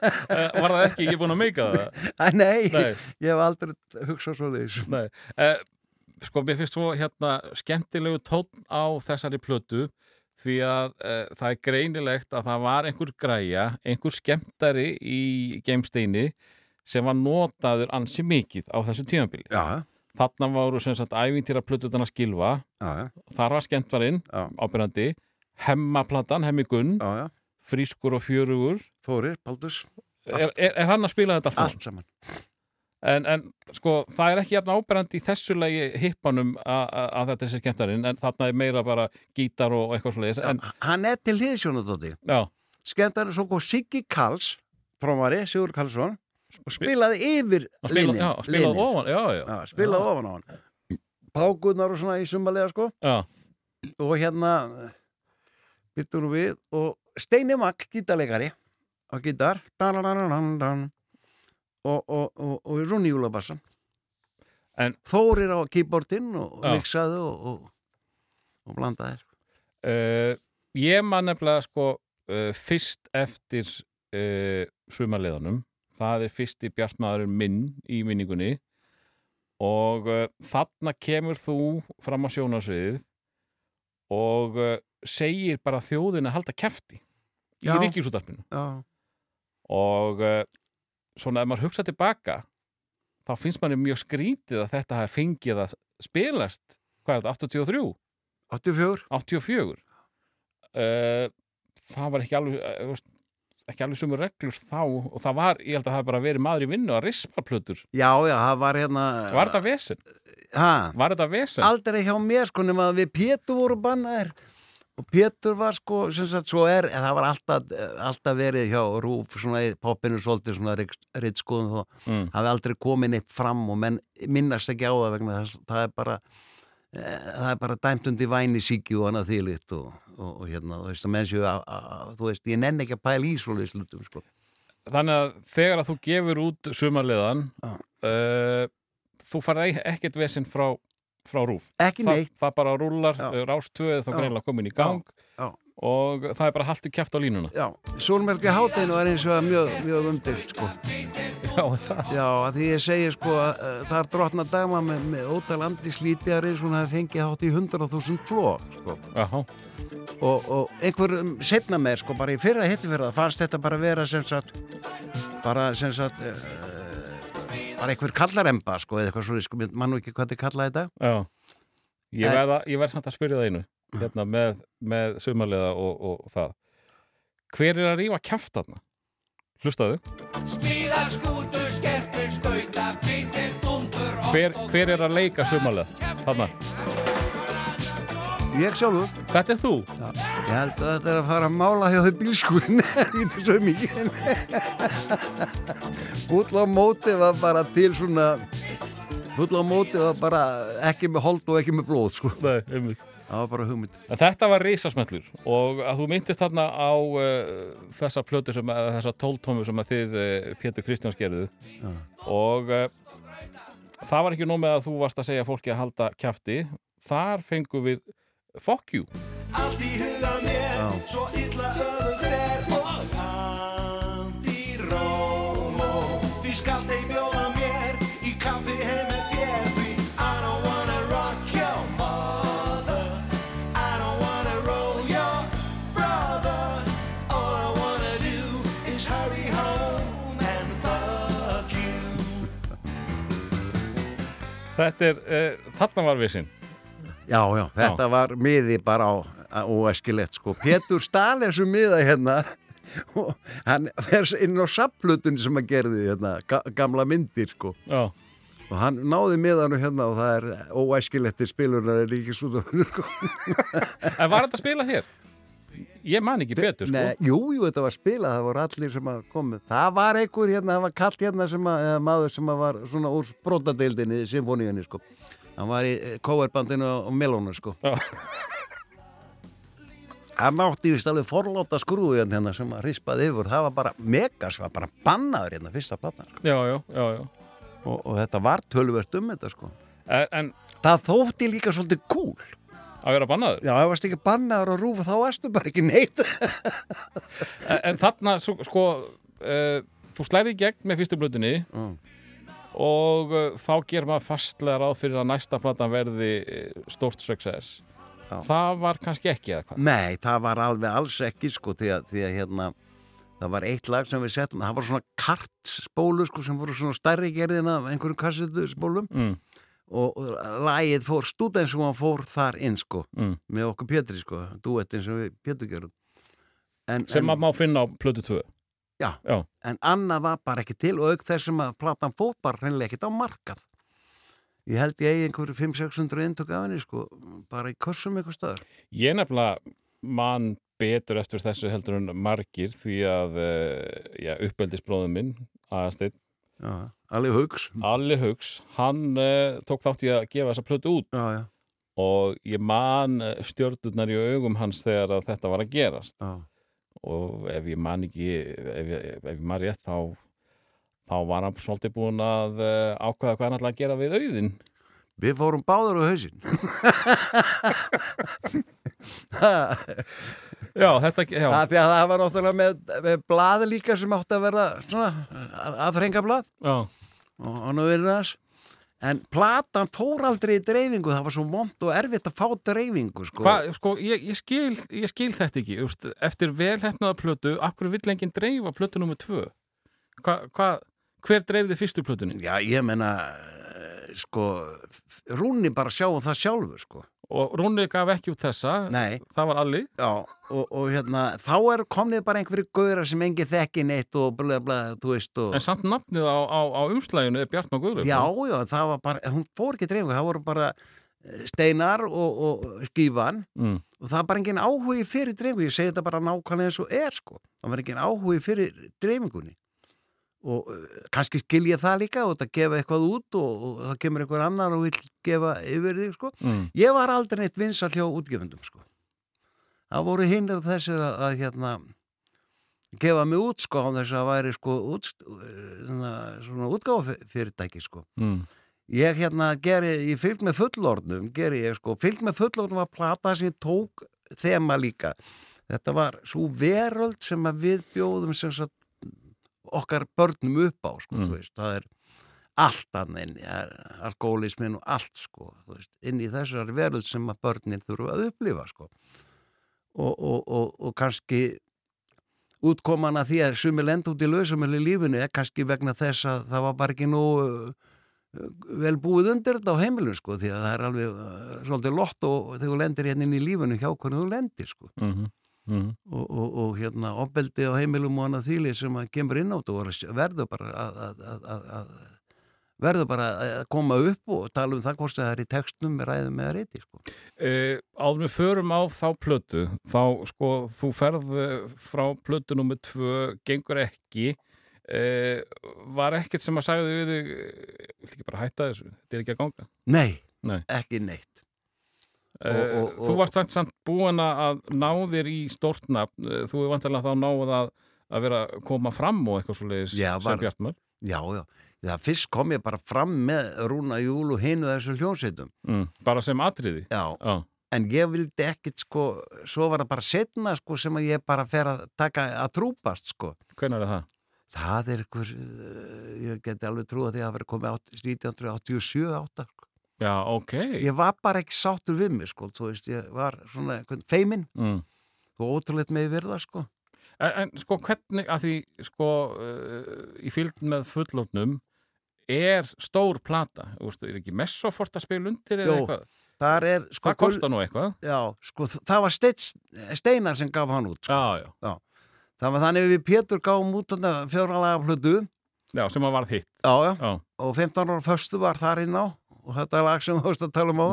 Eh, Var það ekki ekki búin að meika það? Nei, Nei. ég hef aldrei hugsað svo liðis. Nei. Eh, sko, mér finnst svo hérna skemmtilegu tónn á þessari plötu því að eh, það er greinilegt að það var einhver græja, einhver skemmtari í geimsteini sem var notaður ansi mikið á þessu tímabili. Já, Þarna voru sem sagt ævintýra plötutan að skilfa, já, já, þar var skemmtarinn Já. ábyrjandi, hemmaplatan, hemmi gunn, já, já. frískur og fjörugur. Þórir, Baldurs, Er, er, er hann að spila þetta allt saman? allt saman. En, en sko, það er ekki jafn áberandi í þessu lagi hippanum að þetta sé skemmtarinn, en þarna er meira bara gítar og eitthvað svoleiðis. En, Hann er til hliðsjónadóti. já, Skemmtarinn svo kom Siggi Karls, frómari, Sigur Karlsson, og spilaði yfir linin. já, spilað ofan, já, já. Já, spilaði ofan á hann. Pákunar og svona í sumalega, sko. Já, Og hérna, byttum nú við, og Steini Magg, gítarleikari, á gítar, dan, dan, dan, dan, dan, og, og, og, og Rúni Júlabassan. En- Þórir á keyboardinn og Já. mixaði og, og, og blandaði. uh, ég man nefnilega sko uh, fyrst eftir uh, sumarleðanum það er fyrsti bjartmaðurinn minn í minningunni og þarna kemur þú fram á sjónarsviðið og segir bara þjóðin að halda kefti í Já, og svona ef maður hugsa tilbaka þá finnst manni mjög skrítið að þetta hafi fengið að spilast hvað er þetta, 83, 84 84 uh, það var ekki alveg veist, ekki alveg sumur reglur þá og það var, ég held að það hafi bara verið maður í vinnu að rispa plötur, Já, já, það var hérna var þetta vesen? ha, Var þetta vesen? Aldrei hjá mér sko nema að við Pétur voru bannaðir og Pétur var sko sem sagt svo er, en það var alltaf, alltaf verið hjá Rúf svona í poppinu svolítið svona reitt skoðum þó Mm. hafi aldrei komið neitt fram og menn minnast ekki á það vegna þess það er bara eh, það er bara dæmt undir væni síki og annað þýlitt og, og, og hérna, þú veist að menn séu að, þú veist, ég nenni ekki að pæla í svoleiðis hlutum sko. Þannig að þegar að þú gefur út sumarleðan Já. uh, þú farið ekkert vesen frá, frá rúf. Ekki Þa, neitt, það bara rúlar, Já. rástöðu þá Já. greinlega komin í gang. Já, og það er bara haltu kæft á línuna. Já. Sólmerki hátæðinu var eins og mjög, mjög umdilt sko. Já, það? Já, að því ég segi sko að uh, það er drotna dagma með, með ótal andi slítiðar eins og hún hafi fengið hátt í 100.000 flóð sko. Jaha, og, og einhver um, setna með sko bara í fyrra hittifyrra fannst þetta bara vera sem sagt bara sem sagt uh, bara einhver kallaremba sko eða eitthvað svo, sko, mann nú ekki hvað þið kallaði þetta. Já. Ég En- verð, að, ég verð samt að spyrja það einu hérna með, með sumarleða og, og, það. Hver er að rífa kæft þarna? Hlustaðu. Smíða skútur, skertur, skauta, bítir, dundur og hver, hver er að leika sumarleða? Þarna, Ég sjálfur, þetta er þú? Já, ég held að þetta er að fara að mála hjá þau bílskúrin Þetta *laughs* svo mikið. *laughs* Full á móti var bara til svona Full á móti var bara ekki með hold og ekki með blóð sko. Nei, einmitt. Það var bara hugmynd. En þetta var risasmellur og að þú myndist þarna á uh, þessa plötu sem, eða þessa tóltómu sem að þið uh, Pétur Kristjáns gerðu. Og uh, það var ekki nóg með að þú varst að segja fólki að halda kjafti. Þar fengum við Fuck you. Allt í huga mér, Já. svo illa öfugt er og allt í róm og því skalt ei bjóða mér í kaffi heim með þér. Því I don't wanna rock your mother. I don't wanna roll your brother. All I wanna do is hurry home and fuck you. Þetta er, uh, þarna var við sinn Já, já, þetta var miði bara á óæskilegt sko. Pétur stál þessu miða hérna og hann fer inn á sapplutun sem hann gerði hérna, ga gamla myndir sko. Já, og hann náði miðanu hérna og það er óæskilegtir spilunar er ekki svo sko. *laughs* en var þetta að spila hér? Ég man ekki betur sko Nei, jú, jú, þetta var spilað, það voru allir sem að komið. Það var einhver hérna, það var kallt hérna sem að, maður sem að var svona úr brotadeildinni, symfóníunni, sko. Hann var í coverbandinu á Melónu, sko. Hann átti vist alveg forláta skrúi hérna sem að rispaði yfir. Það var bara megas, var bara bannaður hérna fyrsta platnar, sko. Já, já, já, já. Og, og þetta var tölvert um þetta, sko. En, en Það þótti líka svolítið cool. að vera bannaður Já, ef varst ekki bannaður á rúfu, þá varstu bara ekki neitt. en, en þarna, sko uh, þú slærið í gegn með fyrstu blötunni Mm. Og uh, þá ger maður fastlega ráð fyrir að næsta platan verði uh, stórt success. Já. það var kannski ekki eða hvað? Nei, það var alveg alls ekki sko því að, því að hérna það var eitt lag sem við settum, það var svona kartspólu sko sem voru svona stærri gerðin af einhverjum kassetuspólum mm, og, og lagið fór stúdens og hann fór þar inn sko mm. með okkur Pétri sko, duettin sem við Pétur gerum en, sem en, að má finna á plötu 2 já, já, en annað var bara ekki til og auk þessum að platan fór bara hreinlega ekkert á markað. Ég held ég eigi einhverju 500-600 eintök af henni sko, bara í kossum eitthvað stöður ég nefnilega man betur eftir þessu heldur en margir því að uh, já, uppeldisbróðum minn aðasteinn, já, alveg hugs Alli Hugs hann uh, tók þátt í að gefa þessa plötu út. Já, já, og ég man stjörnurnar í augum hans þegar þetta var að gerast. Já og ef ég man ekki ef ég, ef ég man rétt þá þá var hann svolítið búin að uh, ákveða hvað hann ætlaði að gera við auðin Við fórum báður á hausinn. Já, þetta, já, Það, að það var náttúrulega með, með blaði líka sem átti að vera svona aðfrengablað já, og hann og verið þess en platan fór aldrei í dreifingu það var svo mont og erfitt að fá dreifingu sko. Hva, sko, ég, ég, skil, ég skil þetta ekki just, eftir velhefnaða plötu akkur vill enginn dreifa plötu nummer tvö hva, hva, hver dreifði fyrstu plötunni Já, ég menna eh, sko, Rúni bara sjáum það sjálfur sko. Og Rúni gaf ekki út þessa. Nei, það var Alli. Já, og, og hérna þá er komnið bara einhverju gauðra sem engi þekki neitt og bla bla, veist og... en samt nafnið á, á, á umslæginu er Bjartmar Guðröf Já, já, það var bara, hún fór ekki dreifingu, það voru bara eh, steinar og, og skífan mm. og það er bara engin áhugi fyrir dreifingu, ég segi þetta bara nákvæmlega eins og er sko, það var engin áhugi fyrir dreifingunni og uh, kannski skil ég það líka og það gefa eitthvað út og, og það kemur einhver annar og vil gefa yfir þig sko. Mm. ég var aldrei neitt vinsal hjá útgefendum sko. Það voru hinn og þessir að, að hérna gefa mig út sko á þess að væri sko út, svona útgáfa fyrirtæki sko. Mm. ég hérna geri, ég fylg með fullorðnum geri ég sko, fylg með fullorðnum var plata sem ég tók þema líka. Þetta var svo veröld sem að við bjóðum sem sagt okkar börnum upp á sko, Mm. veist, það er allt annað inn, alkoholismin og allt sko, veist, inn í þessar veröld sem að börnin þurfa að upplifa sko og, og, og, og kannski útkoman að því að sumi lenda út í lausamölu lífinu er kannski vegna þess að það var bara ekki nú vel búið undir þetta á heimilinu sko því að það er alveg uh, svolítið lott og þegar þú lendir hérna inn í lífinu hjá hvernig þú lendir sko Mm -hmm. Mm og, og, og hérna opbeldi á heimilum og annað þýli sem að kemur inn á þetta og verður bara að, að, að, að, að verður bara að koma upp og tala um það hvort það er í textum ræðum eða reyti sko. Uh, áður við förum á þá plötu þá sko þú ferð eh, frá plötu nummer tvö gengur ekki uh, var ekkert sem að sagði við þig eh, vill ekki bara hætta þessu, þetta er ekki að ganga Nei, Nei. ekki neitt Og- og- þú og- varst samt, samt búin að ná þér í stórtnafn uh, þú er vantilega þá náð að, að vera að koma fram og eitthvað svo leiðis Já, var- sem Bjartmar Já, já, það fyrst kom ég bara fram með Rúna Júl og hinu þessu hljónsveitum mm, bara sem atriði Já, Já, en ég vildi ekkit sko, svo var það bara setna sko sem að ég bara fer að taka að trúpast sko. hvernig er það? Það er einhver, uh, ég geti alveg trúið að því að vera komið átt- 1987 átta. Sko. Já, ok Ég var bara ekki sáttur við mig sko, þú veist, ég var svona feiminn mm. og ótrúleitt með virða sko. En, en sko hvernig að því sko uh, í fylgd með fullornum er stór plata, þú veist, er ekki messofort að spila undir eða eitthvað? Það er sko, Það kostar nú eitthvað? já, sko, það var steins, steinar sem gaf hann út. Sko. Já, já, Það var þannig við Pétur gáum út fjóralega plötu, já, sem að varð hitt. já, já, Já, og 15 ára föstu var þar inn á og þetta er lag sem þú veist að tala um á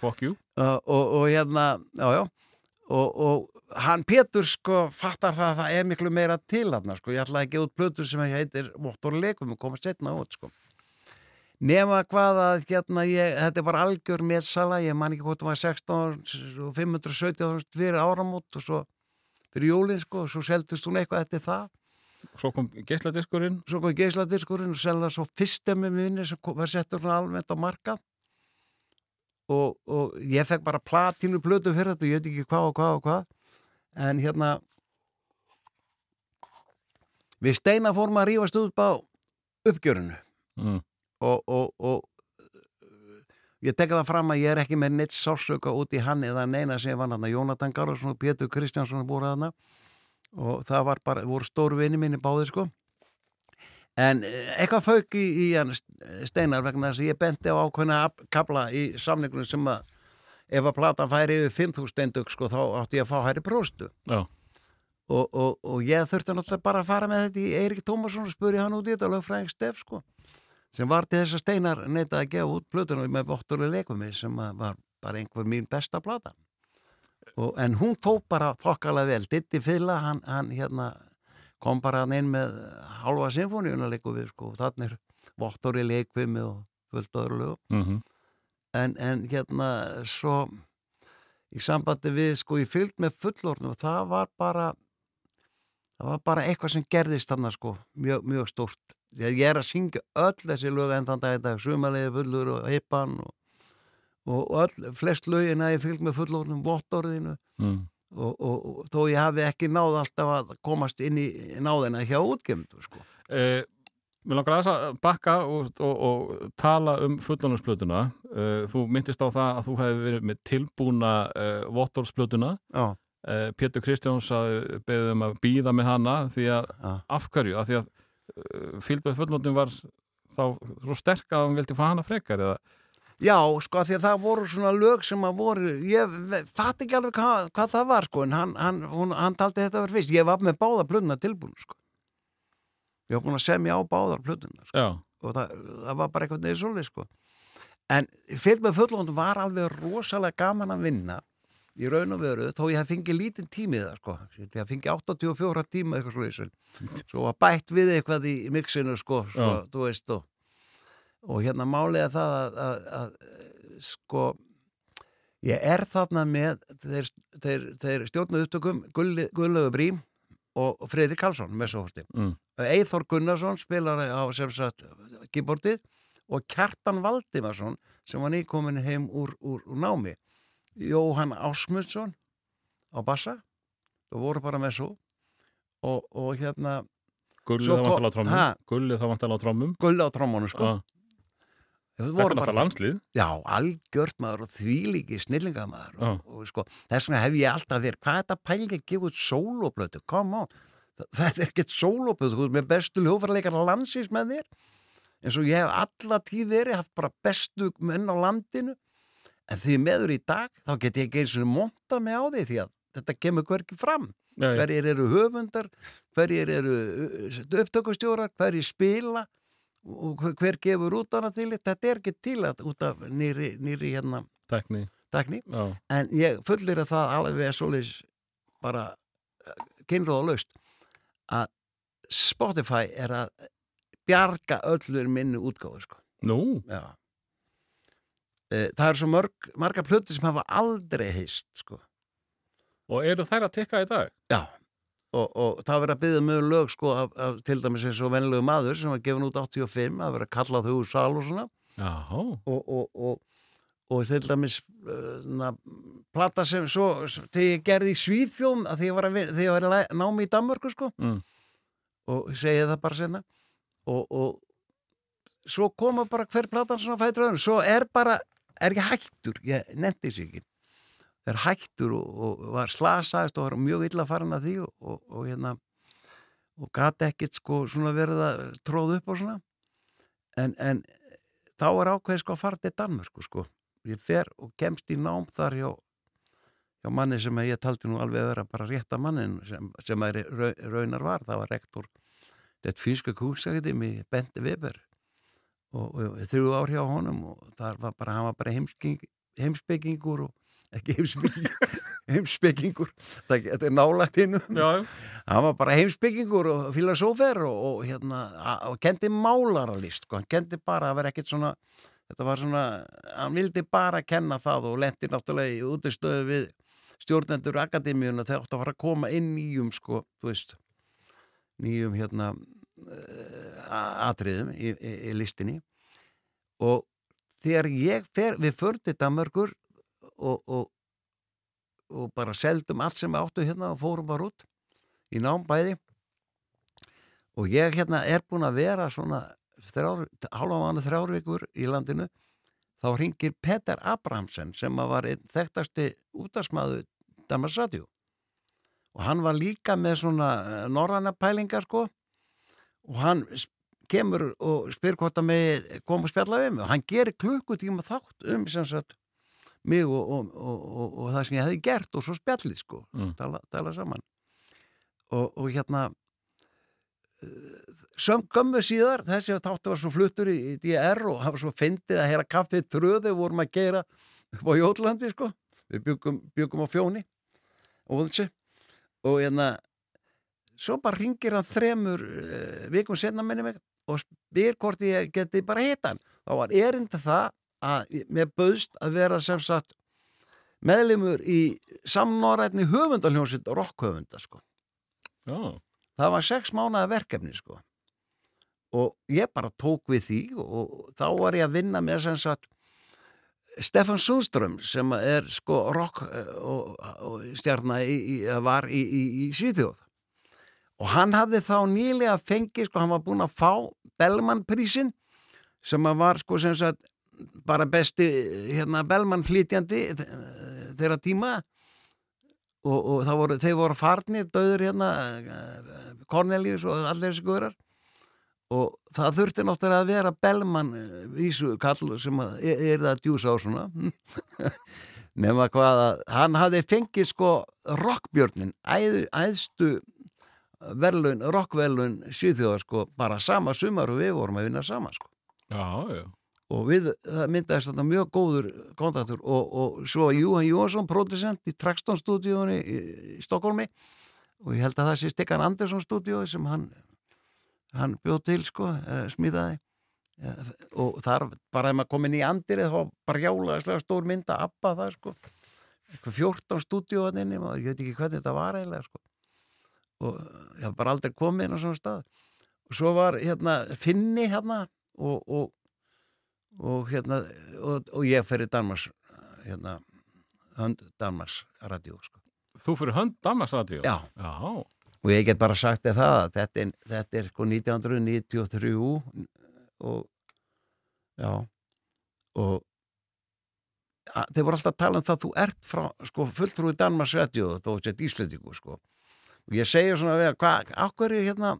fuck you. uh, og, og hérna, já, já. Og, og hann Pétur sko fattar það að það er miklu meira til hann sko, ég ætlaði að gefa út plötu sem heitir Móttorleikum og koma setna út sko. Nema hvað að hérna ég, þetta er bara algjör meðsala, ég man ekki hvort það var 16 og 517 fyrir áramót og svo fyrir jólin sko, og svo seldist hún eitthvað eftir það Svo kom geisladiskurinn. svo kom geisladiskurinn og selða svo fyrstemmi minni sem kom- var settur almennt á markað. Og, og ég fekk bara platínu plötu fyrir þetta, ég veit ekki hvað og hvað og hvað. En hérna við steina fórum að rífast út á uppgjörinu. Mm. og, og, og ég tekka það fram að ég er ekki með neitt sársöka út í hann eða neina sem var hann Jónatan Garðarsson og Pétur Kristjánsson voru hann og það var bara, voru stóru vini minni báðir sko. En eh, eitthvað fauk í, í hann steinar vegna þess að ég benti á ákveðna ab- kabla í samningunum sem að ef að platan færi yfir 5.000 steindug sko þá átti ég að fá hæri próstu og, og, og ég þurfti náttúrulega bara að fara með þetta í Eirik Tómasson og spurði hann út í þetta lögfræðing Stef sko sem var til þess að Steinar neita að gefa út plötuna með votturlega leikumi sem var bara einhver mín besta plata og, en hún tók bara þokkalega vel. Ditti Fylla, hann, hann hérna kom bara hann inn með halva symfóniuna leikumi sko. Og þannig er votturlega leikumi og fullt öðru lögum. Mm en, en hérna svo í sambandi við sko ég fylgd með fullorðinu og það var bara það var bara eitthvað sem gerðist þarna sko mjög, mjög að ég er að syngja öll þessi lög enn þann dag í dag. Sumarlega fullur og hippan og, og, öll, flest lögin að ég fylg með fullorðnum vottorðinu mm. og, og, og þó ég hafi ekki náð alltaf að komast inn í náðina hjá útgefndu sko. Eh, Mér langar aðeins að bakka og, og, og tala um fullónarsplötuna. Eh, þú myndist á það að þú hefði verið með tilbúna vottorsplötuna. Já, Eh, Pétur Kristjáns að beðið um að býða með hana því að já, af hverju? Af því að uh, fylgbeð fullónum var þá svo sterk að hann vildi fá hana frekar eða já sko því að það voru svona lög sem að voru, ég fatt ekki alveg hvað, hvað það var sko en hann, hann, hún, hann taldi þetta verið fyrst, ég var með báða plötuna tilbúin sko. Ég var búin að semja á báðar plötuna sko. Já, og það, það var bara eitthvað neður svolítið sko. En fylg með fullóndum var alveg rosalega gaman að vinna í raun og veru, þó ég hef fengið lítinn tími í það sko, ég hef fengið 84 tíma eitthvað svolítið, svo var bætt við eitthvað í mixinu sko, sko og, og hérna málega það að, að, að sko ég er þarna með þeir, þeir, þeir stjórnuð upptökum Gullögu Brím og Freyri Karlsson með svo horti mm. Eithor Gunnarsson spilar á sem sagt keyboardið og Kjartan Valdimarsson sem var nýkomin heim úr, úr, úr námi Jóhann Ásmundsson á bassa það voru bara með svo og, og hérna Gulli Svo þá kom- vantala á trommum Ha? Gulli þá vantala á trommum Gulli á trommónu sko ah. Þetta er náttúrulega landslið. Já, algjört maður og þvílíki snillingamaður Já. og, og sko, þess vegna hef ég alltaf verið hvað er þetta pælingi að gefa út sóloplötu come on, Þa, þetta er ekkert sóloplötu þú ert með bestu hljófarleikar landsins með þér. Eins og ég hef alla tíð verið haft bara bestu menn á landinu. En því meður í dag þá get ég ekki eins og monta mig á því því að þetta kemur hverki fram. Hverjir eru höfundar hverjir eru uh, upptökustjórar hverjir spila og hver- gefur út hana til þetta er ekki til að út af nýri, nýri hérna Tekni takni Já, en ég fullir að það alveg er svoleiðis bara kynróða laust að Spotify er að bjarga öllur minni útgáðu sko. nú Já. Eh, Það er svo mörg, marga plöti sem hafa aldrei heist sko. Og eru þær að tikka í dag? Já, og, og það verið að byggja mjög lög sko af, af til dæmis eins og venlegu maður sem var gefin út 85 að vera að kalla þau úr sal og svona. Og, og, og, og til dæmis uh, na, plata sem svo þegar ég gerði í vin- þegar ég var að námi í Danmörku sko. Mm. og segi það bara senna og, og svo koma bara hver platan svona fætur öðrum. Svo er bara, er ekki hættur? Ég nefndi sér ekki er hættur og, og var slasaðist og var mjög illa farin að því og, og, og hérna og gati ekkit sko svona verið að tróða upp og svona. En, en þá er ákveðið sko að fara til Danmörku sko. Ég fer og kemst í nám þar hjá, hjá manni sem ég taldi nú alveg að vera bara rétta mannin sem, sem er rau- raunar var, það var rektor þetta fínska kúksakademi Bente Weber. Og, og þrjú ár hjá honum og þar var bara, hann var bara heimsking, heimspekingur og ekki heimspekingur heimspekingur, þetta þetta er nálægt hinnu já, hann var bara heimsbyggingur og filosófer og, og hérna og kendi málaralist sko. hann kendi bara að vera ekkit svona þetta var svona, hann vildi bara kenna það og lendi náttúrulega í útistöðu við stjórnendur akademíuna þegar átt að fara að koma inn nýjum sko, þú veist nýjum hérna uh, atriðum í, í, í listinni. Og þegar ég fer, við fördi Danmörkur og, og, og bara seldum allt sem við áttu hérna og fórum bara út í nám bæði. Og ég hérna er búin að vera svona þrjár, hálfa mánu þrjár vikur í landinu. Þá ringir Peter Abramsen sem var einn þekktasti útarsmaðu Radio. Og hann var líka með svona eh, norræna pælingar sko. Og hann kemur og spyr hvort að mig kom og spjalla mig. Og hann gerir klukkutíma þátt um sem sagt mig og, og, og, og, og það sem ég hefði gert og svo spjallið sko Mm. tala, tala saman og, og hérna söng gömmu síðar þessi þáttu var svo fluttur í, í DR og hafa svo fyndið að heyra kaffið tröði vorum að gera upp á Jótlandi sko. við byggum, byggum á fjóni og þessi og hérna svo bara ringir hann þremur uh, vikum senna minni mig og spyr hvort ég geti bara hitta hann þá var erinda það að mér bauðst að vera sem sagt meðlimur í samnorrætni höfundaljónsitt og rockhöfunda sko. Já, það var sex mánaða verkefni sko. Og ég bara tók við því og þá var ég að vinna með sem sagt Stefan Sundström sem er sko rock eh, og, og stjarnar í, í, var í, í, í Svíþjóð. Og hann hafði þá nýlega fengið sko, hann var búinn að fá Bellman prísin sem var sko sem sagt bara besti hérna Bellman flytjandi þe- þeirra tíma. Og, og voru, þeir voru farnir döður hérna eh, Cornelius og allir þessi guðrar. Og það þurfti náttúrulega að vera Bellman eh, vísu kall sem að, er, er það djús á svona. *laughs* Nema hvað að hann hafði fengið sko rockbjörnin æð, æðstu verðlun, rockverðlun síðþjóðar sko bara sama sumar og við vorum að vinna saman sko. Já, já. Og við, það myndaðist þetta mjög góður kontaktur og, og svo Júhan Jóhansson, producent í Traxton stúdíónu í, í Stokkólmi og ég held að það sé Stikkan Andersson stúdíói sem hann, hann bjóð til sko, eh, smíðaði. Eh, og þar bara ef maður komin í andirið þá bara jálega stór mynda appa það sko. Eitthvað 14 stúdíóaninni, ég veit ekki hvernig þetta var eiginlega sko. Og ég haf bara aldrei komið inn á svona stað. Og svo var hérna Finni hérna og, og og hérna og, og ég fer í Danmarks hérna hönd Danmarks radio sko. Þú fyrir hönd Damarsradio? Já. Já. og ég get bara sagt þér það að þetta er, þetta er sko 1993 og já og a, þeir voru alltaf að tala um það að þú ert frá sko fulltrúi Danmarks radio þó þetta Íslendingu sko og ég segja svona að hvað, af hverju hérna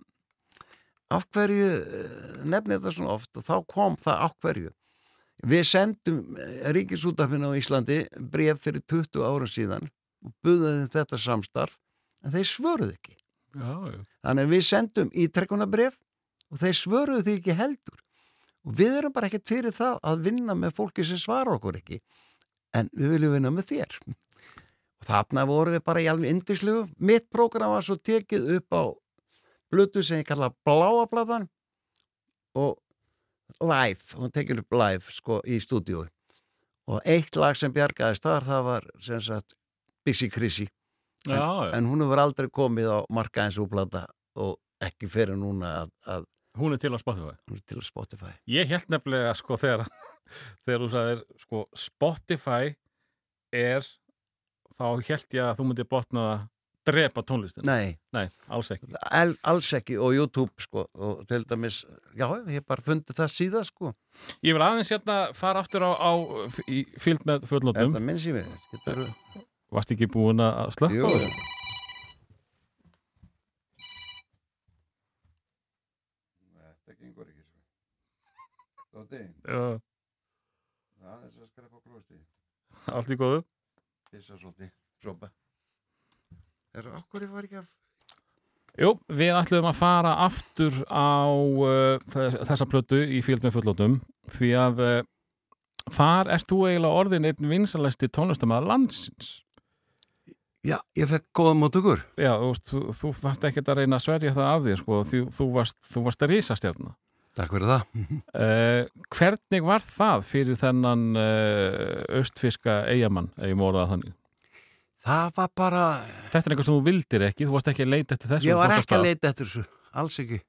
af hverju eh, nefni þetta svona oft og þá kom það af hverju við sendum ríkisútafinn á Íslandi bref fyrir 20 árum síðan og buðaði þetta samstarf en þeir svöruð ekki. Já, já. þannig að við sendum ítrekkunabref og þeir svöruðu því ekki heldur. Og við erum bara ekkert fyrir það að vinna með fólki sem svara okkur ekki en við viljum vinna með þér. Og þarna vorum við bara í alveg indislegu mitt prógram var svo tekið upp á blutu sem ég kalla bláapladan og live, hún tekið upp live sko í stúdíu og eitt lag sem bjargaðist þar það var sem sagt Busy Chrissy Já, já. en hún hefur aldrei komið á markaðins úplata og ekki fyrir núna að, að Hún er til á Spotify. til að Spotify Ég held nefnilega sko þegar, *laughs* þegar þú sagðir sko Spotify er þá held ég að þú myndir botna að drepa tónlistin. Nei, Nei, alls ekki. al, alls ekki og YouTube sko og til dæmis, já, ég hef bara fundið það síðan sko Ég vil aðeins hérna fara aftur á, á í fylg með Er fullnotum. það minn sími? Getur... Varst ekki búin að slökka Jú, á þessu? Þetta gengur ekki svo Dóti, Já, það er þess að skrepa klósti allt í góðu. Pissa svolítið, sopa Er það okkur ég var ekki að Jú, við ætlum að fara aftur á uh, þess- þessa plötu í fylg með fullnotum því að uh, þar ert þú eiginlega orðin einn vinsalæsti tónlistamæður landsins. Já, ég fekk góða mótugur Já, þú, þú, þú þarft ekkert að reyna að sverja það af því, sko, því þú varst, þú varst að rísastjárna. Takk fyrir það Uh, *laughs* hvernig var það fyrir þennan uh, austfiska eigamann, móra það þannig? Það var bara, Þetta er eitthvað sem þú vildir ekki, þú varst ekki að leita eftir þessu. ég var ekki að leita eftir þessu Alls ekki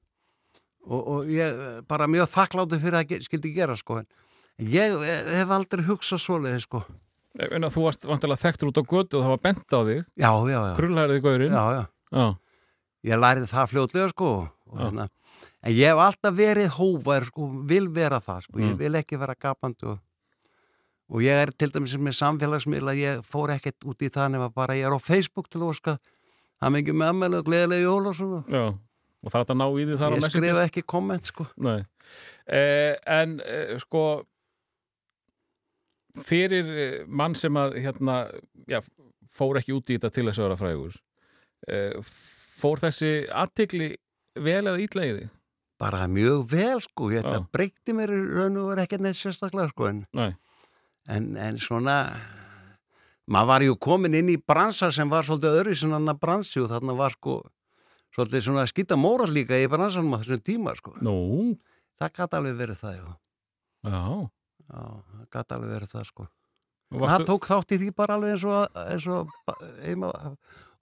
Og, og ég bara mjög þakklátti fyrir að skildi gera sko en ég eh, hef aldrei hugsað svoleiði sko En Þú varst vantilega þekktur út á götu og það var bent á þig, Já, já, já, krullhærið gaurinn. já, já. Já. Ég læriði það fljótlega sko hérna, En ég hef alltaf verið hóvar sko, vil vera það sko, ég Mm. vil ekki vera gapandi og, og ég er til dæmis með samfélagsmiðla, ég fór ekkert út í það nema bara ég er á Facebook til óska það mikið með ammælu og gleðilegi jól og svona. Já, og það er þetta að ná í því þar á Ég Messenger? skrifa ekki komment sko. Nei. Eh, en eh, sko fyrir eh, mann sem að hérna, já, fór ekki út í þetta til þess að vera frægur eh, fór þessi aðtikli vel eða ítla í því? Bara mjög vel sko, ég, þetta breytti mér raun og verið ekkert neitt sérstaklega sko en, Nei. En, en svona maður var jú komin inn í bransa sem var svolítið öðru sem annar bransi og þarna var sko svolítið svona skýta móral líka í bransanum á þessum tíma sko. Nú, Það gæti alveg verið það, já. já. Já, það gæti alveg verið það sko. Og Það Varstu, tók þátt í því bara alveg eins og, eins og, eima,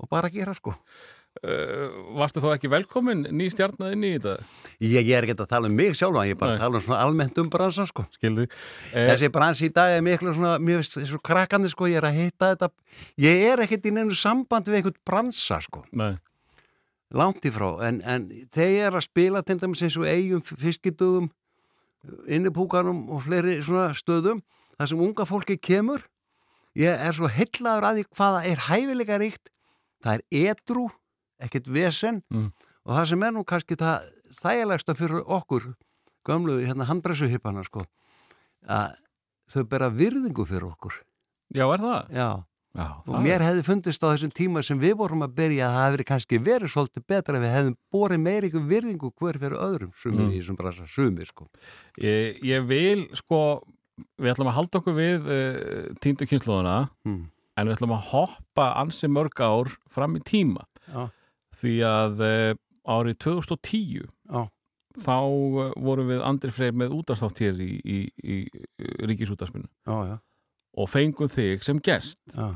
og bara að gera sko. Uh, varstu þá ekki velkomin ný stjarnað inn í þetta? Ég, ég er ekki að tala um mig sjálf, ég er bara Nei. að tala um svona almennt um bransa, sko. Eh, Þessi bransi í dag er miklu svona, mér finnst þessu krakkandi, sko, ég er að hitta þetta. Ég er ekkert í neinu samband við einhvern bransa, sko, nei, langt í frá, en, en þeir eru að spila til dæmis eins og eigum fiskidugum, innipúkarum og fleiri svona stöðum, þar sem unga fólki kemur, ég er svo hellaður að því hvaða er hæfilega ríkt, það er edru, ekkert vesen Mm. og það sem er nú kannski það þægilegsta fyrir okkur, gömlu hérna handbressuhippana sko, að þau bera virðingu fyrir okkur. já, er það? Já, Já, og það mér er- hefði fundist á þessum tíma sem við vorum að byrja að það hefði kannski verið svolítið betra ef við hefðum borið meiri ykkur virðingu hver fyrir öðrum, sumir Mm. í þessum brasa, sumir sko. Ég, ég vil, sko, við ætlum að halda okkur við uh, tíndu kynnslóðuna, Hmm. en við ætlum að hoppa ansi mörg ár fram í tíma. Já. Því að uh, árið 2010 Já. þá uh, vorum við Andri Freyr með útastátt hér í, í, í, já, og fengum þig sem gest. Já,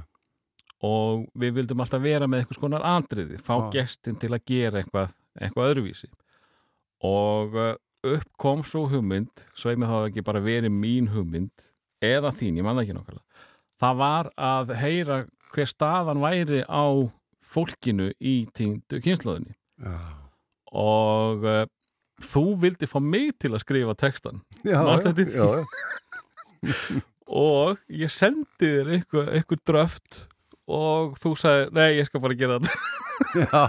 og við vildum alltaf vera með eitthvað skonar andriði, fá Já. gestin til að gera eitthvað, eitthvað öðruvísi. Og uh, upp kom svo hugmynd, sveið mig þá ekki bara verið mín hugmynd eða þín, ég manna ekki nokkala það var að heyra hver staðan væri á fólkinu í týndu kynnslóðinni og uh, þú vildi fá mig til að skrifa textan Já, já, já, *laughs* og ég sendi þér eitthvað, eitthvað dröft og þú sagði, nei, ég skal bara gera þetta Já,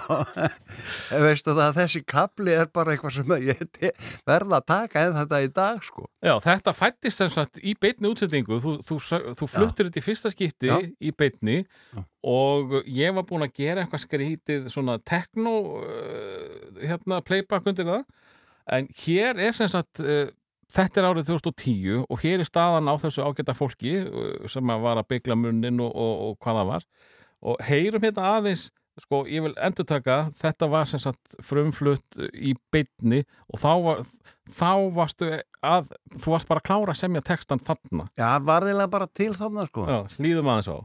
veistu það að þessi kapli er bara eitthvað sem ég te- verð að taka en þetta í dag sko. Já, þetta fættist sem sagt í beinni útsendingu þú, þú, þú fluttir þetta í fyrsta skipti Já. í beinni Já. og ég var búin að gera eitthvað skrítið svona techno uh, hérna playback undir það en hér er sem sagt uh, þetta er árið 2010 og hér er staðan á þessu ágæta fólki uh, sem var að byggla munnin og, og, og hvað það var. Og heyrum hérna aðeins sko, ég vil endur taka, þetta var sem sagt frumflutt í beinni og þá, var, þá varstu að, þú varst bara að klára að semja textan þarna, Já, varðilega bara til þarna sko. já, hlýðum aðeins á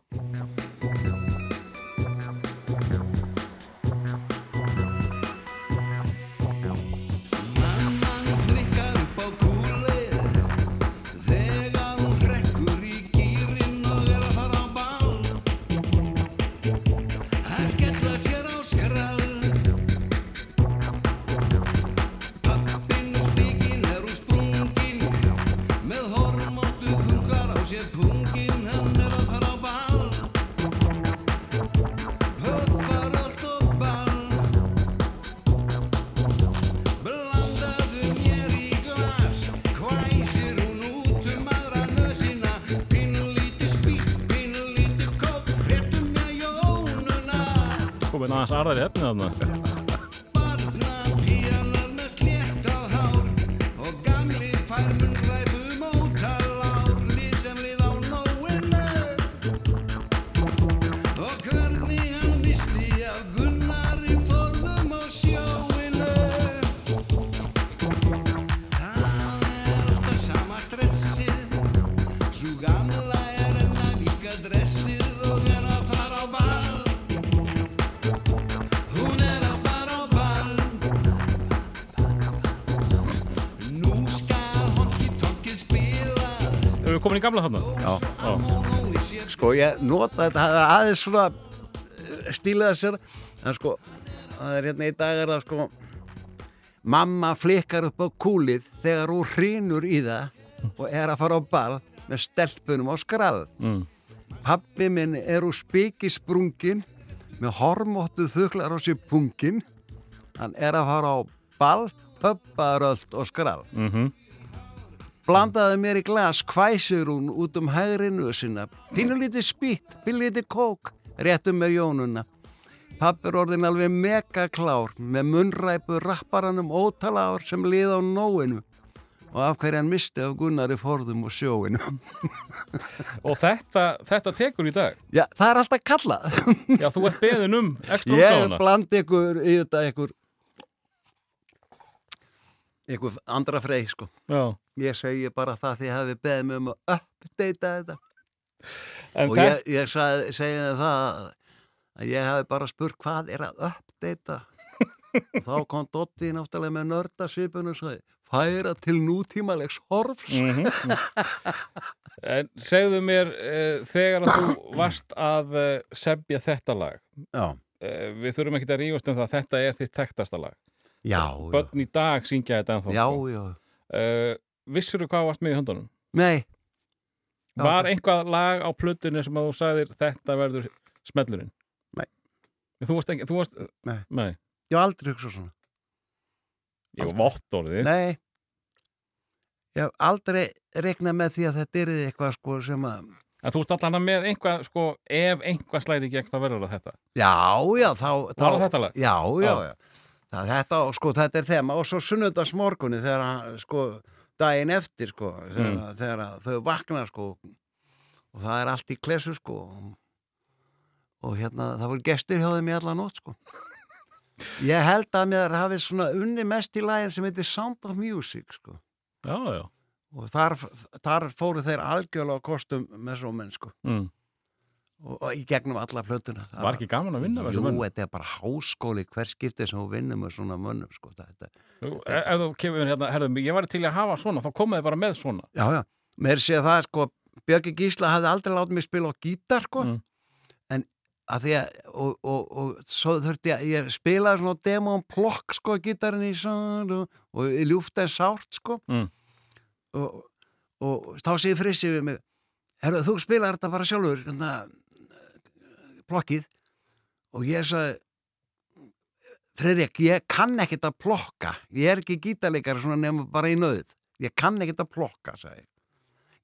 aðeins arðari efni þarna komin í gamla þarna? Já. Sko, ég nota þetta aðeins svona eh, stílaða sér en sko, það er hérna í dag er það sko mamma flikkar upp á kúlið þegar hún hrýnur í það og er að fara á ball með stelpunum á skrall Mm. Pappi minn er úr spikisprungin með hormóttu þuklar á sér pungin. Hann er að fara á ball, pöpparöld og skrall. Mm Blandaði mér í glas, hvæsir hún út um hægri nösina. Pínulítið spýtt, pínulítið kók, réttum með jónuna. Pappi er orðin alveg megaklár með munnræpu rapparanum ótala ár sem lið á nóinu og af hverju hann misti af Gunnari forðum og sjóinu. *laughs* Og þetta, þetta tekur í dag Já, það er alltaf kallað. Já, þú ert beðin um *laughs* ekstra Ég blandi ykkur í þetta ykkur ykkur andra frey sko. Já, Ég segi bara það því að beðið mig um að uppdeita þetta en og þetta ég, ég segi það að ég hafi bara spurt hvað er að uppdeita og þá kom Dotti náttúrulega með nördasvipun og sagði, færa til nútímalegs horfs. Mhm. En segðu mér uh, þegar að þú varst að uh, sebja þetta lag Já, uh, við þurfum ekki að rífast um það þetta er þitt tektasta lag já, já, börn í dag syngja þetta ennþá já, sko. já. uh, Vissur þú hvað varst með í höndunum? Nei, Já, Var það- einhvað lag á plötunni sem að þú sagðir þetta verður smellurinn? Nei. Þú varst ekki, þú varst Nei. Nei. ég hef aldrei hugsað svona. Ég var vottorðið Nei, ég hef aldrei reiknað með því að þetta er eitthvað sko sem að, En þú ert allan með einhvað, sko, ef einhvað slæri gegn þá verður það þetta. já, já, þá Var það þetta lag? Já, já, Já. Það, þetta, sko, þetta er þema og svo sunnudags morgunni þegar sko, daginn eftir, sko, þegar, Mm. þegar þau vakna, sko, og það er allt í klesu, sko, og hérna, það voru gestir hjá þeim í alla nótt, sko. Ég held að mér hafi svona unni mest í lagin sem heitir Sound of Music, sko. Já, já. Og þar, þar fóru þeir algjörlega kostum með svo menn, sko. Mm. Og, í gegnum alla plötuna. Það Var ekki gaman að vinna með Jú, þessu mönnum? þetta er bara háskóli hver skiptið sem þú vinnur með svona mönnum, sko. Þetta, Ef ef þú kemur hérna, herðum, ég var til að hafa svona, þá komuði bara með svona. Já, já, mér sé það sko Björki Gísla hafði aldrei látið mig spila á gítar sko Mm. en að því að og, og, og svo þurfti ég ég spilaði svona demo um plokk sko gítarinn í svona og, og í ljúft en sárt sko Mm. og, og þá sé ég frissi við mig herru þú spilar þetta bara sjálfur hérna, plokkið og ég sagði Fredrik, ég kann ekkert að plokka. Ég er ekki gítarleikari svona nefnum bara í nöð ég kann ekkert að plokka, sagði ég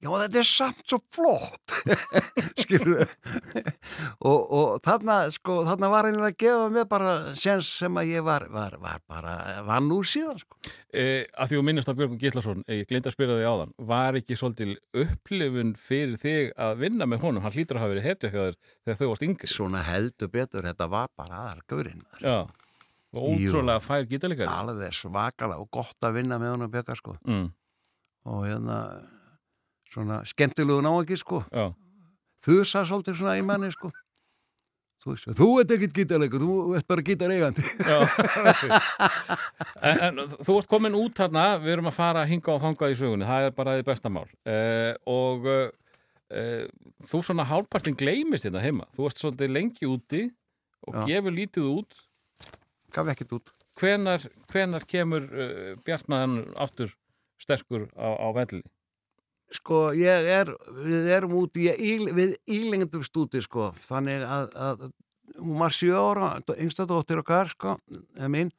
já þetta er samt svo flott *laughs* skilur og, og þarna sko, þarna var einlega að gefa mér bara sens sem að ég var, var, var bara vann úr síðan sko. E, að því þú minnast á Björgun Gillason, ég gleymd að spyrja þig áðan, var ekki svolítil upplifun fyrir þig að vinna með honum? Hann hlýtur að hafa verið þér þegar þau varst yngri. svona heldur betur, þetta var bara aðalgurinn Já. Ótrúlega fær gítalegari. alveg svakalega og gott að vinna með honum bjöka sko Mm. og hérna svona skemmtilegu ná ekki sko. Já. þusa svolítið svona í manni sko. Þú, veist, þú ert ekkit gítarleikur, þú ert bara gítareigandi. En, en þú ert komin út þarna, við erum að fara að hinga og þangað í sögunni, það er bara því besta mál. Uh, og uh, þú svona hálfpartin gleymist þetta heima, þú ert svolítið lengi úti og Já. gefur lítið út. Gaf ekkit út. Hvenar, hvenar kemur uh, Bjartnaðan aftur sterkur á, á velli sko ég er, við erum út í, ílengdum stúti sko þannig að, að hún var sjö ára, yngsta dóttir okkar sko, eða mín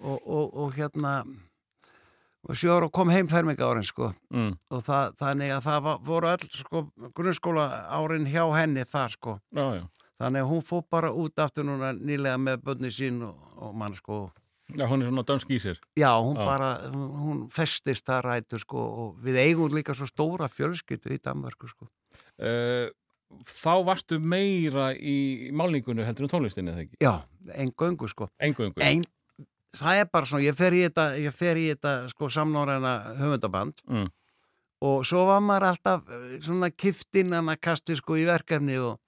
og, og, og hérna og sjö ára og kom heim ferminga árin sko mm. og það, þannig að það var, voru all sko grunnskóla árin hjá henni þar sko Já, já, þannig að hún fór bara út aftur núna nýlega með bönni sín og, og mann sko já, hún er svona dansk í sér já, hún Já. bara, hún, festist það rætur sko og við eigum líka svo stóra fjölskyldu í Danmörku sko uh, Þá varstu meira í málningunni heldur en tónlistinni eða ekki? já, einn göngu sko Engungu ein, það er bara svona, ég fer í þetta ég fer í þetta sko samnáræna höfundaband mm. og svo var maður alltaf eh, svona kift innan að kasti sko í verkefni og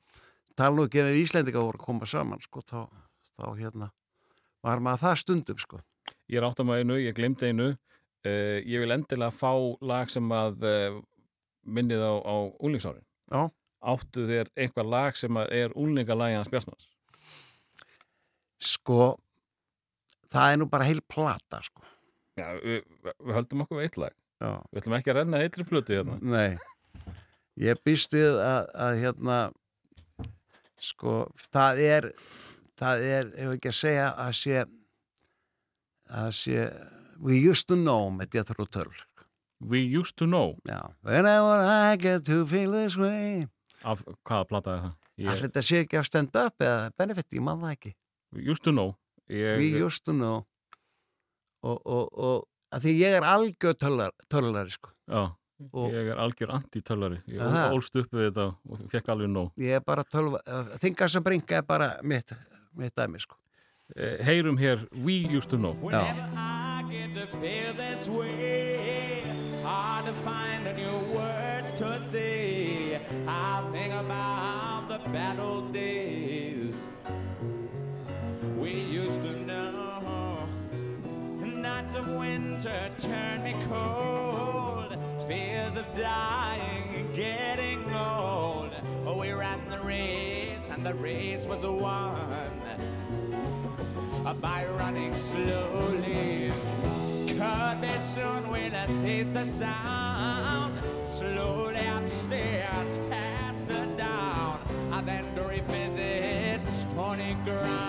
tala nú ekki ef Íslendinga voru að koma saman sko, þá, þá hérna var maður það stundum sko? Ég er átt að maður einu, ég glemdi einu. Uh, Ég vil endilega fá lag sem að uh, minnið á, á úlingsárin Já. Áttu þér einhver lag sem að er úlingalagi hans Bjartnars sko það er nú bara heil plata sko. Já, við, við höldum okkur við eitt lag. Já. Við ætlum ekki að renna eitri plötu hérna. Nei, ég býst við að, að hérna sko, það er það er, ef ekki að segja að sé að sé We used to know með Jethro Tull. We used to know. Já, whenever I get to feel this way. Af hvaða plata er það? Allir Ég, þetta sé ekki af stand-up eða benefit, ég man það ekki. We used to know. Ég, We used to know. Og, og, og að því ég er algjör töllar, töllari sko. Já, og- ég er algjör anti-töllari Ég ólst upp við þetta og fekk alveg nóg. Ég er bara tölva, þingar sem bringa er bara mitt, mitt dæmi sko Eh, Heyrum hér We used to know Já. Whenever I get to feel this way, hard to find the new words to say. I think about the bad old days we used to know. nights of winter turn me cold. Fears of dying and getting old. Oh, we ran the race, and the race was won by running slowly. Cut me soon I taste the sound. Slowly upstairs, faster down, and then revisit stony ground.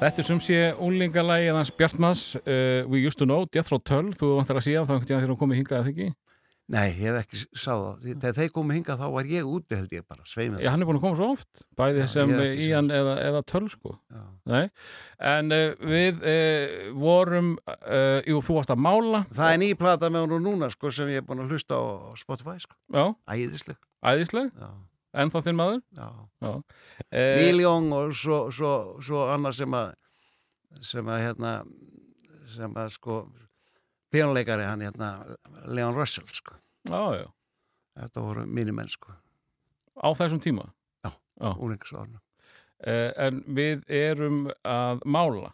Þetta er sem sé úlingalægið hans Bjartmans uh, We Used to Know, Death Row Tull þú vantar að síðan þá þegar hún komið hingað að þykki Nei, ég hef ekki sáð það. Þegar þeir komið hingað þá var ég úti held ég bara, sveimið. Já, hann er búin að koma svo oft, bæði Já, sem ekki Ían eða, eða Tull sko Já. Nei, en uh, við uh, vorum, uh, jú, þú varst að mála Það er ný plata með hún núna sko sem ég er búin að hlusta á Spotify sko. Já, Æðisleg. æðisleg, Já, ennþá þinn maður já. Neil Young og svo, svo, svo annað sem að sem að hérna sem að sko píónleikari hann hérna Leon Russell sko. Já, já, Þetta voru mínir menn sko. á þessum tíma Já. Já. Úlingsvarnu. uh, En við erum að mála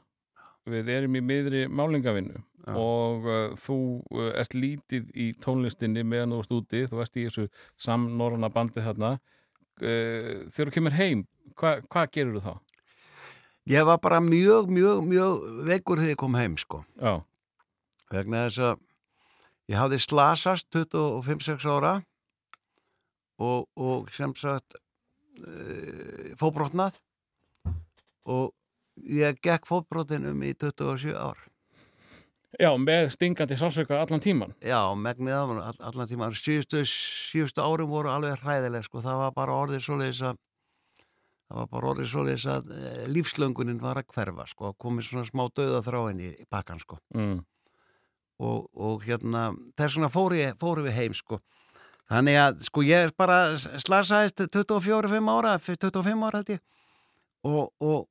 Við erum í miðri málingavinnu Já. og uh, þú uh, ert lítið í tónlistinni meðan þú ert úti, þú ert í þessu samnorrana bandi þarna þegar þú kemur heim hva, hvað gerur þú þá? Ég var bara mjög, mjög, mjög veikur þegar ég kom heim sko. Já, vegna þess að ég hafði slasast 25-6 ára og, og sem sagt e, fótbrotnað og ég gekk fótbrotinum í 27 ár Já með stingandi sásauka allan tíman já, megnið af all, allan tíma síðustu, síðustu árum voru alveg hræðileg sko, það var bara orðið svoleiðis að það var bara orðið svoleiðis að e, lífslöngunin var að hverfa sko, komið svona smá döða þráin í, pakkan sko. Mm. og, og hérna þess vegna fóru, fóru við heim sko. Þannig að sko ég bara slasaðist 24-5 ára 25 ára held ég. Og, og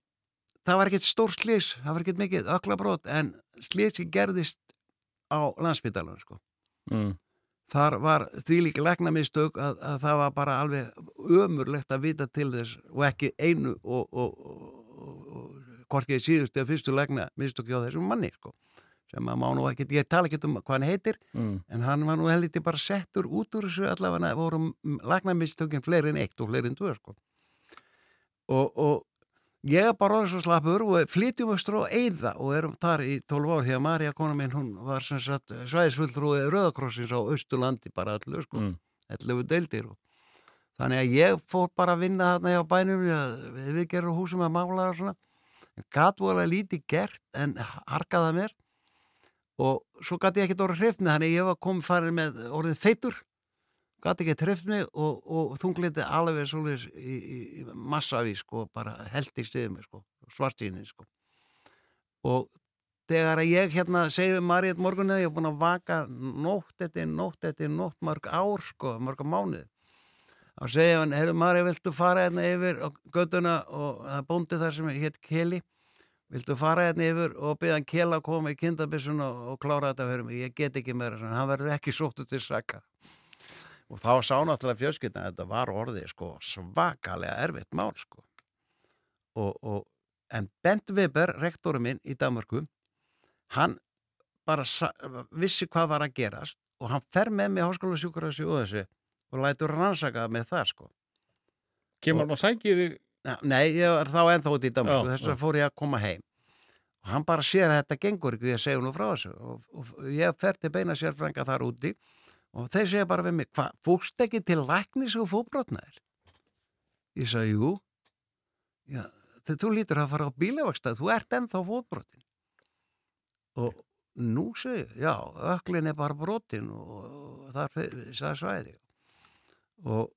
það var ekkert stór slís það var ekkert mikið ökla brot en slísi gerðist á landsbytalan sko Mm. þar var því líka legnamistök að, að það var bara alveg ömurlegt að vita til þess og ekki einu og, og, og, og hvorkið síðustu eða fyrstu legna mistök hjá þessum manni sko sem að má nú ekki, ég tala ekki um hvað hann heitir Mm. en hann var nú heldur bara settur út úr þessu allavega voru lagnamistökin fleiri en eitt og fleiri en tvö sko. og, og ég er bara orðið svo slappur og flytjum austur á Eyða og erum þar í 12 ár því að Marja kona minn hún var sem sagt svæðisfulltrúið Rauðakrossins á Austurlandi bara allir sko, Mm. 11 deildir og þannig að ég fór bara að vinna þarna hjá bænum við, við gerum húsum að mála og svona gat voru að lítið gert en harkaða mér og svo gæti ég ekkert orðið hrifni þannig að ég var komið farin með orðið feitur gæti ekki hrifni og, og þungliti alveg svolítið í, í, massaví sko, bara held í stiðum sko, svartíni sko. Og þegar að ég hérna segi við Marít morgunni ég er búin að vaka nótt eftir nótt eftir nótt mörg ár sko, mörg mánuð þá segi hann, hefur Marít viltu fara hérna yfir á göttuna og það bóndi þar sem hétt Keli? Viltu fara hérna yfir og byggja hann Kela koma í kindabissun og, og klára þetta fyrir mig, ég get ekki meira hann verður ekki sóttu til saka og þá sá náttúrulega fjölskyldna að þetta var orðið sko svakalega erfitt mál sko. Og, og en Bent Weber, rektorum minn í Danmarku hann bara vissi hvað var að gerast og hann fer með mig háskóla sjúkurassi og þessu og lætur rannsaka með það sko. Kemur hann og sækið þig? Ja, Nei, ég var þá ennþá út í Danmarku, þess að fór ég að koma heim. Og hann bara sér að þetta gengur ekki, ég segi nú frá þessu. Og, og ég fer til beina sérfrænga þar úti og þeir segja bara við mig, hvað, fórst ekki til læknis og fóbrotnaðir? Ég sagði, jú Já, þegar þú lítur að fara á bílavakstað, þú ert ennþá fótbrotin og nú segi, ég, já, öklin er bara brotin og það er svæði og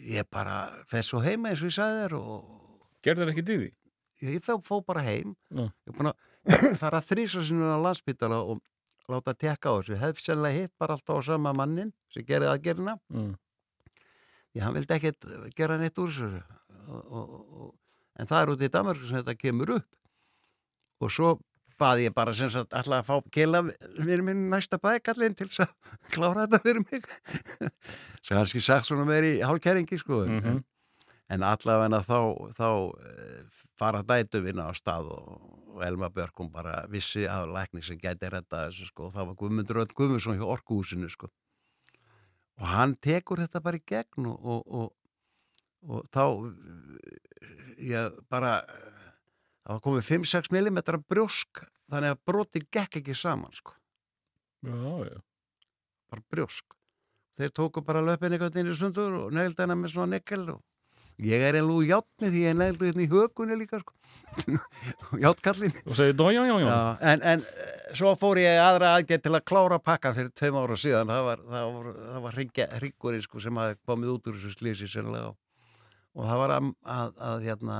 ég bara fess svo heima eins og ég sagði þér og Gerður ekki dýði? ég fó, bara heim Já. ég er búin að *coughs* fara þrísa sinni á landspítala og láta tekka á þessu. Hef sennilega hitt bara alltaf á sama mannin sem gerði aðgerina Mm. því hann vildi ekkert gera neitt úr þessu. Og, og, og, en það er út í Danmark sem þetta kemur upp. Og svo baði ég bara sem sagt alltaf að fá keila fyrir minn næsta bækallin til þess að *laughs* klára þetta fyrir mig. *laughs* Sem kannski sagt svona meiri hálkæringi sko Mhm. en, en allavega þá, þá eh, fara dætu vinna á stað og, og Elma Björkum bara vissi að lækni sem gæti redda þessu sko og það var Guðmundur Öll Guðmundsson hjá Orkuhúsinu sko. Og hann tekur þetta bara í gegn og, og, og, og þá ég bara það var komið 5-6 mm brjósk þannig að broti gekk ekki saman sko, Já, já. bara brjósk. Þeir tóku bara löpinn eitthvað inn í sundur og negldi hennar með svona nekkel og ég er einlú játni því ég negldi hérna í hökunni líka sko *laughs* Og. Já, en, en eh, svo fór ég aðra aðgerð til að klára pakka fyrir tveim ára síðan það var, það var, það var hryggurinn sko, sem hafi komið út úr þessu slísi sennilega og það var að, að, að hérna,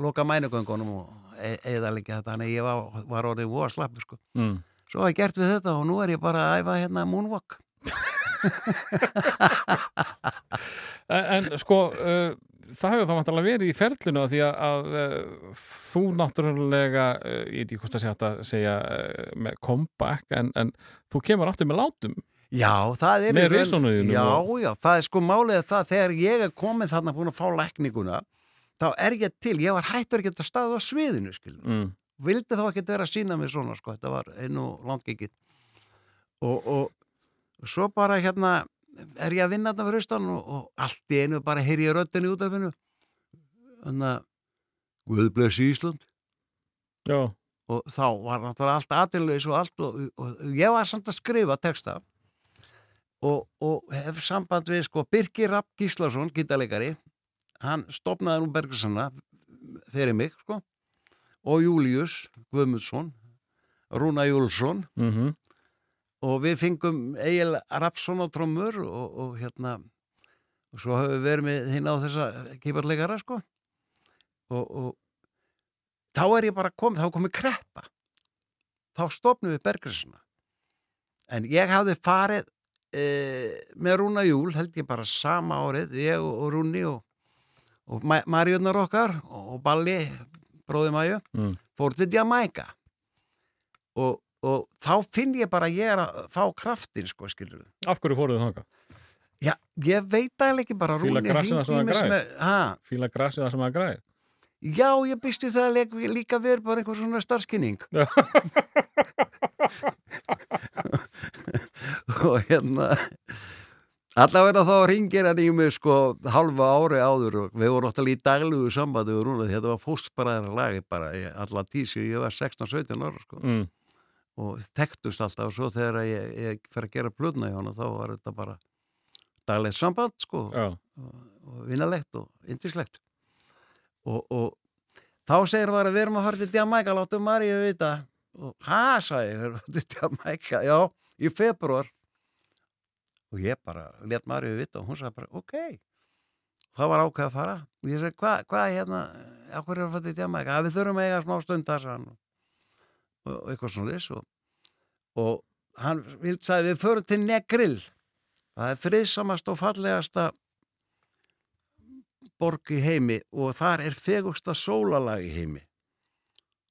loka mænugöngunum og e eða líka þetta þannig að ég var, var orðið voða slappur sko. Mm. svo hef ég gert við þetta og nú er ég bara að æfa hérna moonwalk *laughs* En, en sko, uh, það hefur þá vantarlega verið í ferlinu því að, að uh, þú náttúrulega, uh, ég veit ekki hvort að segja þetta segja uh, með comeback, en, en þú kemur aftur með látum. Já, það er Með risunauðinu Já, já, það er sko málið það þegar ég er komin þarna búin að fá lækninguna þá er ég til, ég var hættur ekki að staða á sviðinu skilur Mm. vildi þá ekki vera að sína mig svona sko, þetta var einu langikið og, og svo bara hérna er ég að vinna þetta fyrir austan og, og allt í einu bara heyri ég röddin í útafinu þannig að Guð blessi Ísland. Já, og þá var náttúrulega allt aðinleis og allt og, og ég var samt að skrifa texta. Og, og hef samband við sko Birgir Rapp Gíslason, gítalegari hann stopnaði nú Bergssona fyrir mig sko. Og Július Guðmundsson Rúna Júlsson mm og við fengum Egil Rappsson á trommur og, og hérna og svo höfum við verið með hinn á þessa kýparleikara sko. Og, og þá er ég bara komið, þá komið kreppa. Þá stopnum við Bergrisuna en ég hafði farið e, með Rúna Júl held ég bara sama árið ég og, og Rúni og, og Ma- Marjörnar okkar og, og Balli bróði Mæju Mm. fór til Jamaica og, og þá finn ég bara að ég er að fá kraftin sko skilur af hverju fóruðu þangað? Já, ég veit að ekki bara Fíla Rúni grassið það sem það ha, Fíla grasið það sem að græði? Já, ég býst við það að leik, líka verið bara einhver svona starfskynning. Já. *laughs* og hérna, allavega þá ringir hann í mig sko halva ári áður og við vorum náttúrulega í daglugu sambandi og rúna þetta var fóstbræðara lagi bara alla tísi, ég var 16-17 ára sko Mm. Og tektust alltaf og svo þegar ég, ég fer að gera plötna í hana þá var þetta bara daglegt samband sko Já. og vinnalegt og indislegt og, og þá segir var að við erum að fara til Jamaica láttu Maríu vita. Og hæ, sagði ég, við erum að fara til Jamaica já, í februar og ég bara let Maríu vita og hún sagði bara, ok. Það var ákveð að fara. Og ég segi, hvað hva, hérna okkur er að fara til Jamaica, "Ja, við þurfum að eiga smá stund þar sagði hann og, eitthvað svona þess og, og hann vild sagði, við förum til Negril það er friðsamast og fallegasta borg í heimi og þar er fegursta sólalag í heimi.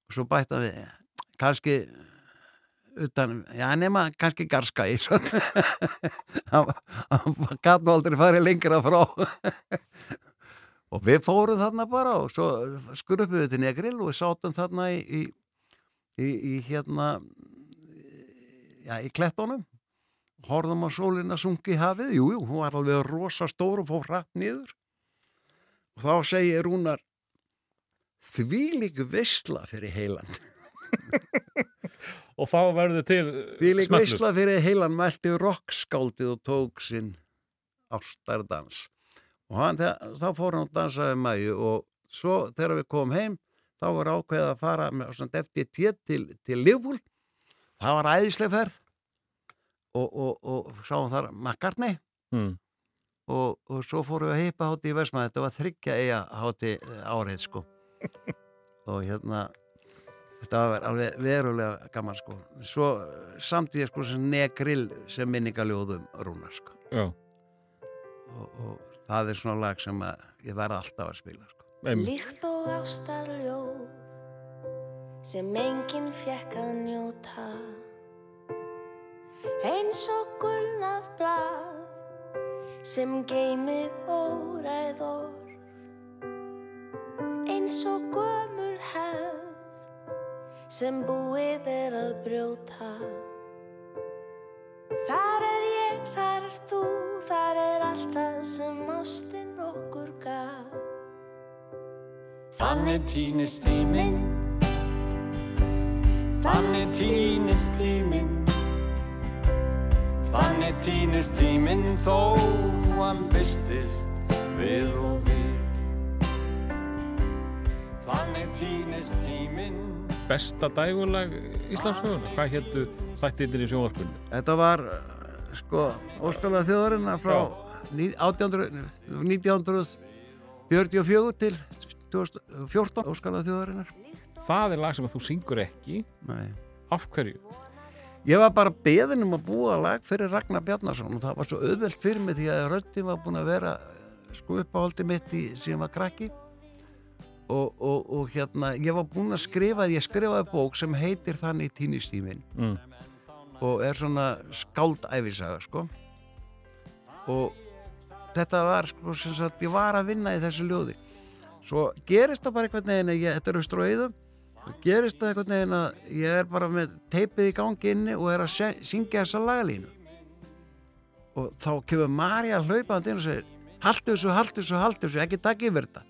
Og svo bætta við kannski utan, já nema kannski garska í *laughs* hann, hann nú aldrei farið lengra frá. *laughs* Og við fórum þarna bara og svo skurupum við til Negril og við sátum þarna í, í, í, í hérna já, í klettunum. Horfðum á sólina sungi hafið, jú, jú, hún var alveg rosa stór og fór hratt niður. Og þá segir Rúnar því líku veistla fyrir heilan. *laughs* Og þá verður til því smellur. veistla fyrir heilan mælti rockskáldið og tók sinn ástardans og hann, þá fór hann að dansa um mæju og svo þegar við komum heim þá var ákveðið að fara með FDT til, til Liverpool. Það var æðisleg ferð. Og, og, og sáum þar McCartney. Mm. og, og svo fórum við að heipa hátti í Vestmann þetta var þryggja eiga hátti árið sko. *laughs* Og hérna þetta var alveg verulega gaman sko. Svo samtíð sko sem negrill sem minningaljóðum rúnar sko. Og, og það er svona lag sem ég verð alltaf að spila sko. Líkt og ástarljóð sem enginn fekk að njóta. Eins og gulnað blað sem geymir óræð orð. Eins og gömul hefð sem búið er að brjóta. Þar er ég, þar er þú, þar er allt það sem ástin okkur gaf Þannig týnist tíminn Þannig týnist tíminn Þannig týnist tíminn þó hann byrtist við og við Þannig týnist tíminn Besta dægulag Íslandsögunar. Hvað héttu þættir í sjónvarpunni? Þetta var uh, sko óskalega þjóðarinnar frá ní- 1800 1944 til 2014 óskalega þjóðarinnar Það er lag sem að þú syngur ekki. Nei. Af hverju? Ég var bara beðin um að búa lag fyrir Ragnar Bjarnason og það var svo auðvelt fyrir mig því að röddin var búin að vera sko uppáhaldi mitt í síðan var krakki og, og, og hérna ég var búin að skrifa, ég skrifaði bók sem heitir þannig tínistímin Mm. og er svona skáldæfisaga sko og þetta var sko sem sagt ég var að vinna í þessu ljóði svo gerist það bara einhvern veginn að ég, þetta er austur og eðum og gerist það einhvern veginn að ég er bara með teipið í gangi inni og er að syngja þessa lagalínu. Og þá kemur Marja hlaupandi inn og segir haltu þessu, haltu þessu, haltu þessu, ekki takk yfir þetta.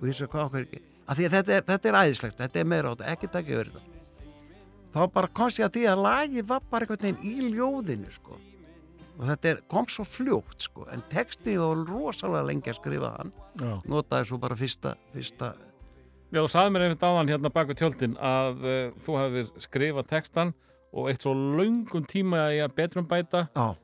Og ég segi hvað okkur ekki? Því að þetta er, þetta er æðislegt, þetta er meira á þetta ekki takk yfir þetta. Þá bara komst ég að því að lagi var bara einhvern veginn í ljóðinu sko og þetta er, kom svo fljótt sko en texti var rosalega lengi að skrifa hann. Já. notaði svo bara fyrsta, fyrsta. Já, þú sagði mér einmitt áðan hérna baku tjöldin að uh, þú hefur skrifað textan og eitt svo löngum tíma í að betrum bæta. Já,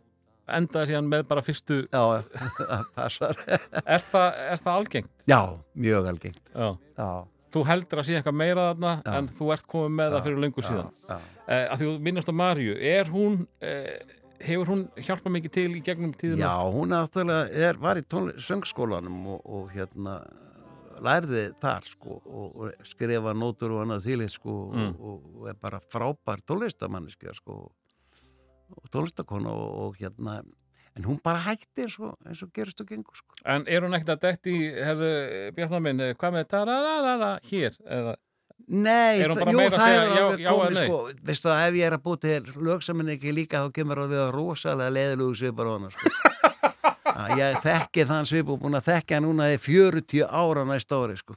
endaði síðan með bara fyrstu já, *laughs* það passar. Er það, er það algengt? já, mjög algengt. Já. já, Þú heldur að sé eitthvað meira þarna en þú ert komið með það fyrir löngu síðan. Já. uh, að því þú minnast á Marju er hún, uh, hefur hún hjálpað mikið til í gegnum tíðina? Já, hún er, var í söngskólanum og, og hérna lærði þar sko og, og skrifa nótur og annað þýlið sko Mm. og, og er bara frábær tónlistamanniski sko og tónlistakona og, og hérna en hún bara hætti og, eins og gerist og gengur sko. En er hún ekkert að detti í, hefðu, Bjarnar minn, eh, hvað með tararara hér? Eða, Nei, jú, að það er alveg komið sko, veistu það, ef ég er að búti til lög sem henni ekki líka, þá kemur það við að rosalega leðilegu svipar á hana sko. *laughs* Að ég þekki þann svip og búin að þekka núna í 40 ára næsta ári sko.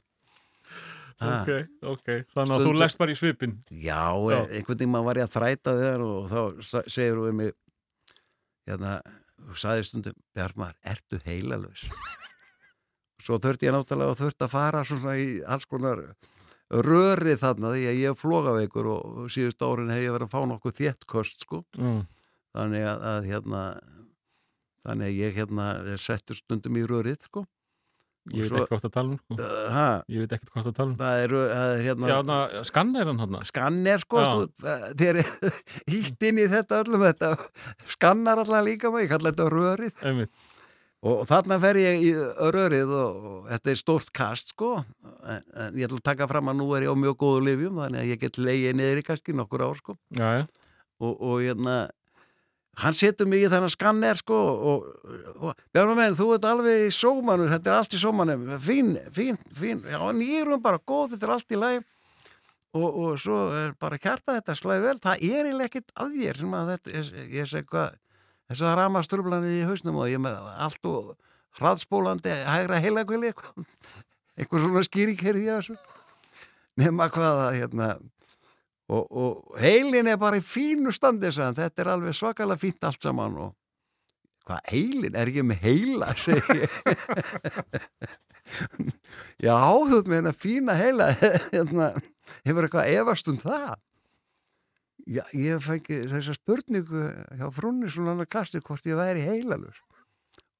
Ha. ok, ok. Þannig að Stundum- þú leggst bara í svipin. Já, Já. já. einhvern tíma var ég að þræta hann og þá segir hún við mig hérna, þú sagði stundum Bjarmar, ertu heilalös? *laughs* Svo þurfti ég náttúrulega og þurfti að fara svona í alls konar röri þarna því að ég er flogaveikur og síðust árin hef ég verið að fá nokkuð þéttkost sko, Mm. þannig að, að hérna þannig að ég hérna settur stundum í rörið sko Ég veit ekki hvað það tala um, sko. Ég veit ekkert hvað það tala um. það er, það er hérna Já, na, skanna er hann hann. skanner sko þér er *laughs* hýtt inn í þetta öllum þetta skannar alltaf líka mig, ég kalla þetta rörið Einmitt. Og, þarna fer ég í rörið og, og þetta er stórt kast sko. En, en ég ætla að taka fram að nú er ég á mjög góðu lifjum þannig að ég get leiðið niður í kannski nokkur ár sko. Já, já. og, og hérna hann setur mig í þennan skanner sko og, og Bjarnar menn, þú ert alveg í sómanu, þetta er allt í sómanum. Fín, fín, fín, já, nýrum bara góð, þetta er allt í læg og, og svo er bara kjarta þetta slæði vel, það er ekkit að þér sem að þetta, ég, ég segi hvað þess að rama strublanir í hausnum og ég með allt og hraðspólandi hægra heilagvili eitthvað, eitthvað svona skýring hér í þessu. Nema hvað að hérna og, og heilin er bara í fínu standi hann. þetta er alveg svakalega fínt allt saman og hvað heilin, er ekki með heila? *laughs* Segi ég. Já, ert með hérna fína heila. *laughs* Hérna, hefur eitthvað efast um það já, ég fengi þessa spurningu hjá frunni svona hann að kasti hvort ég væri heilalur.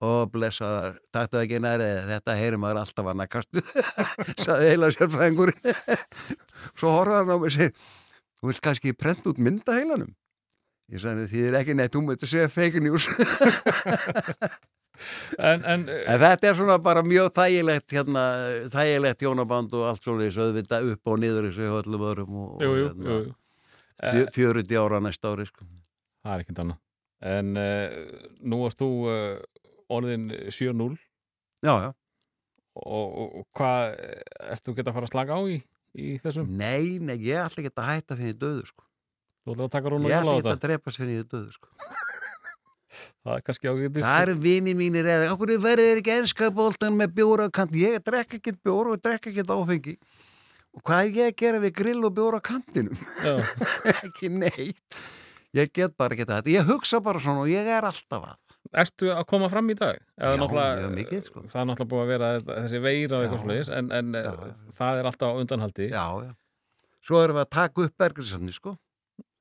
Og blessa, taktu ekki næri þetta heyrir maður alltaf hann að kastu *laughs* saði heila sérfæðingur *laughs* svo horfði hann á mig og segi þú vilt kannski prenta út mynda heilanum? Ég sagði því er ekki neitt, þú myndir segja fake news. *laughs* En, en, en þetta er svona bara mjög þægilegt hérna, þægilegt hjónaband og allt svoleiðis auðvitað upp og niður þessu öllum öðrum og, jú, jú, og jú, jú. Fjö- 40 ára næsta ári sko. Það er ekkert annað. En uh, nú ert þú uh, orðin 7-0 já, já, og, og, og hvað erst þú geta að fara að slaka á í, í þessum? nei, nei, ég ætla ekki að hætta fyrir ég döður sko. Þú ætlar að taka ég og jóla á ekki að þetta? drepast fyrir ég döður sko. *laughs* Það er kannski ágætis. það eru vini mínir eða okkur verður ekki enska bóltan með bjóra ég drekka ekki bjóra og drekka ekki áfengi og hvað er ég að gera við grill og bjóra kantinum *laughs* ekki neitt ég get bara ekki þetta, ég hugsa bara svona og ég er alltaf að ertu að koma fram í dag? Eða Já, mjög mikið, sko. Það er náttúrulega búið að vera þessi veira og eitthvað svolítið, en, en Já, já, já. það er alltaf á undanhaldi. já, já. svo erum við að taka upp bergrisanni sko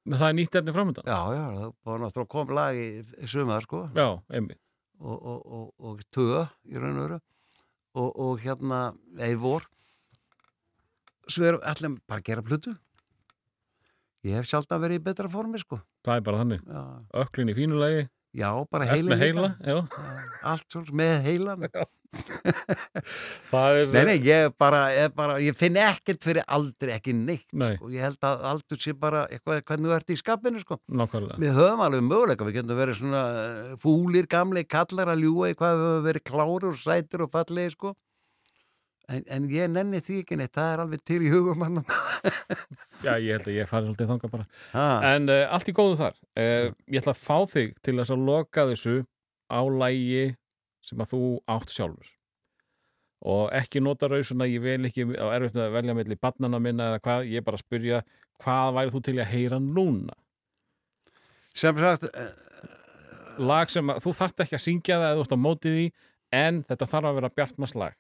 Það er nýtt efni framöndan. já, já, það var náttúrulega kom lag í sumar sko Já, einmitt. og, og, og, og tvö í raun og veru og, og hérna eða vor svo erum allir bara að gera plötu ég hef sjálf að vera í betra formi sko Það er bara þannig. já, Öklin í fínu lagi, já bara heila. Já, allt svona með heilan það er... Nei, nei, ég bara, ég bara, ég finn ekkert fyrir aldrei, ekki neitt, Nei. sko. Ég held að aldur sé bara eitthvað, hvernig þú ert í skapinu, sko. Nákvæmlega. Við höfum alveg möguleika, við getum verið svona eh, fúlir, gamli, kallar að ljúa hvað við höfum verið klárir og sætir og fallegi, sko. En, en ég nenni því ekki neitt, það er alveg til í hugum hann. *laughs* Já, ég held að ég fari svolítið þangað bara. Ha, En uh, allt í góðu þar. Uh, ég ætla að fá þig til að loka þessu á lægi sem að þú átt sjálfur. Og ekki nota rausuna, ég vel ekki á erfitt með að velja melli barnana minna eða hvað, ég er bara að spyrja hvað væri þú til í að heyra núna? sem sagt, eh, Lag sem að þú þarft ekki að syngja það eða þú ert á mótið því, en þetta þarf að vera bjartmars lag.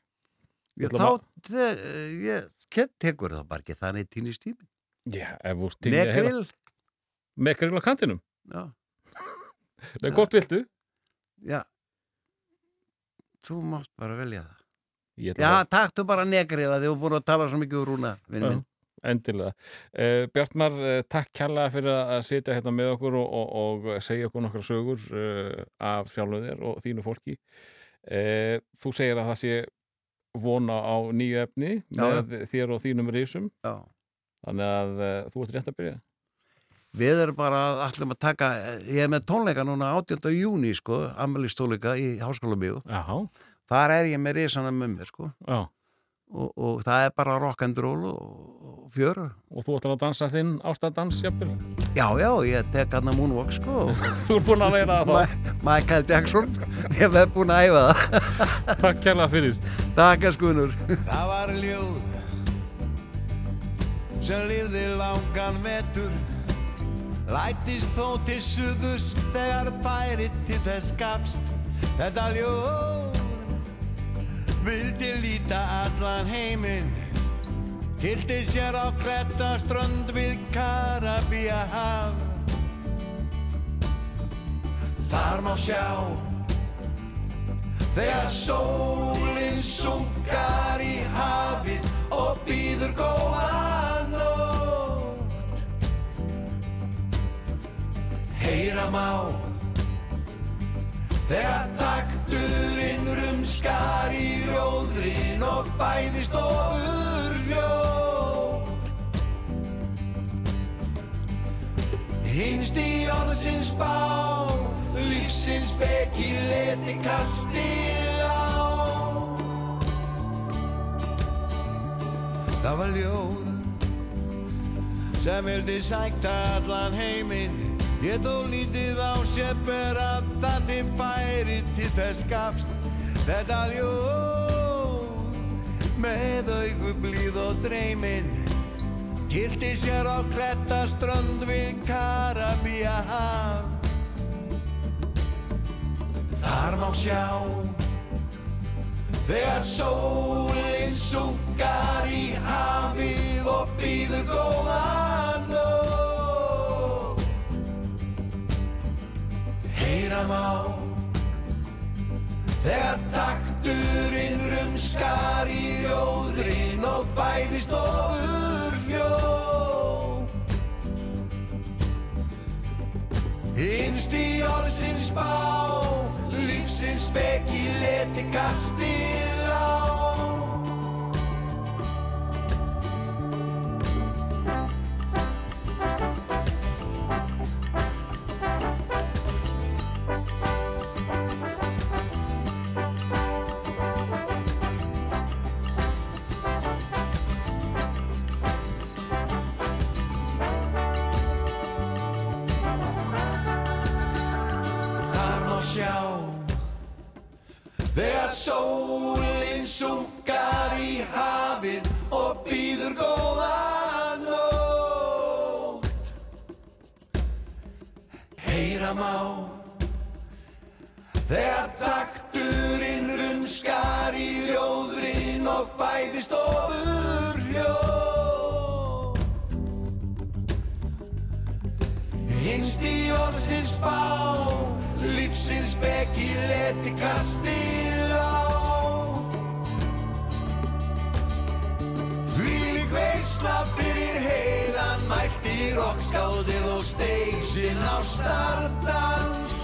Ég þá, ég, tekur það bara ekki þannig týnist tími. Já, ef þú í að heyra. Grill á kantinum. já, *laughs* Nei, hvort viltu? já. Þú mátt bara velja það. Já, bara- taktu bara negrill að þið hefur búin að tala svo mikið úr rúna, vinn Já, minn. endilega. Uh, Bjartmar, uh, takk kærlega fyrir að að sitja hérna með okkur og, og, og segja okkur nokkra sögur uh, af sjálfum þér og þínu fólki. Þú segir að það sé vona á nýju efni Já, með þér og þínum Já. þannig að uh, þú ert rétt að byrja. Við erum bara allir að taka, ég er með tónleika núna 18. júni, sko, ammælistónleika í Háskóla. Já, Þar er ég með risana með mér, sko. já. Og, og það er bara rock and roll og, og fjör. Og þú ætlar að dansa þinn ástadans, jafnvel. Já, já, ég tek hann að moonwalk, sko. *laughs* Þú er búin að læra það. Ma Michael Jackson, ég hef búin að æfa það. Takk kærlega fyrir. Takk að skunur. Það var ljóð sem lifði langan vetur. Lætist þó til suðus þegar færi til þess gafst. Þetta ljóð vildi líta allan heiminn. Kildi sér á kletta strönd við Karabía haf Þar má sjá Þegar sólinn sunkar í hafið og býður góða nótt. Heyra má Þegar takturinn rumskar í rjóðrin og fæðist ofur ljóð Hinst í orðsins bá Lífsins beki leti kastil á Það var ljóð sem vildi sækta allan heiminn. Ég þó lítið á sér bera það þið færi til þess gafst. Þetta ljóð með augu blíð og dreyminn Kildi sér á kletta strönd við Karabía haf Þar má sjá Þegar sólinn sunkar í hafið og býður góða nótt. Heyra má Þegar takturinn rumskar í rjóðrin og fæðist ofur hljó Innst í orðsins bá Lífsins beki leti kastil á sólinn sunkar í hafið og býður góða nótt. Heyra má Þegar takturinn rumskar í rjóðrin og fæðist ofur hljó Hinst í orðsins bá Lífsins beggi leti kastil á. Þvílik veysla fyrir heilan mættir og skáðið og steigsinn á startans